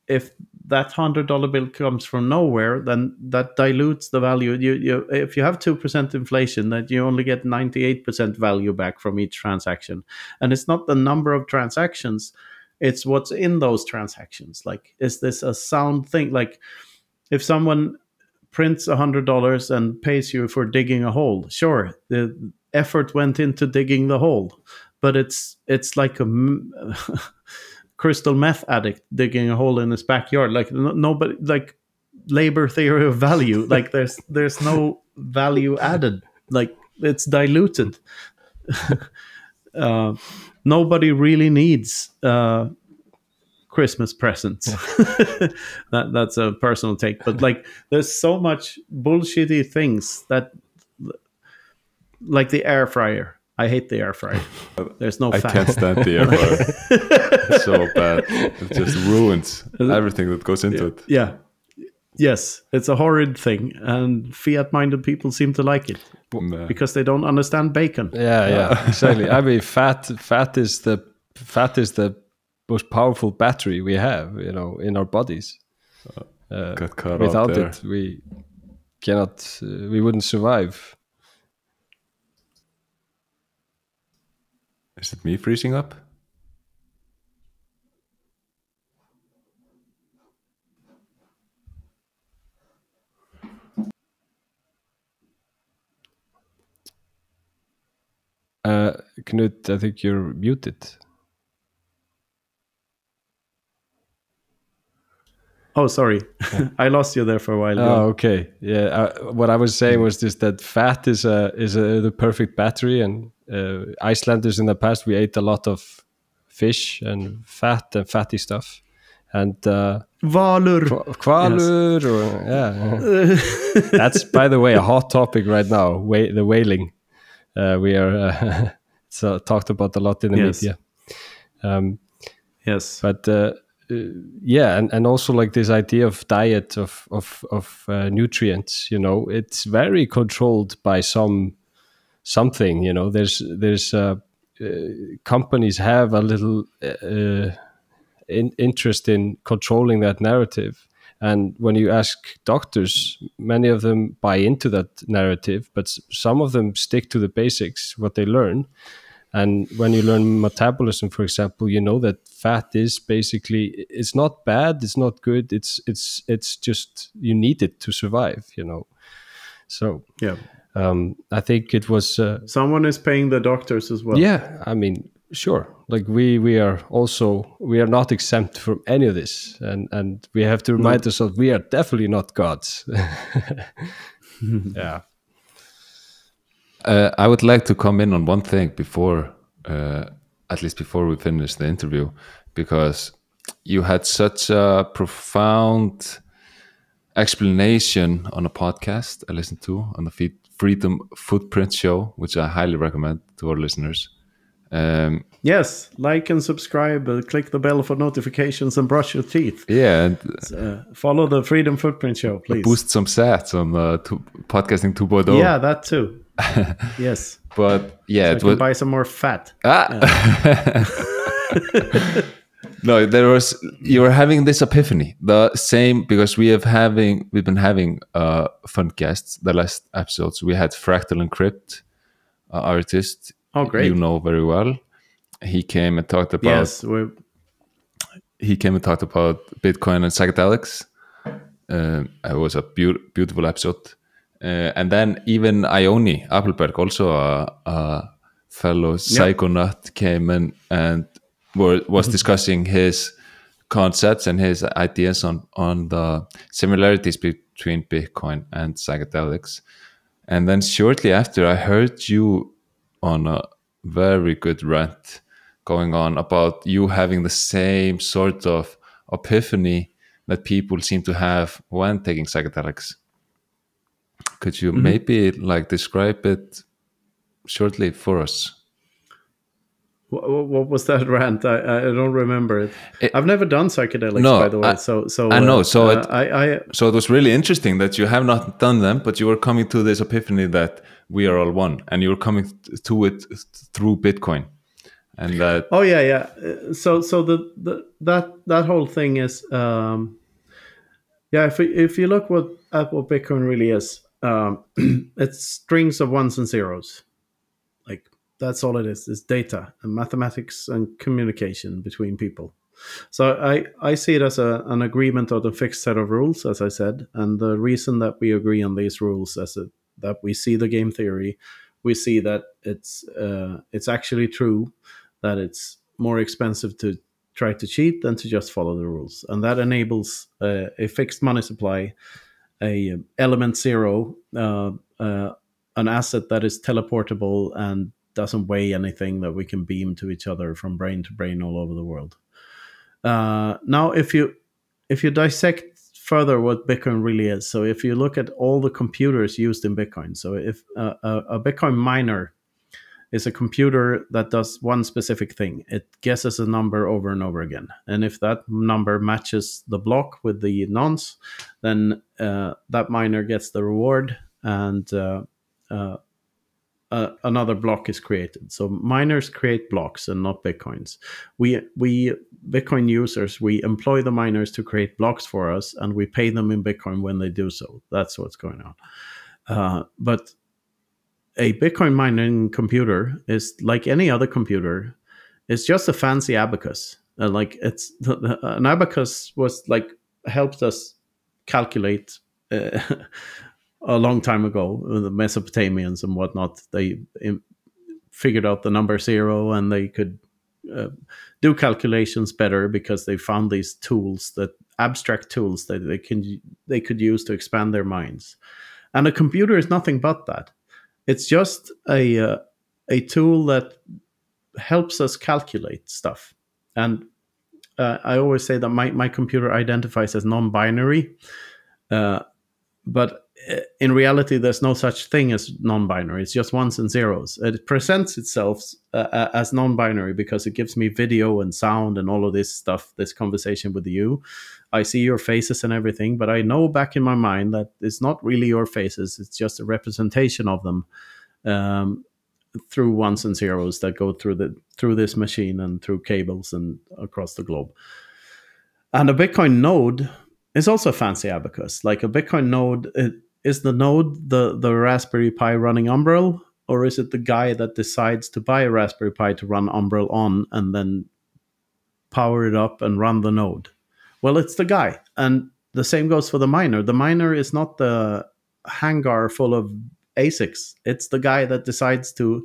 if that hundred dollar bill comes from nowhere, then that dilutes the value. You, you, if you have two percent inflation, that you only get ninety eight percent value back from each transaction, and it's not the number of transactions; it's what's in those transactions. Like, is this a sound thing? Like, if someone prints a hundred dollars and pays you for digging a hole, sure, the effort went into digging the hole, but it's it's like a crystal meth addict digging a hole in his backyard. Like no, nobody like labor theory of value. like there's there's no value added. Like it's diluted. uh, nobody really needs uh, Christmas presents. that that's a personal take, but like there's so much bullshitty things that like the air fryer. I hate the air fryer. There's no I fat. can't stand the air fryer. it's so bad. It just ruins everything that goes into yeah. it. Yeah. Yes, it's a horrid thing, and fiat-minded people seem to like it because they don't understand bacon. Yeah, yeah, exactly. I mean, fat, fat is the fat is the most powerful battery we have, you know, in our bodies. Uh, without it, we cannot, uh, we wouldn't survive. Is it me freezing up? Uh, Knut, I think you're muted. Oh, sorry, I lost you there for a while. Oh, okay. Yeah, uh, what I was saying was just that fat is a is a, the perfect battery, and uh, Icelanders in the past we ate a lot of fish and fat and fatty stuff, and uh, Valur. Kvalur, or, yeah. That's by the way a hot topic right now. Wa- the whaling. Uh, we are uh, uh, talked about a lot in the Yes. media. Um, Yes. but uh, uh, yeah and, and also like this idea of diet of of, of uh, nutrients you know it's very controlled by some something you know there's there's uh, uh, companies have a little uh, in, interest in controlling that narrative. And when you ask doctors many of them buy into that narrative but some of them stick to the basics what they learn and when you learn metabolism for example you know that fat is basically it's not bad it's not good it's it's it's just you need it to survive you know? So Yeah. um i think it was uh, Someone is paying the doctors as well. yeah i mean sure. Like we we are also we are not exempt from any of this. And and we have to remind ourselves we are definitely not gods. Yeah Uh, I would like to come in on one thing before, uh, at least before we finish the interview, because you had such a profound explanation on a podcast I listened to on the Freedom Footprint Show, which I highly recommend to our listeners. Um, Yes. Like and subscribe. Uh, click the bell for notifications and brush your teeth. yeah, and Uh, follow the Freedom Footprint Show, please. boost some stats on uh, two, podcasting 2.0. Yeah, that too. yes. but yeah, I it was buy some more fat. Ah. no, there was you were having this epiphany. The same because we have having we've been having uh fun guests. The last episodes we had Fractal Encrypt, uh, artist. Oh, great. You know very well. He came and talked about Yes. We're, he came and talked about Bitcoin and psychedelics. Um, it was a beau- beautiful episode. Uh, and then even Yoni Appelberg, also a, a fellow psychonaut, came in and were, was discussing his concepts and his ideas on, on the similarities between Bitcoin and psychedelics. And then shortly after, I heard you on a very good rant going on about you having the same sort of epiphany that people seem to have when taking psychedelics. Could you maybe like describe it shortly for us? what, what was that rant? I, I don't remember it. It- I've never done psychedelics, No, by the way. I- so, so I know, so uh, it- I, I, So it was really interesting that you have not done them, but you were coming to this epiphany that we are all one, and you were coming to it through Bitcoin, and that Oh yeah, yeah. Uh, So so the, the that that whole thing is um yeah, if we- if you look what at what Bitcoin really is, um it's strings of ones and zeros. Like that's all it is. It's data and mathematics and communication between people. So I, I see it as a, an agreement of a fixed set of rules, as I said, and the reason that we agree on these rules is that we see the game theory, we see that it's uh, it's actually true that it's more expensive to try to cheat than to just follow the rules, and that enables uh, a fixed money supply, a um, element zero, uh, uh, an asset that is teleportable and doesn't weigh anything that we can beam to each other from brain to brain all over the world. Uh, now, if you if you dissect further what Bitcoin really is, so if you look at all the computers used in Bitcoin, so if a Bitcoin miner is a computer that does one specific thing, it guesses a number over and over again, and if that number matches the block with the nonce, then uh, that miner gets the reward, and uh, uh, uh, another block is created. So miners create blocks and not bitcoins. We we Bitcoin users we employ the miners to create blocks for us, and we pay them in Bitcoin when they do so. That's what's going on. Uh, but a Bitcoin mining computer is like any other computer. It's just a fancy abacus. Uh, like it's an abacus was like helped us calculate. Uh, a long time ago, the Mesopotamians and whatnot, they um, figured out the number zero and they could uh, do calculations better because they found these tools that abstract tools that they can they could use to expand their minds. And a computer is nothing but that. It's just a uh, a tool that helps us calculate stuff. And uh, I always say that my, my computer identifies as non binary. Uh, but in reality, there's no such thing as non binary. It's just ones and zeros. It presents itself uh, as non binary because it gives me video and sound and all of this stuff, this conversation with you. I see your faces and everything, but I know back in my mind that it's not really your faces, it's just a representation of them. Um, through ones and zeros that go through the through this machine and through cables and across the globe. And a Bitcoin node is also a fancy abacus. Like a Bitcoin node, it, is the node the the Raspberry Pi running Umbrel, or is it the guy that decides to buy a Raspberry Pi to run Umbrel on and then power it up and run the node? Well, it's the guy, and the same goes for the miner. The miner is not the hangar full of ASICs. It's the guy that decides to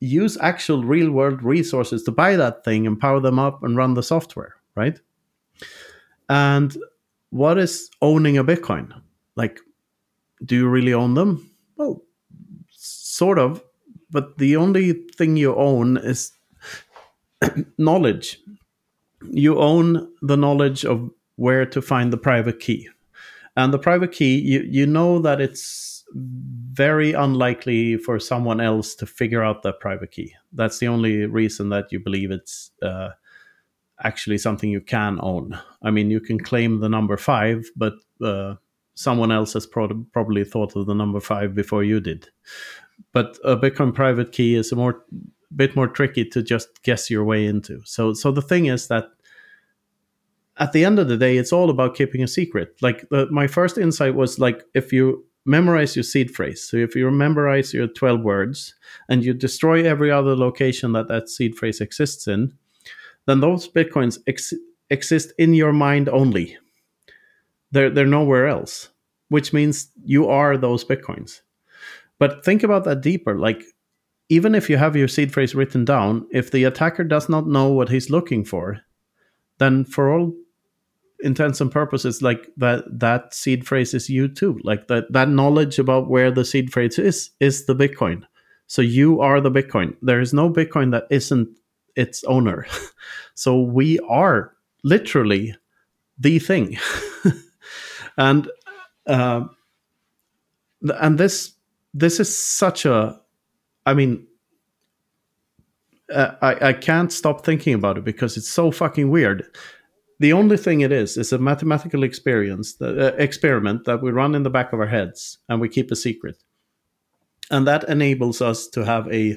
use actual real world resources to buy that thing and power them up and run the software, right? And what is owning a Bitcoin? Like, do you really own them? Well, sort of. But the only thing you own is knowledge. You own the knowledge of where to find the private key. And the private key, you, you know that it's very unlikely for someone else to figure out that private key. That's the only reason that you believe it's uh, actually something you can own. I mean, you can claim the number five, but uh, someone else has pro- probably thought of the number five before you did. But a Bitcoin private key is a more bit more tricky to just guess your way into. So, so the thing is that at the end of the day, it's all about keeping a secret. Like the, my first insight was like if you memorize your seed phrase. So if you memorize your 12 words and you destroy every other location that that seed phrase exists in, then those bitcoins ex- exist in your mind only. They're, they're nowhere else, which means you are those bitcoins. But think about that deeper. Like, even if you have your seed phrase written down, if the attacker does not know what he's looking for, then for all intents and purposes like that that seed phrase is you too. Like that that knowledge about where the seed phrase is is the bitcoin. So you are the bitcoin. There is no bitcoin that isn't its owner. So we are literally the thing and uh, and this this is such a i mean uh, I, I can't stop thinking about it because it's so fucking weird. The only thing it is is a mathematical experience that, uh, experiment that we run in the back of our heads and we keep a secret. And that enables us to have a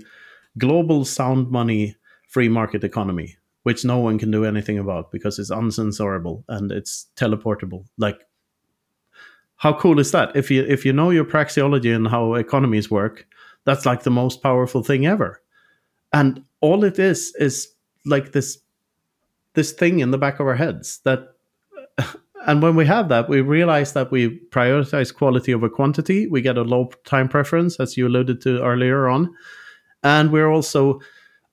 global sound money free market economy which no one can do anything about because it's uncensorable and it's teleportable. Like how cool is that? If you if you know your praxeology and how economies work that's like the most powerful thing ever. And all it is is like this this thing in the back of our heads that and when we have that we realize that we prioritize quality over quantity. We get a low time preference as you alluded to earlier on. And we're also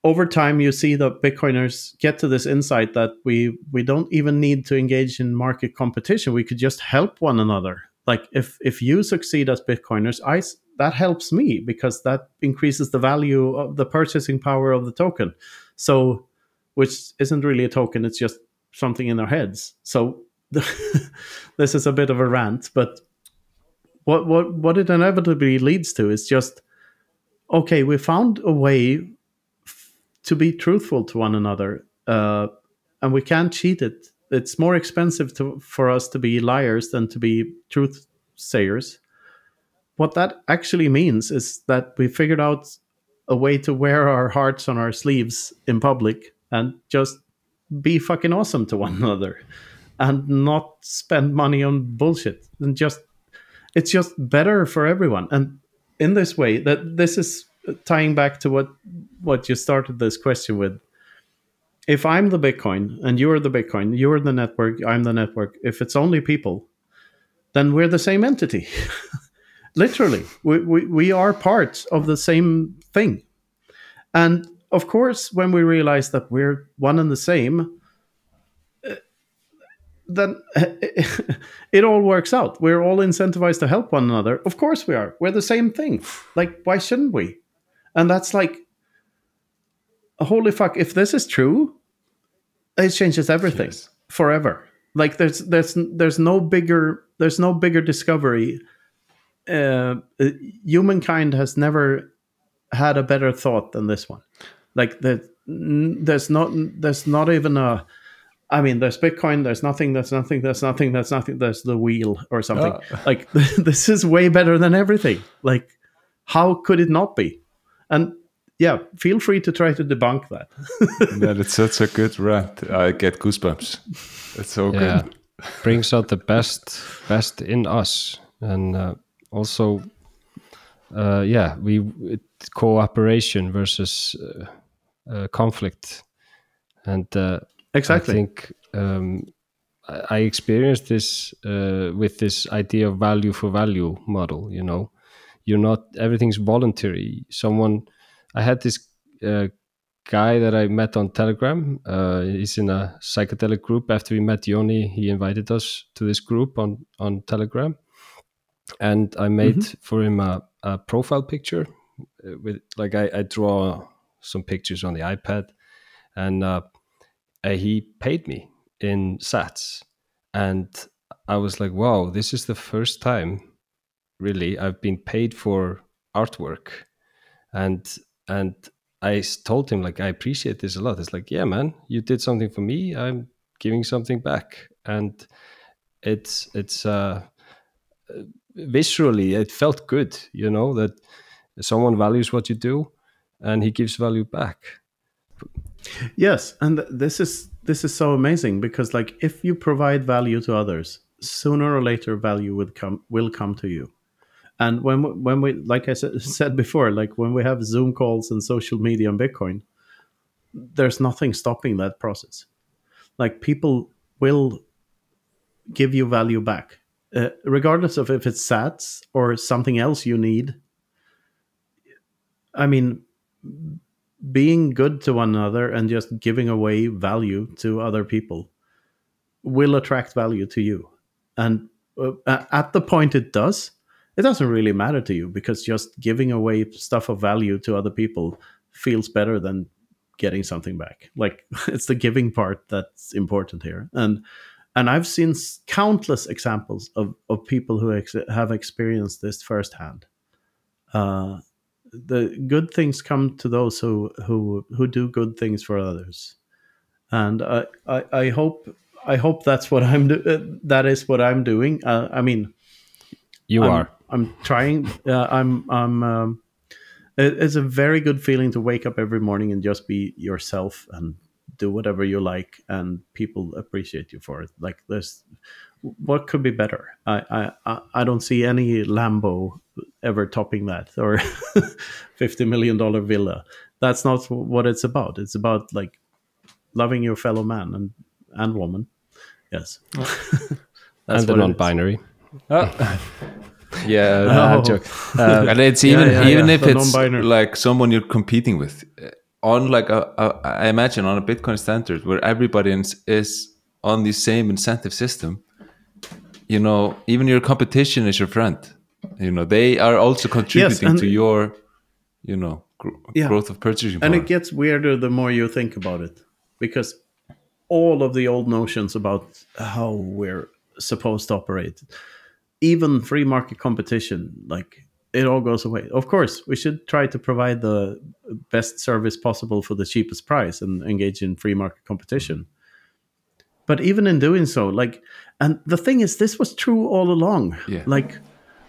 over time you see that bitcoiners get to this insight that we we don't even need to engage in market competition. We could just help one another like if if you succeed as bitcoiners i that helps me because that increases the value of the purchasing power of the token so which isn't really a token, it's just something in our heads. So this is a bit of a rant, but what what what it inevitably leads to is just okay, we found a way f- to be truthful to one another, uh, and we can't cheat it. It's more expensive to, for us to be liars than to be truth sayers. What that actually means is that we figured out a way to wear our hearts on our sleeves in public and just be fucking awesome to one another and not spend money on bullshit and just it's just better for everyone and in this way that this is tying back to what what you started this question with if i'm the bitcoin and you're the bitcoin you're the network i'm the network if it's only people then we're the same entity literally we, we, we are parts of the same thing and of course, when we realize that we're one and the same, uh, then it all works out. We're all incentivized to help one another. Of course, we are. We're the same thing. Like, why shouldn't we? And that's like, holy fuck, if this is true, it changes everything Yes. forever. Like there's there's there's no bigger there's no bigger discovery. Uh, uh, humankind has never had a better thought than this one. Like that, there's not there's not even a. I mean, there's Bitcoin. There's nothing. There's nothing. There's nothing. There's nothing. There's the wheel or something. Ah. Like this is way better than everything. Like, how could it not be? And yeah, feel free to try to debunk that. that it's such a good rant. I get goosebumps. It's so yeah good. brings out the best best in us and uh, also uh, yeah we it, cooperation versus uh, uh, conflict and uh, Exactly. I think um, I I experienced this uh, with this idea of value for value model. You know, you're not everything's voluntary. Someone, I had this uh, guy that I met on Telegram. Uh, he's in a psychedelic group. After we met Yoni, he invited us to this group on on Telegram, and I made for him a, a profile picture uh, with like I, I draw some pictures on the iPad, and uh, uh, he paid me in sats. And i was like wow this is the first time really i've been paid for artwork. And and I told him like i appreciate this a lot. It's like yeah man you did something for me. I'm giving something back. And it's it's uh uh, visually it felt good you know that someone values what you do and he gives value back. Yes, and this is this is so amazing because like if you provide value to others, sooner or later value would come will come to you. And when we, when we like I said, said before, like when we have Zoom calls and social media and Bitcoin, there's nothing stopping that process. Like people will give you value back, uh, regardless of if it's Sats or something else you need. I mean, being good to one another and just giving away value to other people will attract value to you. And uh, at the point it does, it doesn't really matter to you because just giving away stuff of value to other people feels better than getting something back. Like it's the giving part that's important here. And and I've seen s- countless examples of, of people who ex- have experienced this firsthand. Uh, the good things come to those who who who do good things for others and i i, I hope i hope that's what i'm do- uh, that is what i'm doing uh, i mean you I'm, are i'm trying uh, i'm i'm um, it- it's a very good feeling to wake up every morning and just be yourself and do whatever you like and people appreciate you for it. Like there's what could be better? I i I- i don't see any lambo ever topping that or 50 million dollar villa. That's not what it's about. It's about like loving your fellow man and and woman. Yes. That's and the what it is. non-binary Yeah, No. Uh, joke. Uh, and it's even yeah, even yeah, if the it's like someone you're competing with uh, on like a, a I imagine on a Bitcoin standard where everybody is, is on the same incentive system. You know, even your competition is your friend. You know, they are also contributing and- to your, you know, gr- Yeah. growth of purchasing power. and it gets weirder the more you think about it because all of the old notions about how we're supposed to operate even free market competition like it all goes away. Of course we should try to provide the best service possible for the cheapest price and engage in free market competition. But even in doing so like and the thing is this was true all along. Yeah. like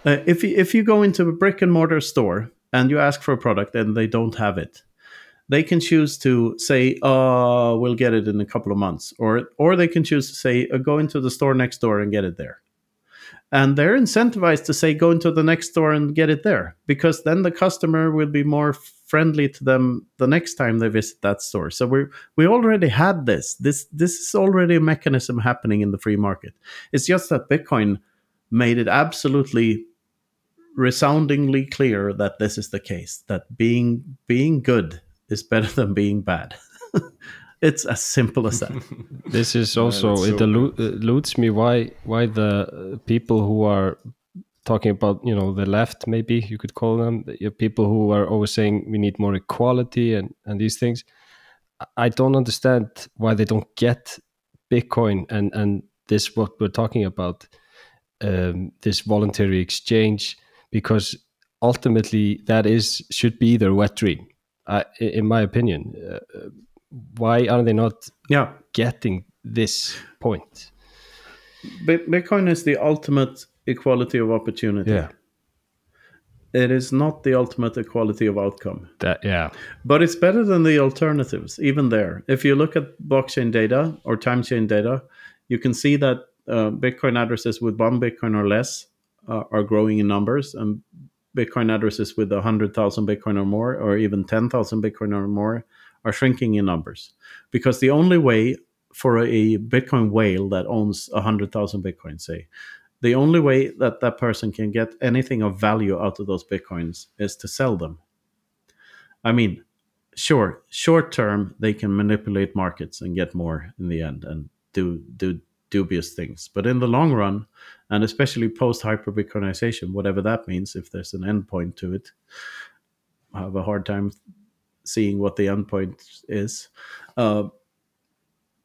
uh, if you, if you go into a brick and mortar store and you ask for a product and they don't have it they can choose to say uh we'll get it in a couple of months or or they can choose to say uh, go into the store next door and get it there and they're incentivized to say go into the next store and get it there because then the customer will be more friendly to them the next time they visit that store. So we we already had this. This this is already a mechanism happening in the free market. It's just that bitcoin made it absolutely resoundingly clear that this is the case that being being good is better than being bad it's as simple as that. This is also that's it so allu- eludes me why why the uh, people who are talking about you know the left maybe you could call them the people who are always saying we need more equality and and these things. I don't understand why they don't get Bitcoin and and this what we're talking about, um, this voluntary exchange, because ultimately that is should be their wet dream, uh, in my opinion. Uh, why are they not Yeah. getting this point? Bitcoin is the ultimate equality of opportunity. Yeah. It is not the ultimate equality of outcome. that yeah, But it's better than the alternatives, even there. If you look at blockchain data or time chain data, you can see that uh, Bitcoin addresses with one Bitcoin or less uh, are growing in numbers, and Bitcoin addresses with 100,000 Bitcoin or more, or even 10,000 Bitcoin or more, are shrinking in numbers. Because the only way for a Bitcoin whale that owns 100,000 Bitcoin, say, the only way that that person can get anything of value out of those Bitcoins is to sell them. I mean, sure, short term they can manipulate markets and get more in the end and do do dubious things. But in the long run, and especially post hyper Bitcoinization, whatever that means, if there's an endpoint to it, I have a hard time seeing what the endpoint is. Uh,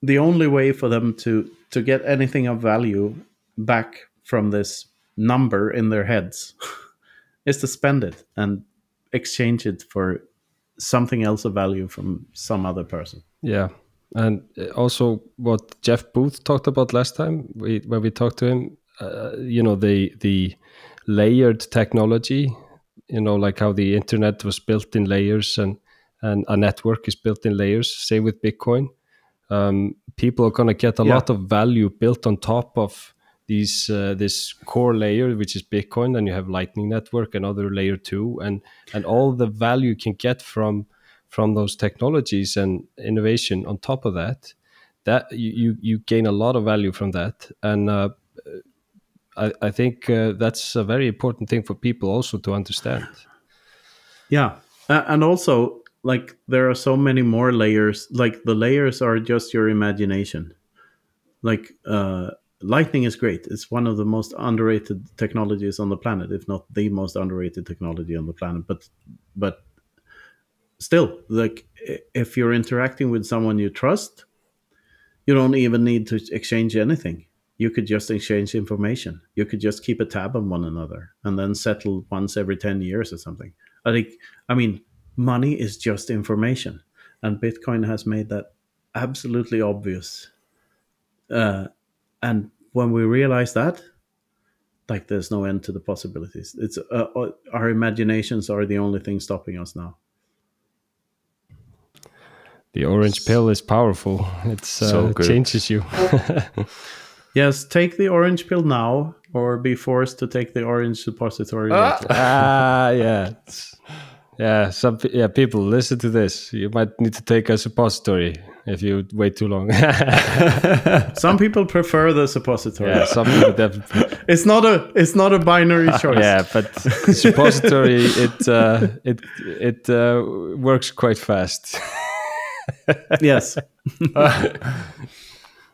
the only way for them to to get anything of value back from this number in their heads is to spend it and exchange it for something else of value from some other person. Yeah, and also what Jeff Booth talked about last time we, when we talked to him, uh, you know, the the layered technology, you know, like how the internet was built in layers and and a network is built in layers. Same with Bitcoin. Um, people are going to get a Yeah. lot of value built on top of these uh, this core layer, which is Bitcoin. Then you have Lightning Network, another layer two, and and all the value you can get from from those technologies and innovation on top of that that you you, you gain a lot of value from that and uh, I, I think uh, that's a very important thing for people also to understand Yeah, uh, and also like there are so many more layers. Like the layers are just your imagination. Like uh, lightning is great. It's one of the most underrated technologies on the planet, if not the most underrated technology on the planet. But but still, like if you're interacting with someone you trust, you don't even need to exchange anything. You could just exchange information. You could just keep a tab on one another and then settle once every 10 years or something. I think, I mean, money is just information. And Bitcoin has made that absolutely obvious. Uh, and when we realize that, like there's no end to the possibilities. It's uh, uh, our imaginations are the only thing stopping us now. the orange pill is powerful it's uh, So it good. changes you Yes, take the orange pill now, or be forced to take the orange suppository later. ah yeah It's- yeah some yeah people listen to this you might need to take a suppository if you wait too long Some people prefer the suppository. yeah some people definitely It's not a it's not a binary choice. yeah but suppository it uh, it it uh, works quite fast Yes.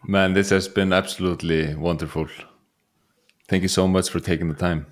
Man, this has been absolutely wonderful. Thank you so much for taking the time.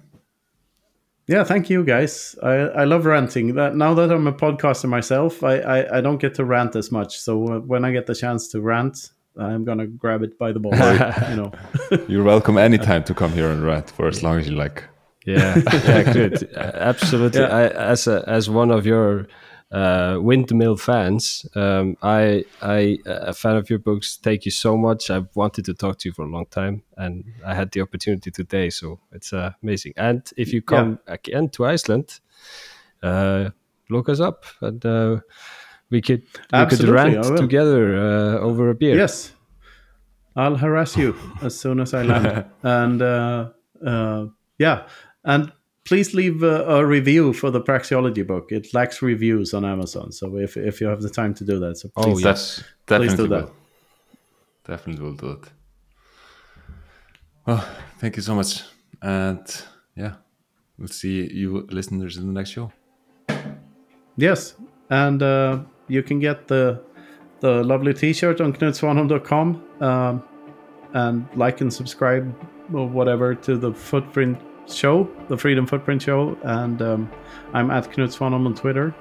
Yeah, thank you guys. I, I love ranting. That now that I'm a podcaster myself, I, I, I don't get to rant as much. So uh, when I get the chance to rant, I'm gonna grab it by the ball. you know. You're welcome anytime to come here and rant for as long as you like. Yeah, yeah, good. Absolutely. Yeah. I, as a, as one of your uh, windmill fans, um, I I a fan of your books. Thank you so much. I've wanted to talk to you for a long time, and I had the opportunity today. So it's uh, amazing. And if you come again to Iceland, uh, look us up, and uh, we could we could Absolutely, rant together uh, over a beer. Yes. I'll harass you as soon as I land. and uh, uh, yeah, and please leave a, a review for the Praxeology book. It lacks reviews on Amazon, so if if you have the time to do that, so Oh, please. yes. Def- Please do that. will. Definitely will do it. Well, thank you so much. And yeah, we'll see you listeners in the next show. Yes, and uh, you can get the the lovely T-shirt on knutsvanholm.com um, and like and subscribe or whatever to the Footprint show, the Freedom Footprint Show, and um, I'm at Knut Svanholm on Twitter.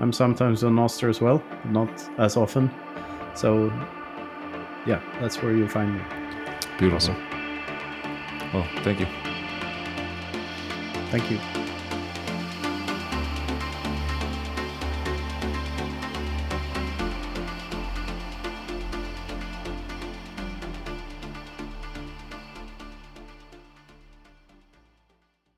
I'm sometimes on Nostr as well, not as often. So, yeah, that's where you find me. Beautiful. Awesome. Well, thank you. Thank you.